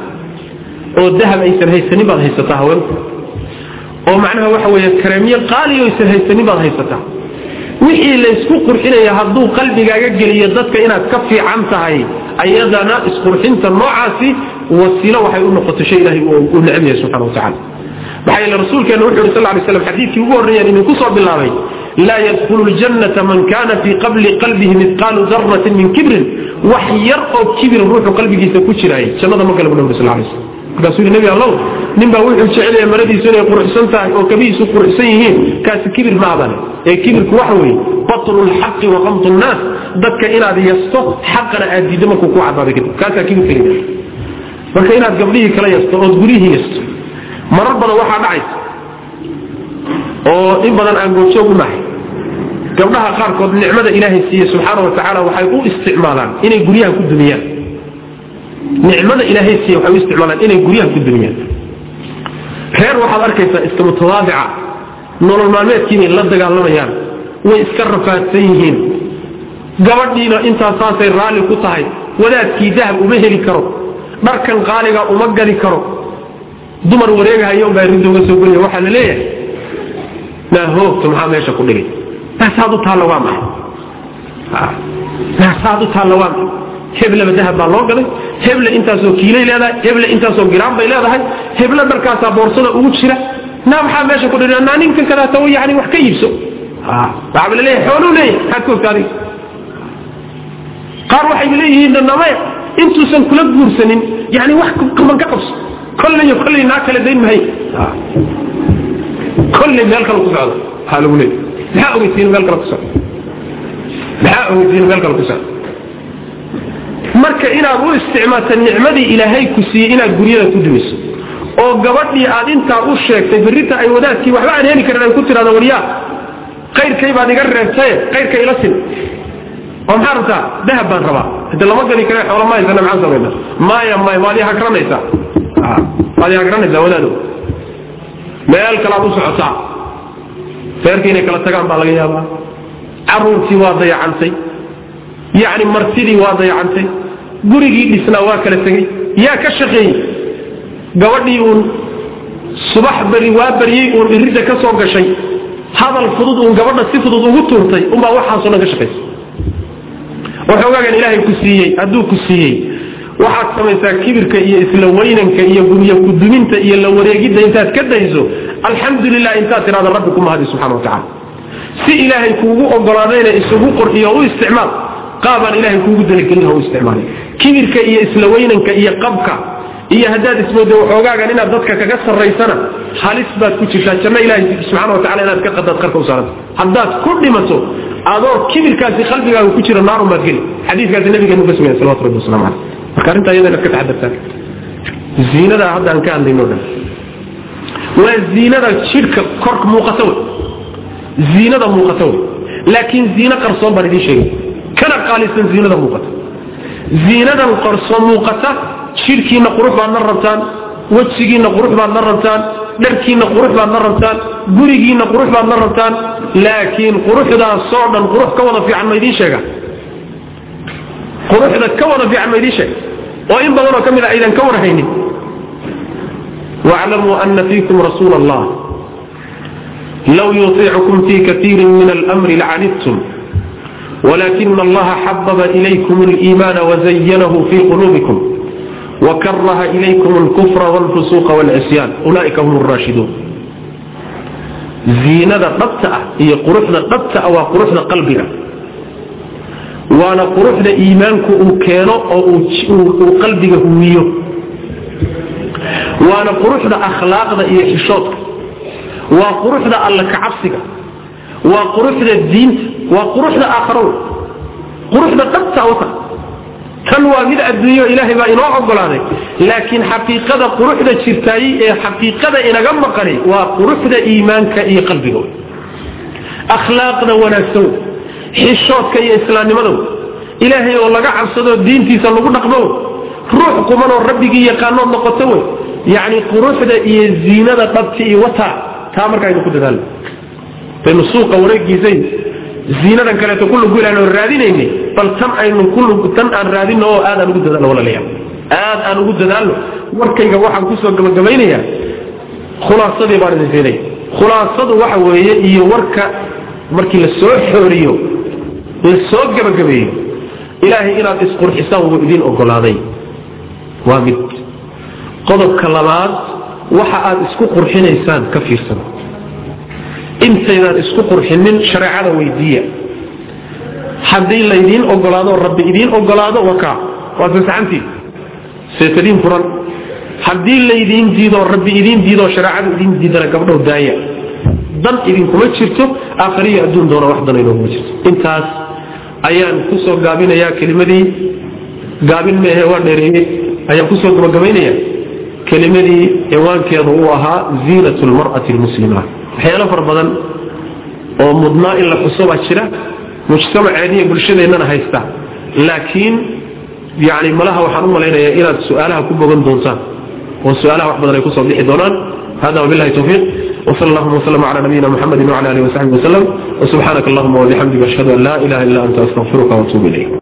oo dahab aysan haysanin baad haysataa haweenku oo macnaha waxa weeye kareemiye qaaliyo aysan haysanin baad haysataa. wixii laysku qurxinaya hadduu qalbigaaga geliyo dadka inaad ka fiican tahay ayadana isqurxinta noocaasi wasiilo waxay u noqoto shay ilahay uu yahay subxana wa tacala maxaa yeele rasuulkeena wuxu yhi sal ly slam xadiidkii ugu horreeyaan idinku soo bilaabay laa yadkhulu ljannata man kana fii qabli qalbihi midqaalu daratin min kibrin. Wax yar oo kibir ruuxu qalbigiisa ku jiraay jannada ma gala bu nabi sal lay slam markaasuu yidhi nebi allow nin baa wuxuu jecelaya maradiisu inay qurxsan tahay oo kabihiisu qurxsan yihiin. Kaasi kibir ma abane ee kibirku waxa weeye batlu lxaqi wa qamtu nnaas. Dadka inaad yasto xaqana aad diiddo markuu ku cadaaday kadib kaasaa kibirka la marka inaad gabdhihii kala yasto ood guryihii yasto marar badan waxaa dhacaysa. Oo in badan aan goobjoog u nahay gabdhaha qaarkood nicmada ilaahay siiye subxaana wa tacaala waxay u isticmaalaan inay guryaha ku dumiyaan. Nicmada ilaahay siiye waxay u isticmaalaan inay guryaha ku dumiyaan. Reer waxaad arkaysaa iska mutawaadica nolol maalmeedkiinay la dagaalamayaan way iska rafaadsan yihiin. Gabadhiina intaas saasay raalli ku tahay. Wadaadkii dahab uma heli karo. Dharkan qaaliga uma gadi karo. Dumar wareegahayo baa rinda uga soo geliya waxaa la leeyahay. Naahoogta maxaa meesha ku dhigay naasaad u taalla waa maxay naasaad u taalla waa maxay heblaba dahab baa loo gaday heble intaasoo kiilay leedahay. Heble intaasoo giraan bay leedahay. Heble dharkaasaa boorsada ugu jira. Naa maxaa meesha ku dhigay? Naa ninkan kadaata yani wax ka iibso. Waxaaba la leeyahay xooluu leeyahay. Maxaad ka ogta adiga qaar waxayba leeyihiin namaya intuusan kula guursanin. Yani wax kaman ka qabso. Kolley kolley naa kala dayn mahay. Kolley meel kale ku socda waxaa lagu leeyahy maxaa ogeysiin meel kale ku socda? Maxaa ogeysiin meel kale ku marka inaad u isticmaalta nicmadii ilaahay ku siiyey inaad guryada ku dumiso oo gabadhii aad intaa u sheegtay berrita ay wadaadkii waxba aan heli karin ay ku tidhahdo waryaa qayrkay baad iga reebtaye qayrka ila sin oo maxaa rabtaa dahab baan rabaa. Hade lama gadi kare xoola ma maxaan samayna. Maya maya waad i hagranaysaa waad i hagranaysaa wadaado. Meel kalaad u socotaa reerkii inay kala tagaan baa laga yaabaa. Caruurtii waa dayacantay. Yacni martidii waa dayacantay. Gurigii dhisnaa waa kala tegey. Yaa ka shaqeeyey. Gabadhii uun subax beri waa baryey uun iridda ka soo gashay. Hadal fudud uun gabadha si fudud ugu tuurtay unbaa waxaasoo dhan ka shaqaysa waxoogaagan ilaahay ku siiyey hadduu ku siiyey waxaad samaysaa kibirka iyo isla weynanka iyo guryo kuduminta iyo la wareegidda intaad ka dayso alxamdulilah intaad tidhahda rabbi ku mahadi subxana wa tacala si ilaahay kuugu ogolaadayna isugu qorxiyo u isticmaal. Qaabaan ilahay kuugu dalagelin ha u isticmaalay kibirka iyo isla weynanka iyo qabka iyo haddaad ismoodo waxoogaagan inaad dadka kaga sarraysana halis baad ku jirtaa. Janno ilaahay subxana watacala inaad ka qadaad qarka u saaranta. Haddaad ku dhimato adoo kibirkaasi qalbigaaga ku jira naarun baad geli. Xadiiskaasi nabigeenu ka sugaya salawatu rabbi waslamu caleyh marka arrintaa iyada inaad ka taxadartaan ziinadaa hadda aan ka hadlayno dhan. Waa ziinada jidhka korka muuqata wey. Ziinada muuqata wey. Laakiin ziino qarsoon baan idiin sheegay. Kana qaalisan ziinada muuqata. Ziinadan qarsoon muuqata jidhkiina qurux baad rabtaan wejigiina qurux baad rabtaan dharkiina qurux baad rabtaan gurigiina qurux baad rabtaan. Laakiin quruxdaasoo dhan qurux ka wada fiican ma idiin sheega quruxda ka wada fiican baydii sheeg oo in badanoo ka mid a aydan ka warhaynin. Waclamuu ana fiikum rasuula allah low yuiicukum fii kaiiri min almri lacanidtum wlakina allaha xababa ilaykum اliimaana wazayanahu fii quluubikum. Wakaraha ilaykum اlkufra wاlfusuqa wاlcisyaan ulaaika hum raashiduun. Ziinada dhabta ah iyo quruxda dhabta ah waa quruxda qalbiga waana quruxda iimaanku uu keeno oo uu qalbiga huwiyo waana quruxda akhlaaqda iyo xishoodka. Waa quruxda alla kacabsiga. Waa quruxda diinta. Waa quruxda aakharow quruxda dhabta u tahay. Tan waa mid adduunyo ilaahay baa inoo ogolaaday. Laakiin xaqiiqada quruxda jirtaayey ee xaqiiqada inaga maqanay waa quruxda iimaanka iyo qalbiga. Akhlaaqda wanaagsan xishoodka iyo islaamnimada ilaahay oo laga cabsado diintiisa lagu dhaqmo ruux qumanoo rabbigii yaqaanood noqoto wey. Yacni quruxda iyo ziinada dhabti iyo wata taa marka aynu ku dadaalno baynu suuqa wareegiisay ziinadan kaleeto ku lugu ilaano raadinayni bal tan aynu tan aan raadino oo aad aan ugu dadaalno walaalayaal. Aad aan ugu dadaalno. Warkayga waxaan ku soo gabagabaynayaa. Khulaasadii baan idin siinay khulaasadu waxa weeye iyo warka markii la xooriyo la soo gabagabeeyo ilaahay inaad isqurxisaan wuu idin ogolaaday. Waa mid. Qodobka labaad waxa aad isku qurxinaysaan ka fiirsan. Intaydaan isku qurxinin shareecada weydiiya. Haddii laydiin ogolaado rabbi idiin ogolaado wakaa waa sasaxantii seetadiin furan. Haddii laydiin diido rabbi idiin diido shareecada idiin diidana gabdhow daaya. Dan idinkuma jirto aakhariyo adduun doona wax dan inooguma jirto. Intaas ayaan ku soo gaabinayaa kelimadii. Gaabin meehe waa dheereeyey ayaan ku soo gabagabaynaya kelimadii ciwaankeedu uu ahaa ziinat lmar'ati lmuslima waxyaalo fara badan oo mudnaa in la xuso baa jira. Mujtamaceediiyo bulshadeennana haysta. Laakiin yani malaha waxaan u malaynayaa inaad su'aalaha ku bogan doontaan. Oo su'aalaha wax badan ay ku soo bixi doonaan. Hada wabilahi tawfiiq وصلى اللهم وسلم على نبينا محمد وعلى آله وصحبه وسلم وسبحانك اللهم وبحمدك أشهد أن لا إله إلا أنت أستغفرك وأتوب إليك